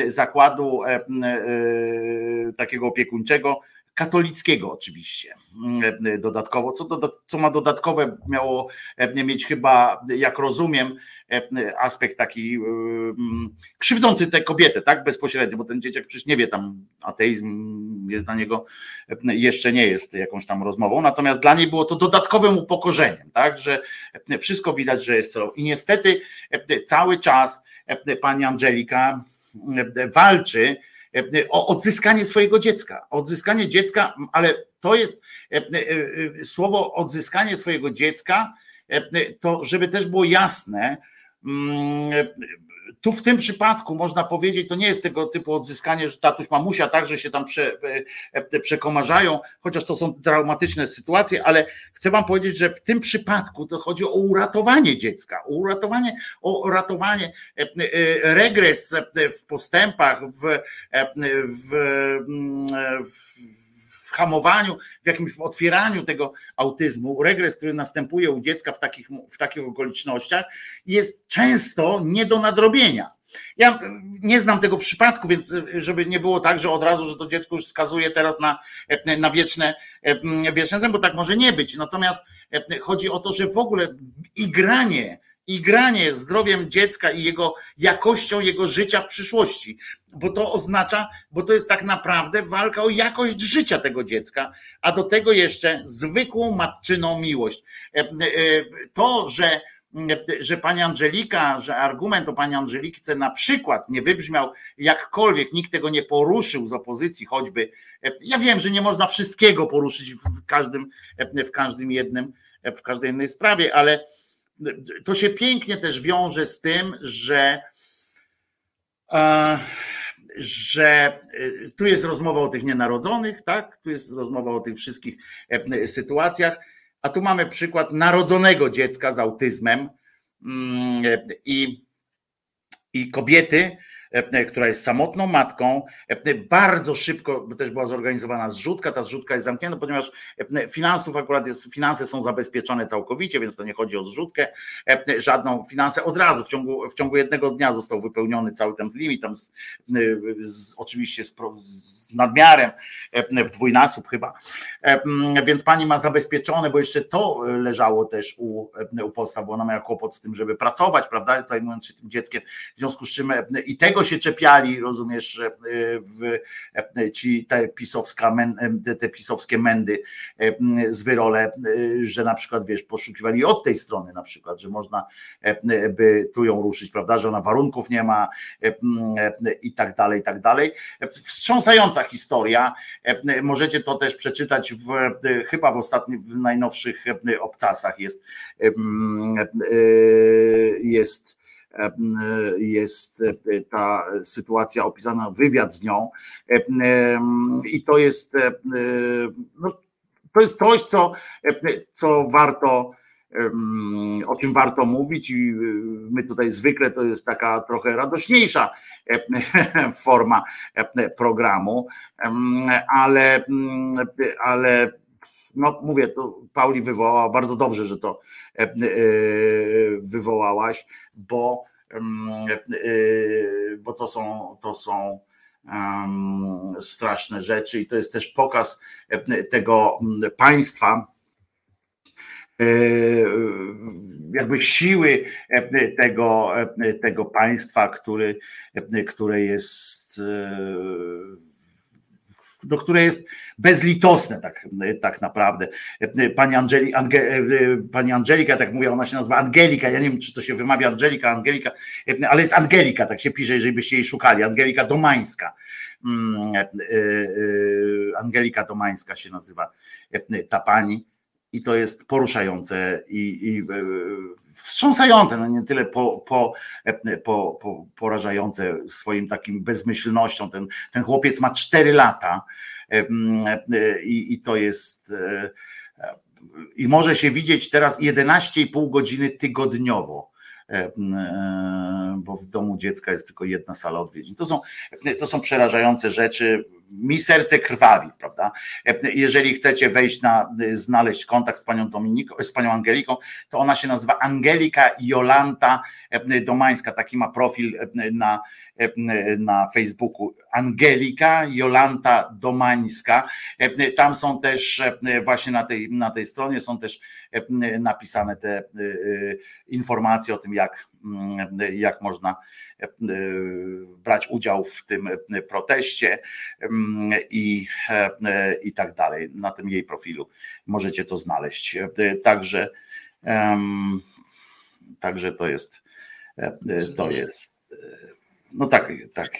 zakładu e, takiego opiekuńczego, katolickiego oczywiście dodatkowo, co, do, co ma dodatkowe miało mieć chyba, jak rozumiem, aspekt taki krzywdzący tę kobietę, tak bezpośrednio, bo ten dzieciak przecież nie wie tam, ateizm jest dla niego, jeszcze nie jest jakąś tam rozmową, natomiast dla niej było to dodatkowym upokorzeniem, tak, że wszystko widać, że jest co. I niestety cały czas pani Angelika walczy o odzyskanie swojego dziecka, odzyskanie dziecka, ale to jest słowo odzyskanie swojego dziecka, to żeby też było jasne, Mm, tu w tym przypadku można powiedzieć, to nie jest tego typu odzyskanie, że tatuś mamusia także się tam prze, e, e, przekomarzają, chociaż to są traumatyczne sytuacje, ale chcę wam powiedzieć, że w tym przypadku to chodzi o uratowanie dziecka, o uratowanie, o uratowanie, e, regres w postępach, w, w, w w hamowaniu, w jakimś otwieraniu tego autyzmu, regres, który następuje u dziecka w takich, w takich okolicznościach, jest często nie do nadrobienia. Ja nie znam tego przypadku, więc żeby nie było tak, że od razu, że to dziecko już skazuje teraz na, na wieczne, wieczne, bo tak może nie być. Natomiast chodzi o to, że w ogóle igranie i granie zdrowiem dziecka i jego jakością jego życia w przyszłości, bo to oznacza, bo to jest tak naprawdę walka o jakość życia tego dziecka, a do tego jeszcze zwykłą matczyną miłość. E, e, to, że że pani Angelika, że argument o pani Angelice na przykład nie wybrzmiał jakkolwiek, nikt tego nie poruszył z opozycji choćby. E, ja wiem, że nie można wszystkiego poruszyć w każdym, w każdym jednym, w każdej jednej sprawie, ale to się pięknie też wiąże z tym, że, e, że e, tu jest rozmowa o tych nienarodzonych, tak? Tu jest rozmowa o tych wszystkich e, sytuacjach, a tu mamy przykład narodzonego dziecka z autyzmem mm, i i kobiety, która jest samotną matką, e, bardzo szybko, też była zorganizowana zrzutka, ta zrzutka jest zamknięta, ponieważ e, finansów akurat jest, finanse są zabezpieczone całkowicie, więc to nie chodzi o zrzutkę, żadną finanse od razu w ciągu, w ciągu jednego dnia został wypełniony cały ten limit, tam z, z, oczywiście z, z nadmiarem w dwójnasób chyba, więc pani ma zabezpieczone, bo jeszcze to leżało też u, u podstaw, bo ona miała kłopot z tym, żeby pracować, prawda, zajmując się tym dzieckiem, w związku z czym i tego tego się czepiali, rozumiesz, y, w, y, ci te, pisowska, y, te pisowskie mędy z wyrole, że na przykład, wiesz, poszukiwali od tej strony na przykład, że można by tu ją ruszyć, prawda, że ona warunków nie ma i tak dalej, i tak dalej. Wstrząsająca historia. Możecie to też przeczytać w, chyba w ostatnich, w najnowszych obcasach jest jest jest e, ta sytuacja opisana, wywiad z nią. I to jest, e, no, to jest coś, co, co warto, o czym warto mówić i my tutaj zwykle to jest taka trochę radośniejsza forma programu, ale, ale no mówię, to Pauli wywołała, bardzo dobrze, że to e, e, wywołałaś, bo, e, bo to są, to są straszne rzeczy i to jest też pokaz tego państwa, jakby siły tego, tego państwa, który, które jest do które jest bezlitosne tak, tak naprawdę. Pani, Angeli, Ange, pani Angelika, tak mówię, ona się nazywa Angelika, ja nie wiem, czy to się wymawia Angelika, Angelika, ale jest Angelika, tak się pisze, jeżeli byście jej szukali, Angelika Domańska. Mm, e, e, Angelika Domańska się nazywa ta pani i to jest poruszające i, i e, wstrząsające, no nie tyle po, po, po, po, porażające swoim takim bezmyślnością. Ten, ten chłopiec ma 4 lata e, i, i to jest e, i może się widzieć teraz 11,5 godziny tygodniowo bo w domu dziecka jest tylko jedna sala odwiedzin. To są, to są przerażające rzeczy mi serce krwawi, prawda? Jeżeli chcecie wejść na, znaleźć kontakt z panią Dominiką, z panią Angeliką, to ona się nazywa Angelika Jolanta Domańska, taki ma profil na, na Facebooku. Angelika Jolanta Domańska. Tam są też właśnie na tej, na tej stronie są też napisane te informacje o tym, jak, jak można E, brać udział w tym e, proteście mm, i, e, i tak dalej. Na tym jej profilu możecie to znaleźć. Także, także to jest, to jest, no tak, tak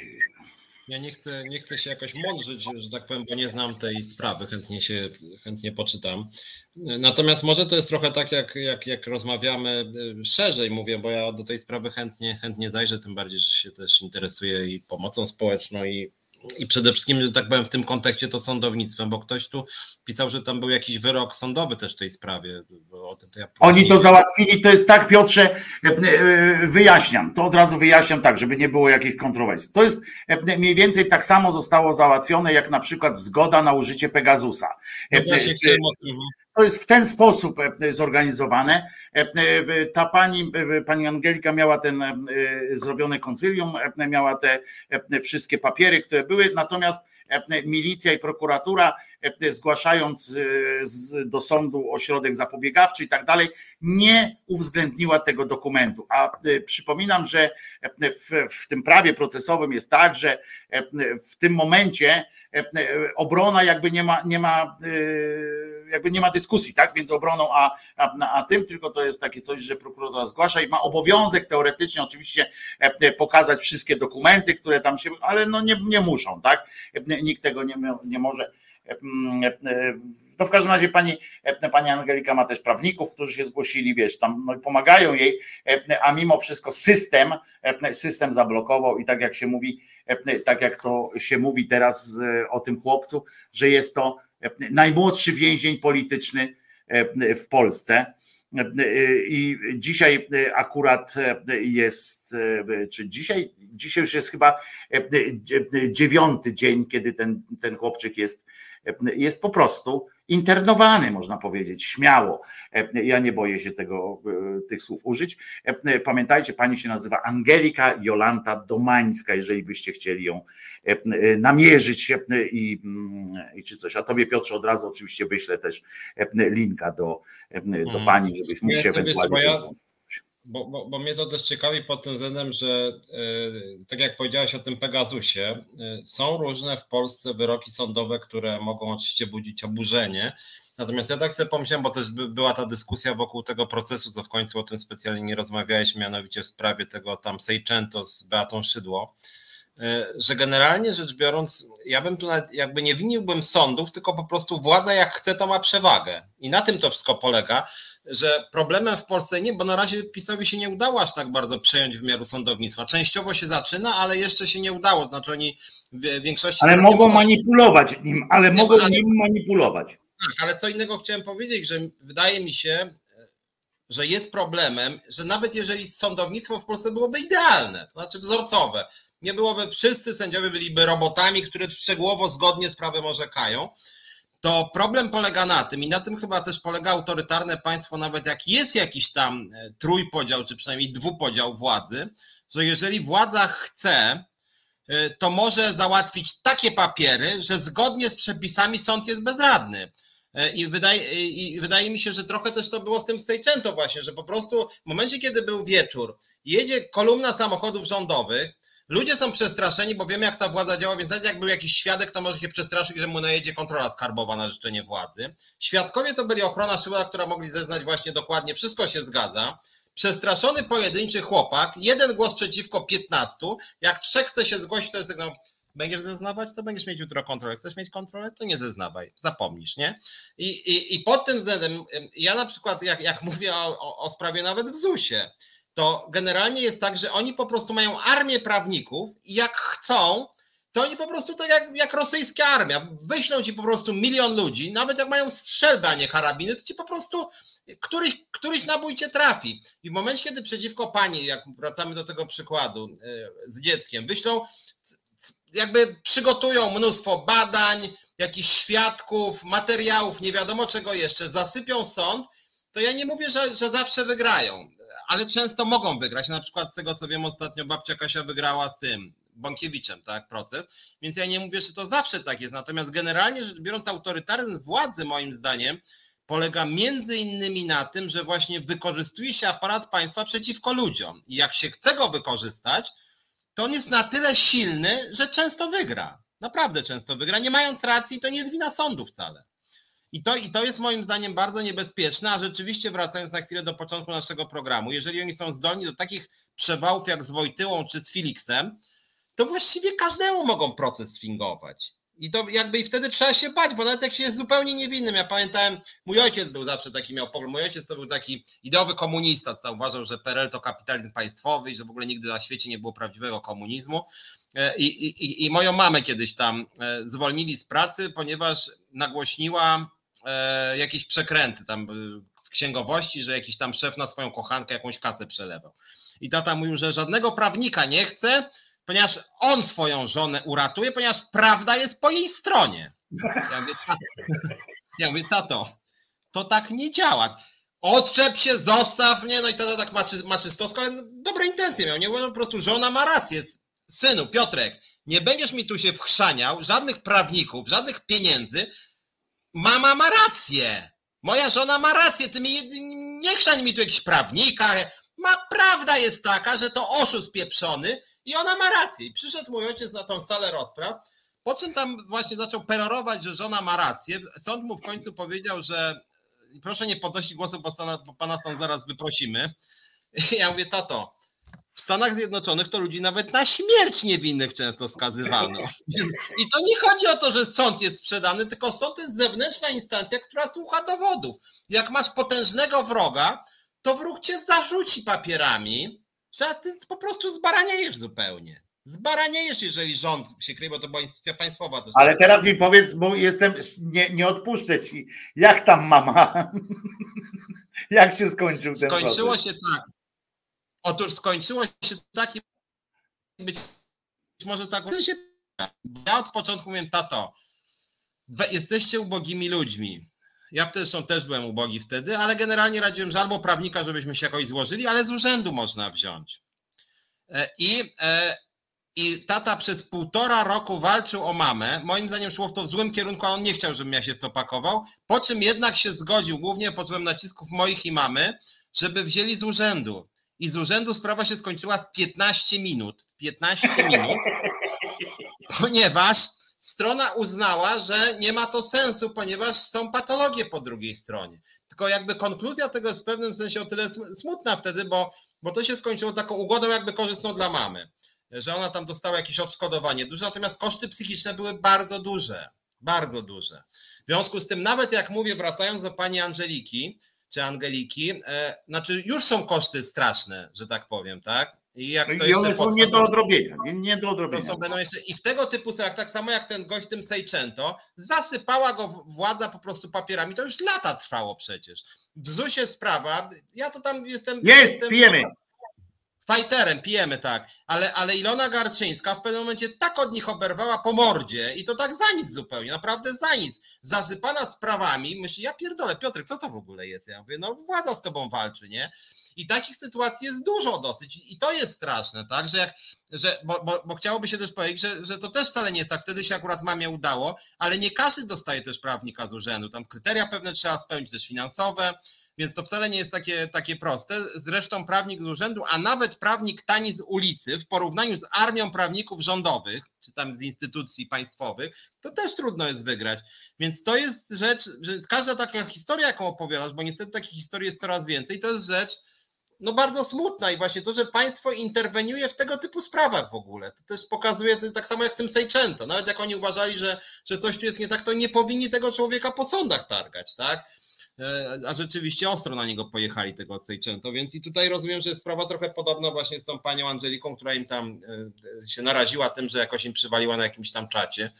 ja nie chcę, nie chcę się jakoś mądrzyć, że tak powiem, bo nie znam tej sprawy, chętnie się chętnie poczytam. Natomiast może to jest trochę tak, jak, jak, jak rozmawiamy y, szerzej, mówię, bo ja do tej sprawy chętnie, chętnie zajrzę, tym bardziej, że się też interesuję i pomocą społeczną i i przede wszystkim, że tak powiem, w tym kontekście to sądownictwem, bo ktoś tu pisał, że tam był jakiś wyrok sądowy też w tej sprawie. To ja Oni to załatwili, to jest tak, Piotrze, e, e, wyjaśniam, to od razu wyjaśniam tak, żeby nie było jakichś kontrowersji. To jest e, mniej więcej tak samo zostało załatwione, jak na przykład zgoda na użycie Pegasusa. No ja się chciałem to jest w ten sposób e, zorganizowane. E, e, ta pani, pani Angelika miała ten zrobione koncylium, miała te wszystkie papiery, które były, natomiast milicja i prokuratura, zgłaszając do sądu ośrodek zapobiegawczy i tak dalej, nie uwzględniła tego dokumentu. A przypominam, że w, w tym prawie procesowym jest tak, że w tym momencie obrona jakby nie ma, nie ma jakby nie ma dyskusji, tak, między obroną a, a, a tym, tylko to jest takie coś, że prokuratura zgłasza i ma obowiązek teoretycznie oczywiście e, pokazać wszystkie dokumenty, które tam się, ale no nie, nie muszą, tak, nikt tego nie, nie może. E, no w każdym razie pani, e, pani Angelika ma też prawników, którzy się zgłosili, wiesz, tam no, pomagają jej, a mimo wszystko system, system zablokował i tak jak się mówi, tak jak to się mówi teraz o tym chłopcu, że jest to najmłodszy więzień polityczny e, w Polsce. I dzisiaj akurat jest, czy dzisiaj, dzisiaj już jest chyba dziewiąty dzień, kiedy ten, ten chłopczyk jest, jest po prostu internowany, można powiedzieć, śmiało. Ja nie boję się tego, tych słów użyć. Pamiętajcie, pani się nazywa Angelika Jolanta Domańska, jeżeli byście chcieli ją namierzyć i, i czy coś. A tobie Piotrze od razu oczywiście wyślę też linka do, do mhm. pani, żebyś mógł się ewentualnie bo, bo, bo mnie to też ciekawi pod tym względem, że e, tak jak powiedziałeś o tym Pegasusie, e, są różne w Polsce wyroki sądowe, które mogą oczywiście budzić oburzenie. Natomiast ja tak sobie pomyślałem, bo też była ta dyskusja wokół tego procesu, co w końcu o tym specjalnie nie rozmawialiśmy, mianowicie w sprawie tego tam Sejczęto z Beatą Szydło, że generalnie rzecz biorąc, ja bym tu nawet jakby nie winiłbym sądów, tylko po prostu władza jak chce, to ma przewagę. I na tym to wszystko polega, że problemem w Polsce nie, bo na razie PiSowi się nie udało aż tak bardzo przejąć wymiaru sądownictwa. Częściowo się zaczyna, ale jeszcze się nie udało. Znaczy oni w większości. Ale mogą, mogą manipulować nim, ale nie, mogą ale, nim manipulować. Tak, ale co innego chciałem powiedzieć, że wydaje mi się, że jest problemem, że nawet jeżeli sądownictwo w Polsce byłoby idealne, to znaczy wzorcowe, nie byłoby, wszyscy sędziowie byliby robotami, które szczegółowo zgodnie z prawem orzekają, to problem polega na tym, i na tym chyba też polega autorytarne państwo, nawet jak jest jakiś tam e, trójpodział, czy przynajmniej dwupodział władzy, że jeżeli władza chce, e, to może załatwić takie papiery, że zgodnie z przepisami sąd jest bezradny. E, I wydaje, I wydaje mi się, że trochę też to było z tym Sejczęto właśnie, że po prostu w momencie, kiedy był wieczór, jedzie kolumna samochodów rządowych, Ludzie są przestraszeni, bo wiemy, jak ta władza działa, więc nawet jak był jakiś świadek, to może się przestraszyć, że mu najedzie kontrola skarbowa na życzenie władzy. Świadkowie to byli ochrona szkoła, która mogli zeznać właśnie dokładnie, wszystko się zgadza. Przestraszony pojedynczy chłopak, jeden głos przeciwko 15. Jak trzech chce się zgłosić, to jest tego, będziesz zeznawać, to będziesz mieć jutro kontrolę. Chcesz mieć kontrolę, to nie zeznawaj, zapomnisz, nie? I, i, i pod tym względem, ja na przykład, jak, jak mówię o, o, o sprawie nawet w ZUS-ie, to generalnie jest tak, że oni po prostu mają armię prawników i jak chcą, to oni po prostu tak jak, jak rosyjska armia, wyślą ci po prostu milion ludzi, nawet jak mają strzelby, a nie karabiny, to ci po prostu któryś, któryś nabój cię trafi. I w momencie, kiedy przeciwko pani, jak wracamy do tego przykładu e, z dzieckiem, wyślą, jakby przygotują mnóstwo badań, jakichś świadków, materiałów, nie wiadomo czego jeszcze, zasypią sąd, to ja nie mówię, że, że zawsze wygrają ale często mogą wygrać. Na przykład z tego co wiem, ostatnio babcia Kasia wygrała z tym Bąkiewiczem, tak, proces. Więc ja nie mówię, że to zawsze tak jest. Natomiast generalnie rzecz biorąc, autorytaryzm władzy, moim zdaniem, polega między innymi na tym, że właśnie wykorzystuje się aparat państwa przeciwko ludziom. I jak się chce go wykorzystać, to on jest na tyle silny, że często wygra. Naprawdę często wygra. Nie mając racji, to nie jest wina sądu wcale. I to, I to jest moim zdaniem bardzo niebezpieczne, a rzeczywiście wracając na chwilę do początku naszego programu, jeżeli oni są zdolni do takich przewałów jak z Wojtyłą czy z Felixem, to właściwie każdemu mogą proces sfingować. I to jakby i wtedy trzeba się bać, bo nawet jak się jest zupełnie niewinnym. Ja pamiętałem, mój ojciec był zawsze taki, miał pogląd. Mój ojciec to był taki ideowy komunista, co uważał, że PRL to kapitalizm państwowy i że w ogóle nigdy na świecie nie było prawdziwego komunizmu. E, I, i, i moją mamę kiedyś tam e, zwolnili z pracy, ponieważ nagłośniła jakieś przekręty tam w księgowości, że jakiś tam szef na swoją kochankę jakąś kasę przelewał. I tata mówił, że żadnego prawnika nie chce, ponieważ on swoją żonę uratuje, ponieważ prawda jest po jej stronie. Ja mówię, tato, ja mówię, tato to tak nie działa. Odczep się, zostaw mnie, no i tata tak maczy, maczystowsko, ale dobre intencje miał, nie? Bo po prostu żona ma rację. Synu, Piotrek, nie będziesz mi tu się wchrzaniał, żadnych prawników, żadnych pieniędzy, mama ma rację. Moja żona ma rację. Ty mi nie chrzań mi tu jakiś prawnika. Ma prawda jest taka, że to oszust pieprzony i ona ma rację. I przyszedł mój ojciec na tą salę rozpraw, po czym tam właśnie zaczął perorować, że żona ma rację. Sąd mu w końcu powiedział, że proszę nie podnosić głosu, bo, pana stąd zaraz wyprosimy. I (laughs) ja mówię, tato, w Stanach Zjednoczonych to ludzi nawet na śmierć niewinnych często skazywano. I to nie chodzi o to, że sąd jest sprzedany, tylko sąd jest zewnętrzna instancja, która słucha dowodów. Jak masz potężnego wroga, to wróg cię zarzuci papierami, że ty po prostu zbaraniejesz zupełnie. Zbaraniejesz, jeżeli rząd się kryje, bo to była instytucja państwowa. Też Ale teraz mi powiedz, bo jestem, nie, nie odpuszczę ci, jak tam mama? (laughs) Jak się skończył ten Skończyło proces? się tak. Otóż skończyło się tak i być może tak. Ja od początku mówię, tato, jesteście ubogimi ludźmi. Ja zresztą też byłem ubogi wtedy, ale generalnie radziłem, że albo prawnika, żebyśmy się jakoś złożyli, ale z urzędu można wziąć. E, I, e, I tata przez półtora roku walczył o mamę. Moim zdaniem szło w to w złym kierunku, a on nie chciał, żebym ja się w to pakował. Po czym jednak się zgodził, głównie pod wpływem nacisków moich i mamy, żeby wzięli z urzędu. I z urzędu sprawa się skończyła w 15 minut. W 15 (laughs) minut, ponieważ strona uznała, że nie ma to sensu, ponieważ są patologie po drugiej stronie. Tylko jakby konkluzja tego jest w pewnym sensie o tyle sm- smutna wtedy, bo, bo to się skończyło taką ugodą jakby korzystną dla mamy, że ona tam dostała jakieś odszkodowanie duże, natomiast koszty psychiczne były bardzo duże, bardzo duże. W związku z tym, nawet jak mówię, wracając do pani Angeliki, czy Angeliki, e, znaczy już są koszty straszne, że tak powiem, tak? I jak to I one są nie do odrobienia. Nie, nie do odrobienia. są będą jeszcze i w tego typu sprawach, tak samo jak ten gość tym Seicento, zasypała go władza po prostu papierami. To już lata trwało przecież. W ZUS-ie sprawa, ja to tam jestem. Jest, jestem pijemy. Fajterem, pijemy tak, ale, ale Ilona Garczyńska w pewnym momencie tak od nich oberwała po mordzie i to tak za nic zupełnie, naprawdę za nic. Zasypana sprawami, myśli, ja pierdolę, Piotrek, co to w ogóle jest? Ja mówię, no władza z tobą walczy, nie? I takich sytuacji jest dużo dosyć i to jest straszne, tak, że jak, że, bo, bo, bo chciałoby się też powiedzieć, że, że to też wcale nie jest tak, wtedy się akurat mamie udało, ale nie każdy dostaje też prawnika z urzędu, tam kryteria pewne trzeba spełnić, też finansowe, więc to wcale nie jest takie, takie proste. Zresztą prawnik z urzędu, a nawet prawnik tani z ulicy w porównaniu z armią prawników rządowych, czy tam z instytucji państwowych, to też trudno jest wygrać. Więc to jest rzecz, że każda taka historia, jaką opowiadasz, bo niestety takich historii jest coraz więcej, to jest rzecz no bardzo smutna i właśnie to, że państwo interweniuje w tego typu sprawach w ogóle. To też pokazuje, to tak samo jak z tym Seicento. Nawet jak oni uważali, że, że coś tu jest nie tak, to nie powinni tego człowieka po sądach targać, tak? E, A rzeczywiście ostro na niego pojechali tego Seicento, więc i tutaj rozumiem, że jest sprawa trochę podobna właśnie z tą panią Angeliką, która im tam e, się naraziła tym, że jakoś im przywaliła na jakimś tam czacie,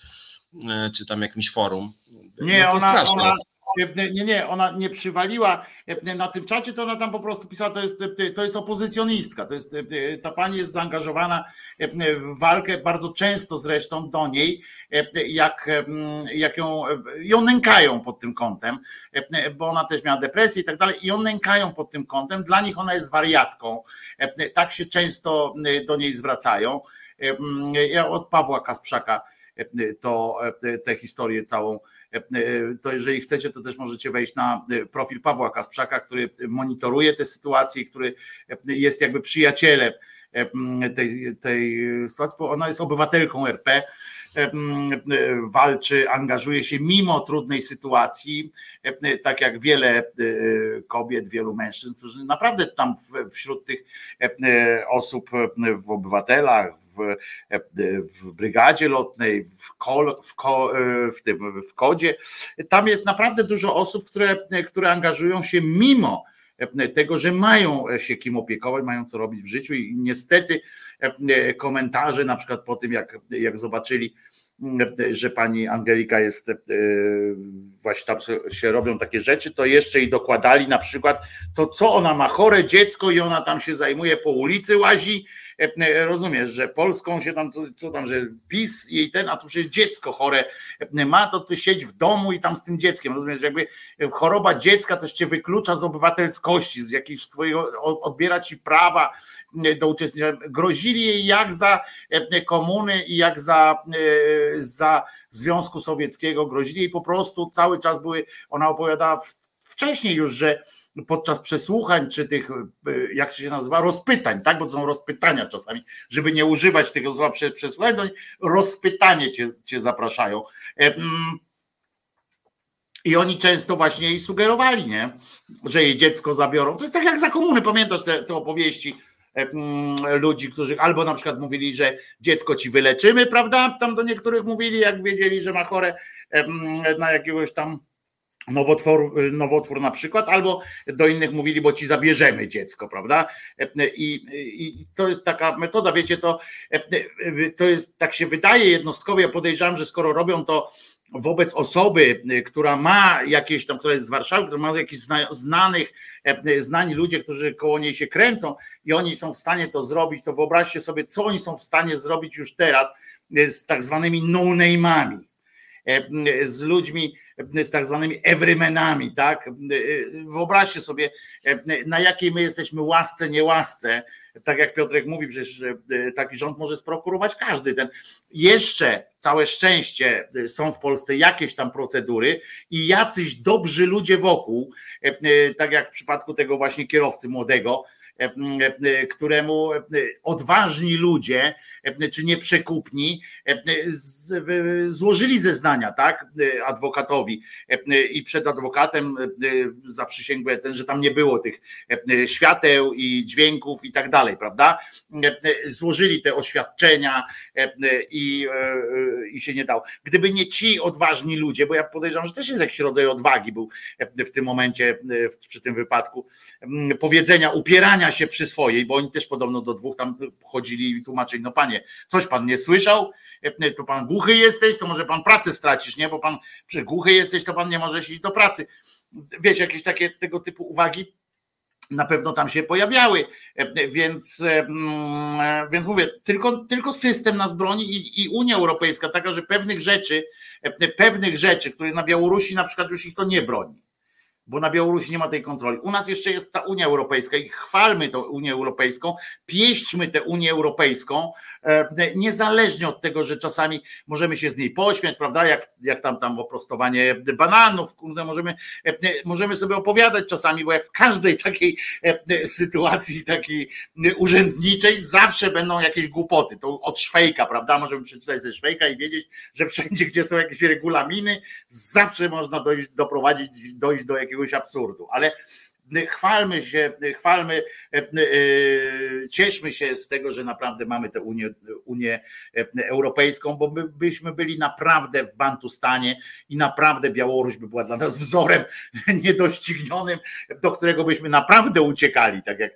e, czy tam jakimś forum. Nie, No to ona, straszne ona. Nie, nie, ona nie przywaliła na tym czacie, to ona tam po prostu pisała, to jest, to jest opozycjonistka, to jest, ta pani jest zaangażowana w walkę bardzo często zresztą do niej, jak, jak ją, ją nękają pod tym kątem, bo ona też miała depresję i tak dalej, i ją nękają pod tym kątem, dla nich ona jest wariatką, tak się często do niej zwracają. Ja od Pawła Kasprzaka to tę historię całą to jeżeli chcecie, to też możecie wejść na profil Pawła Kasprzaka, który monitoruje tę sytuację, który jest jakby przyjacielem tej, tej sytuacji, bo ona jest obywatelką RP, walczy, angażuje się mimo trudnej sytuacji, tak jak wiele kobiet, wielu mężczyzn, którzy naprawdę tam wśród tych osób w obywatelach, w, w brygadzie lotnej, w, kol, w, ko, w, tym, w kodzie, tam jest naprawdę dużo osób, które, które angażują się mimo tego, że mają się kim opiekować, mają co robić w życiu i niestety komentarze na przykład po tym, jak, jak zobaczyli, że pani Angelika jest, właśnie tam się robią takie rzeczy, to jeszcze jej dokładali na przykład to, co ona ma chore dziecko i ona tam się zajmuje, po ulicy łazi, rozumiesz, że Polską się tam, co, tam, że PiS jej ten, a tu przecież dziecko chore ma, to ty siedź w domu i tam z tym dzieckiem, rozumiesz, jakby choroba dziecka też cię wyklucza z obywatelskości, z jakiejś twojego, odbiera ci prawa do uczestnictwa. Grozili jej jak za komuny i jak za, za Związku Sowieckiego, grozili jej po prostu, cały czas były, ona opowiadała wcześniej już, że podczas przesłuchań, czy tych, jak się nazywa, rozpytań, tak? Bo to są rozpytania czasami, żeby nie używać tego słowa przesłuchań, to rozpytanie cię, cię zapraszają. I oni często właśnie jej sugerowali, nie? że jej dziecko zabiorą. To jest tak jak za komuny, pamiętasz te, te opowieści ludzi, którzy albo na przykład mówili, że dziecko ci wyleczymy, prawda? Tam do niektórych mówili, jak wiedzieli, że ma chore na jakiegoś tam nowotwór, nowotwór na przykład, albo do innych mówili, bo ci zabierzemy dziecko, prawda? I, I, to jest taka metoda, wiecie, to, to jest, tak się wydaje jednostkowo, ja podejrzewam, że skoro robią to wobec osoby, która ma jakieś tam, która jest z Warszawy, która ma jakichś znanych, znani ludzie, którzy koło niej się kręcą i oni są w stanie to zrobić, to wyobraźcie sobie, co oni są w stanie zrobić już teraz z tak zwanymi no-name'ami, z ludźmi, z tak zwanymi everymenami, tak? Wyobraźcie sobie, na jakiej my jesteśmy łasce, niełasce, tak jak Piotrek mówi, przecież e, taki rząd może sprokurować każdy. Ten jeszcze całe szczęście e, są w Polsce jakieś tam procedury i jacyś dobrzy ludzie wokół, e, tak jak w przypadku tego właśnie kierowcy młodego, któremu odważni ludzie, czy nieprzekupni, złożyli zeznania, tak, adwokatowi i przed adwokatem zaprzysięgłem ten, że tam nie było tych świateł i dźwięków i tak dalej, prawda? Złożyli te oświadczenia i, i się nie dało. Gdyby nie ci odważni ludzie, bo ja podejrzewam, że też jest jakiś rodzaj odwagi był w tym momencie, przy tym wypadku, powiedzenia, upierania się przy swojej, bo oni też podobno do dwóch tam chodzili i tłumaczyli, no panie, coś pan nie słyszał, to pan głuchy jesteś, to może pan pracę stracisz, nie? Bo pan przy głuchy jesteś, to pan nie możesz iść do pracy. Wiecie, jakieś takie tego typu uwagi na pewno tam się pojawiały, więc, więc mówię, tylko, tylko system nas broni i, i Unia Europejska taka, że pewnych rzeczy, pewnych rzeczy, które na Białorusi na przykład już ich to nie broni bo na Białorusi nie ma tej kontroli. U nas jeszcze jest ta Unia Europejska i chwalmy tę Unię Europejską, pieśćmy tę Unię Europejską, e, niezależnie od tego, że czasami możemy się z niej pośmiać, prawda, jak, jak tam tam oprostowanie bananów, kurde, możemy, e, możemy sobie opowiadać czasami, bo jak w każdej takiej e, sytuacji takiej urzędniczej zawsze będą jakieś głupoty, to od Szwejka, prawda, możemy przeczytać ze Szwejka i wiedzieć, że wszędzie, gdzie są jakieś regulaminy, zawsze można dojść, doprowadzić, dojść do jakiegoś jakiegoś absurdu, ale chwalmy się, chwalmy, e, e, cieszmy się z tego, że naprawdę mamy tę Unię, Unię Europejską, bo my byśmy byli naprawdę w Bantustanie i naprawdę Białoruś by była dla nas wzorem (laughs) niedoścignionym, do którego byśmy naprawdę uciekali, tak jak,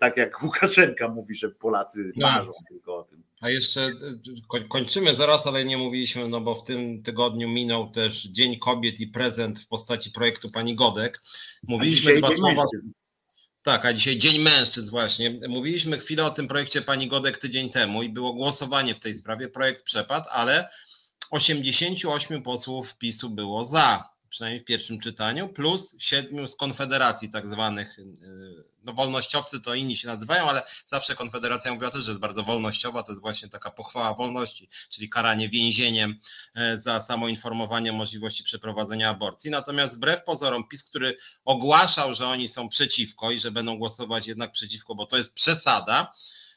tak jak Łukaszenka mówi, że Polacy marzą tylko o tym. A jeszcze e, kończymy zaraz, ale nie mówiliśmy, no bo w tym tygodniu minął też Dzień Kobiet i prezent w postaci projektu pani Godek. Mówiliśmy dwa słowa. Mężczyzn. Tak, a dzisiaj Dzień Mężczyzn właśnie. Mówiliśmy chwilę o tym projekcie pani Godek tydzień temu i było głosowanie w tej sprawie. Projekt przepadł, ale 88 posłów PiSu było za przynajmniej w pierwszym czytaniu, plus siedmiu z konfederacji tak zwanych, y, no wolnościowcy to inni się nazywają, ale zawsze Konfederacja mówiła też, że jest bardzo wolnościowa, to jest właśnie taka pochwała wolności, czyli karanie więzieniem e, za samoinformowanie o możliwości przeprowadzenia aborcji. Natomiast wbrew pozorom PiS, który ogłaszał, że oni są przeciwko i że będą głosować jednak przeciwko, bo to jest przesada,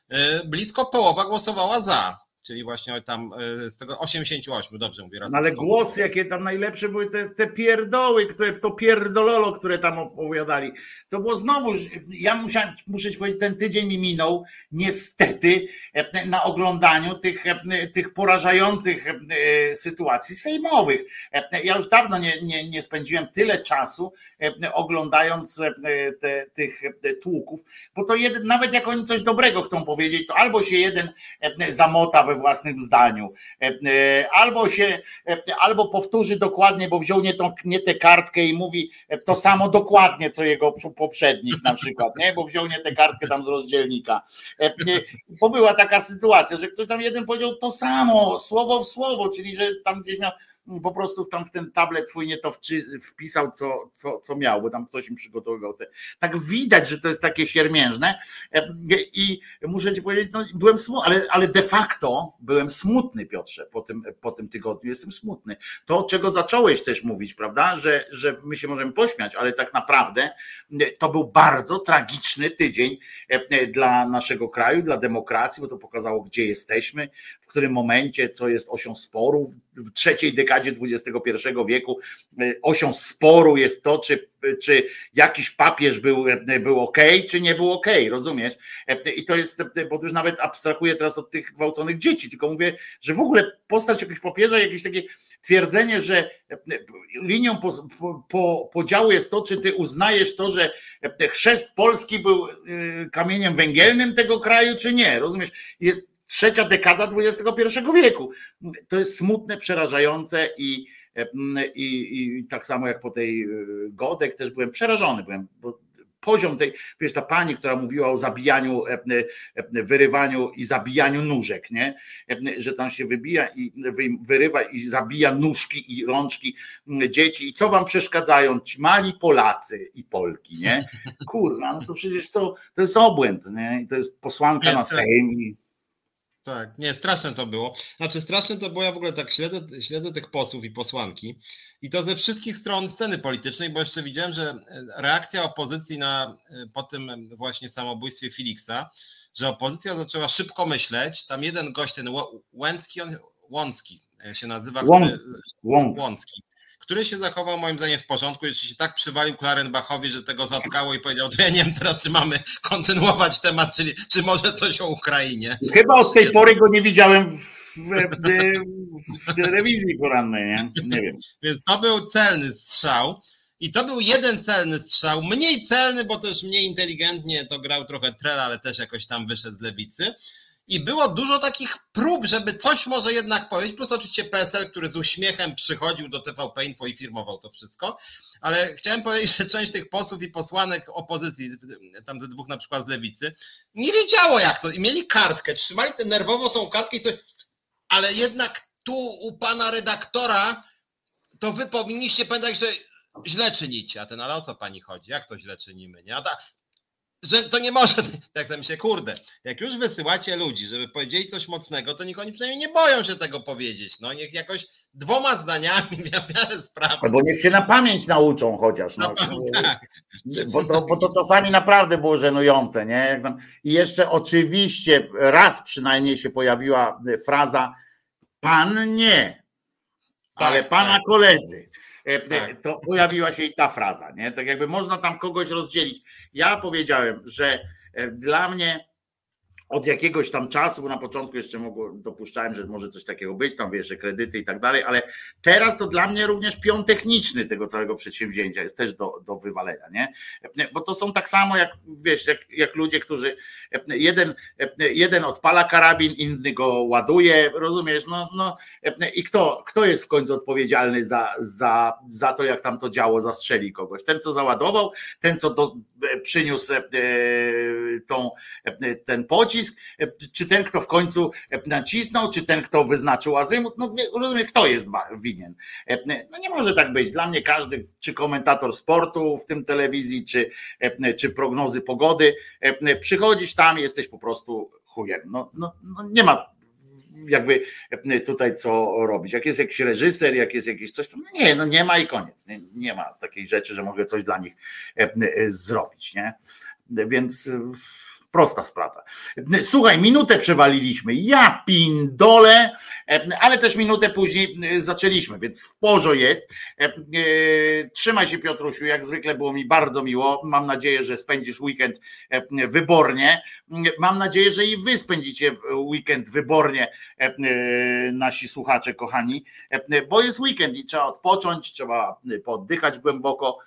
e, blisko połowa głosowała za czyli właśnie tam e, z tego 88, dobrze mówię. No ale głosy, jakie tam najlepsze były, te, te pierdoły, które, to pierdololo, które tam opowiadali. To było znowu, ja musiałem, muszę ci powiedzieć, ten tydzień mi minął, niestety, e, na oglądaniu tych, e, tych porażających sytuacji sejmowych. Ja już dawno nie, nie, nie spędziłem tyle czasu oglądając te, tych tłuków, bo to jeden, nawet jak oni coś dobrego chcą powiedzieć, to albo się jeden zamota we własnym zdaniu. E, e, albo się, e, albo powtórzy dokładnie, bo wziął nie, tą, nie tę kartkę i mówi to samo dokładnie, co jego poprzednik na przykład, nie? bo wziął nie tę kartkę tam z rozdzielnika. Bo była taka sytuacja, że ktoś tam jeden powiedział to samo, słowo w słowo, czyli że tam gdzieś miał po prostu tam w ten tablet swój nie to wpisał, co, co, co miał, bo tam ktoś im przygotowywał te. Tak widać, że to jest takie siermiężne i muszę ci powiedzieć, no, byłem smutny, ale, ale de facto byłem smutny, Piotrze, po tym, po tym tygodniu. Jestem smutny. To, czego zacząłeś też mówić, prawda, że, że my się możemy pośmiać, ale tak naprawdę to był bardzo tragiczny tydzień dla naszego kraju, dla demokracji, bo to pokazało, gdzie jesteśmy, którym momencie, co jest osią sporów w trzeciej dekadzie XXI wieku e, osią sporu jest to, czy, czy jakiś papież był, e, był ok, czy nie był ok, rozumiesz? E, I to jest, bo już nawet abstrahuję teraz od tych gwałconych dzieci, tylko mówię, że w ogóle postać jakiegoś papieża, jakieś takie twierdzenie, że linią po, po, podziału jest to, czy ty uznajesz to, że chrzest Polski był kamieniem węgielnym tego kraju, czy nie, rozumiesz? Jest trzecia dekada XXI wieku. To jest smutne, przerażające i, i, i tak samo jak po tej Godek też byłem przerażony, byłem, bo poziom tej, wiesz, ta pani, która mówiła o zabijaniu, wyrywaniu i zabijaniu nóżek, nie? Że tam się wybija i wyrywa i zabija nóżki i rączki dzieci. I co wam przeszkadzają? Ci mali Polacy i Polki, nie? Kurwa, no to przecież to, to jest obłęd, nie? I to jest posłanka na Sejm. Tak, nie, straszne to było. Znaczy straszne to było, ja w ogóle tak śledzę, śledzę tych posłów i posłanki i to ze wszystkich stron sceny politycznej, bo jeszcze widziałem, że e, reakcja opozycji na, e, po tym właśnie samobójstwie Filiksa, że opozycja zaczęła szybko myśleć, tam jeden gość, ten Łęcki, on, Łącki e, się nazywa, Łącki. Który, Łącki który się zachował moim zdaniem w porządku, jeszcze się tak przywalił Klarenbachowi, że tego zatkało i powiedział, to ja nie wiem teraz, czy mamy kontynuować temat, czyli czy może coś o Ukrainie. Chyba od tej pory go nie widziałem w, w, w telewizji porannej, nie? nie wiem. Więc to był celny strzał. I to był jeden celny strzał, mniej celny, bo też mniej inteligentnie to grał trochę Trela, ale też jakoś tam wyszedł z lewicy i było dużo takich prób, żeby coś może jednak powiedzieć, plus oczywiście PSL, który z uśmiechem przychodził do TVP Info i firmował to wszystko, ale chciałem powiedzieć, że część tych posłów i posłanek opozycji, tam ze dwóch na przykład z lewicy, nie wiedziało jak to i mieli kartkę, trzymali ten nerwowo tą kartkę i coś, ale jednak tu u pana redaktora to wy powinniście pamiętać, że źle czynicie, a ten, ale o co pani chodzi? Jak to źle czynimy? Nie? A ta, że to nie może, tak tam się, kurde, jak już wysyłacie ludzi, żeby powiedzieli coś mocnego, to niech oni przynajmniej nie boją się tego powiedzieć, no niech jakoś dwoma zdaniami (laughs) w miarę sprawy. Albo niech się na pamięć nauczą chociaż, no. tak. bo, to, bo to czasami naprawdę było żenujące, nie? I jeszcze oczywiście raz przynajmniej się pojawiła fraza pan nie, ale tak, pana tak. koledzy. E, tak. to pojawiła się i ta fraza, nie? Tak jakby można tam kogoś rozdzielić. Ja powiedziałem, że e, dla mnie od jakiegoś tam czasu, bo na początku jeszcze mogło, dopuszczałem, że może coś takiego być, tam wiesz, że kredyty i tak dalej, ale teraz to dla mnie również pion techniczny tego całego przedsięwzięcia jest też do, do wywalenia, nie? Bo to są tak samo jak, wiesz, jak, jak ludzie, którzy jeden, jeden odpala karabin, inny go ładuje, rozumiesz, no, no i kto, kto jest w końcu odpowiedzialny za, za, za to, jak tam to działo zastrzeli kogoś? Ten, co załadował, ten, co do, przyniósł e, tą, ten pocisk, e, czy ten, kto w końcu e, nacisnął, czy ten, kto wyznaczył azymut, no rozumiem, kto jest winien. E, no nie może tak być. Dla mnie każdy, czy komentator sportu w tym telewizji, czy, czy prognozy pogody, przychodzisz tam, jesteś po prostu chujem. No, no, no nie ma jakby tutaj co robić. Jak jest jakiś reżyser, jak jest jakieś coś, to no nie, no nie ma i koniec. Nie, nie ma takiej rzeczy, że mogę coś dla nich zrobić. Nie? Więc Prosta sprawa. Słuchaj, minutę przewaliliśmy. Ja pindole, ale też minutę później zaczęliśmy, więc w porze jest. Trzymaj się Piotrusiu, jak zwykle było mi bardzo miło. Mam nadzieję, że spędzisz weekend wybornie. Mam nadzieję, że i wy spędzicie weekend wybornie, nasi słuchacze kochani, bo jest weekend i trzeba odpocząć, trzeba poddychać głęboko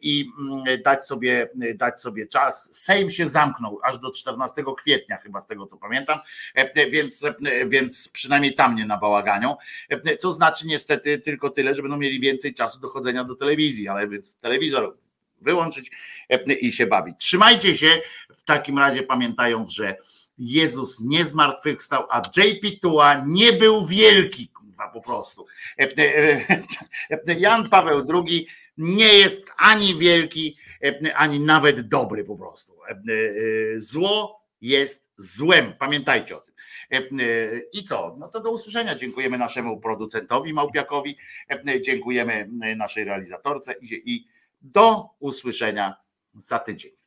i mm, dać sobie, dać sobie czas. Sejm się zamknął aż do 14 kwietnia, chyba z tego co pamiętam, więc, więc przynajmniej tam nie nabałaganią. Co znaczy niestety tylko tyle, że będą mieli więcej czasu do chodzenia do telewizji, ale więc telewizor wyłączyć i się bawić. Trzymajcie się w takim razie, pamiętając, że Jezus nie zmartwychwstał, a JP Tua nie był wielki, po prostu. Jan Paweł II nie jest ani wielki, e, ani nawet dobry po prostu. E, e, zło jest złem. Pamiętajcie o tym. I co? No to do usłyszenia. Dziękujemy naszemu producentowi Małpiakowi, dziękujemy naszej realizatorce i do usłyszenia za tydzień.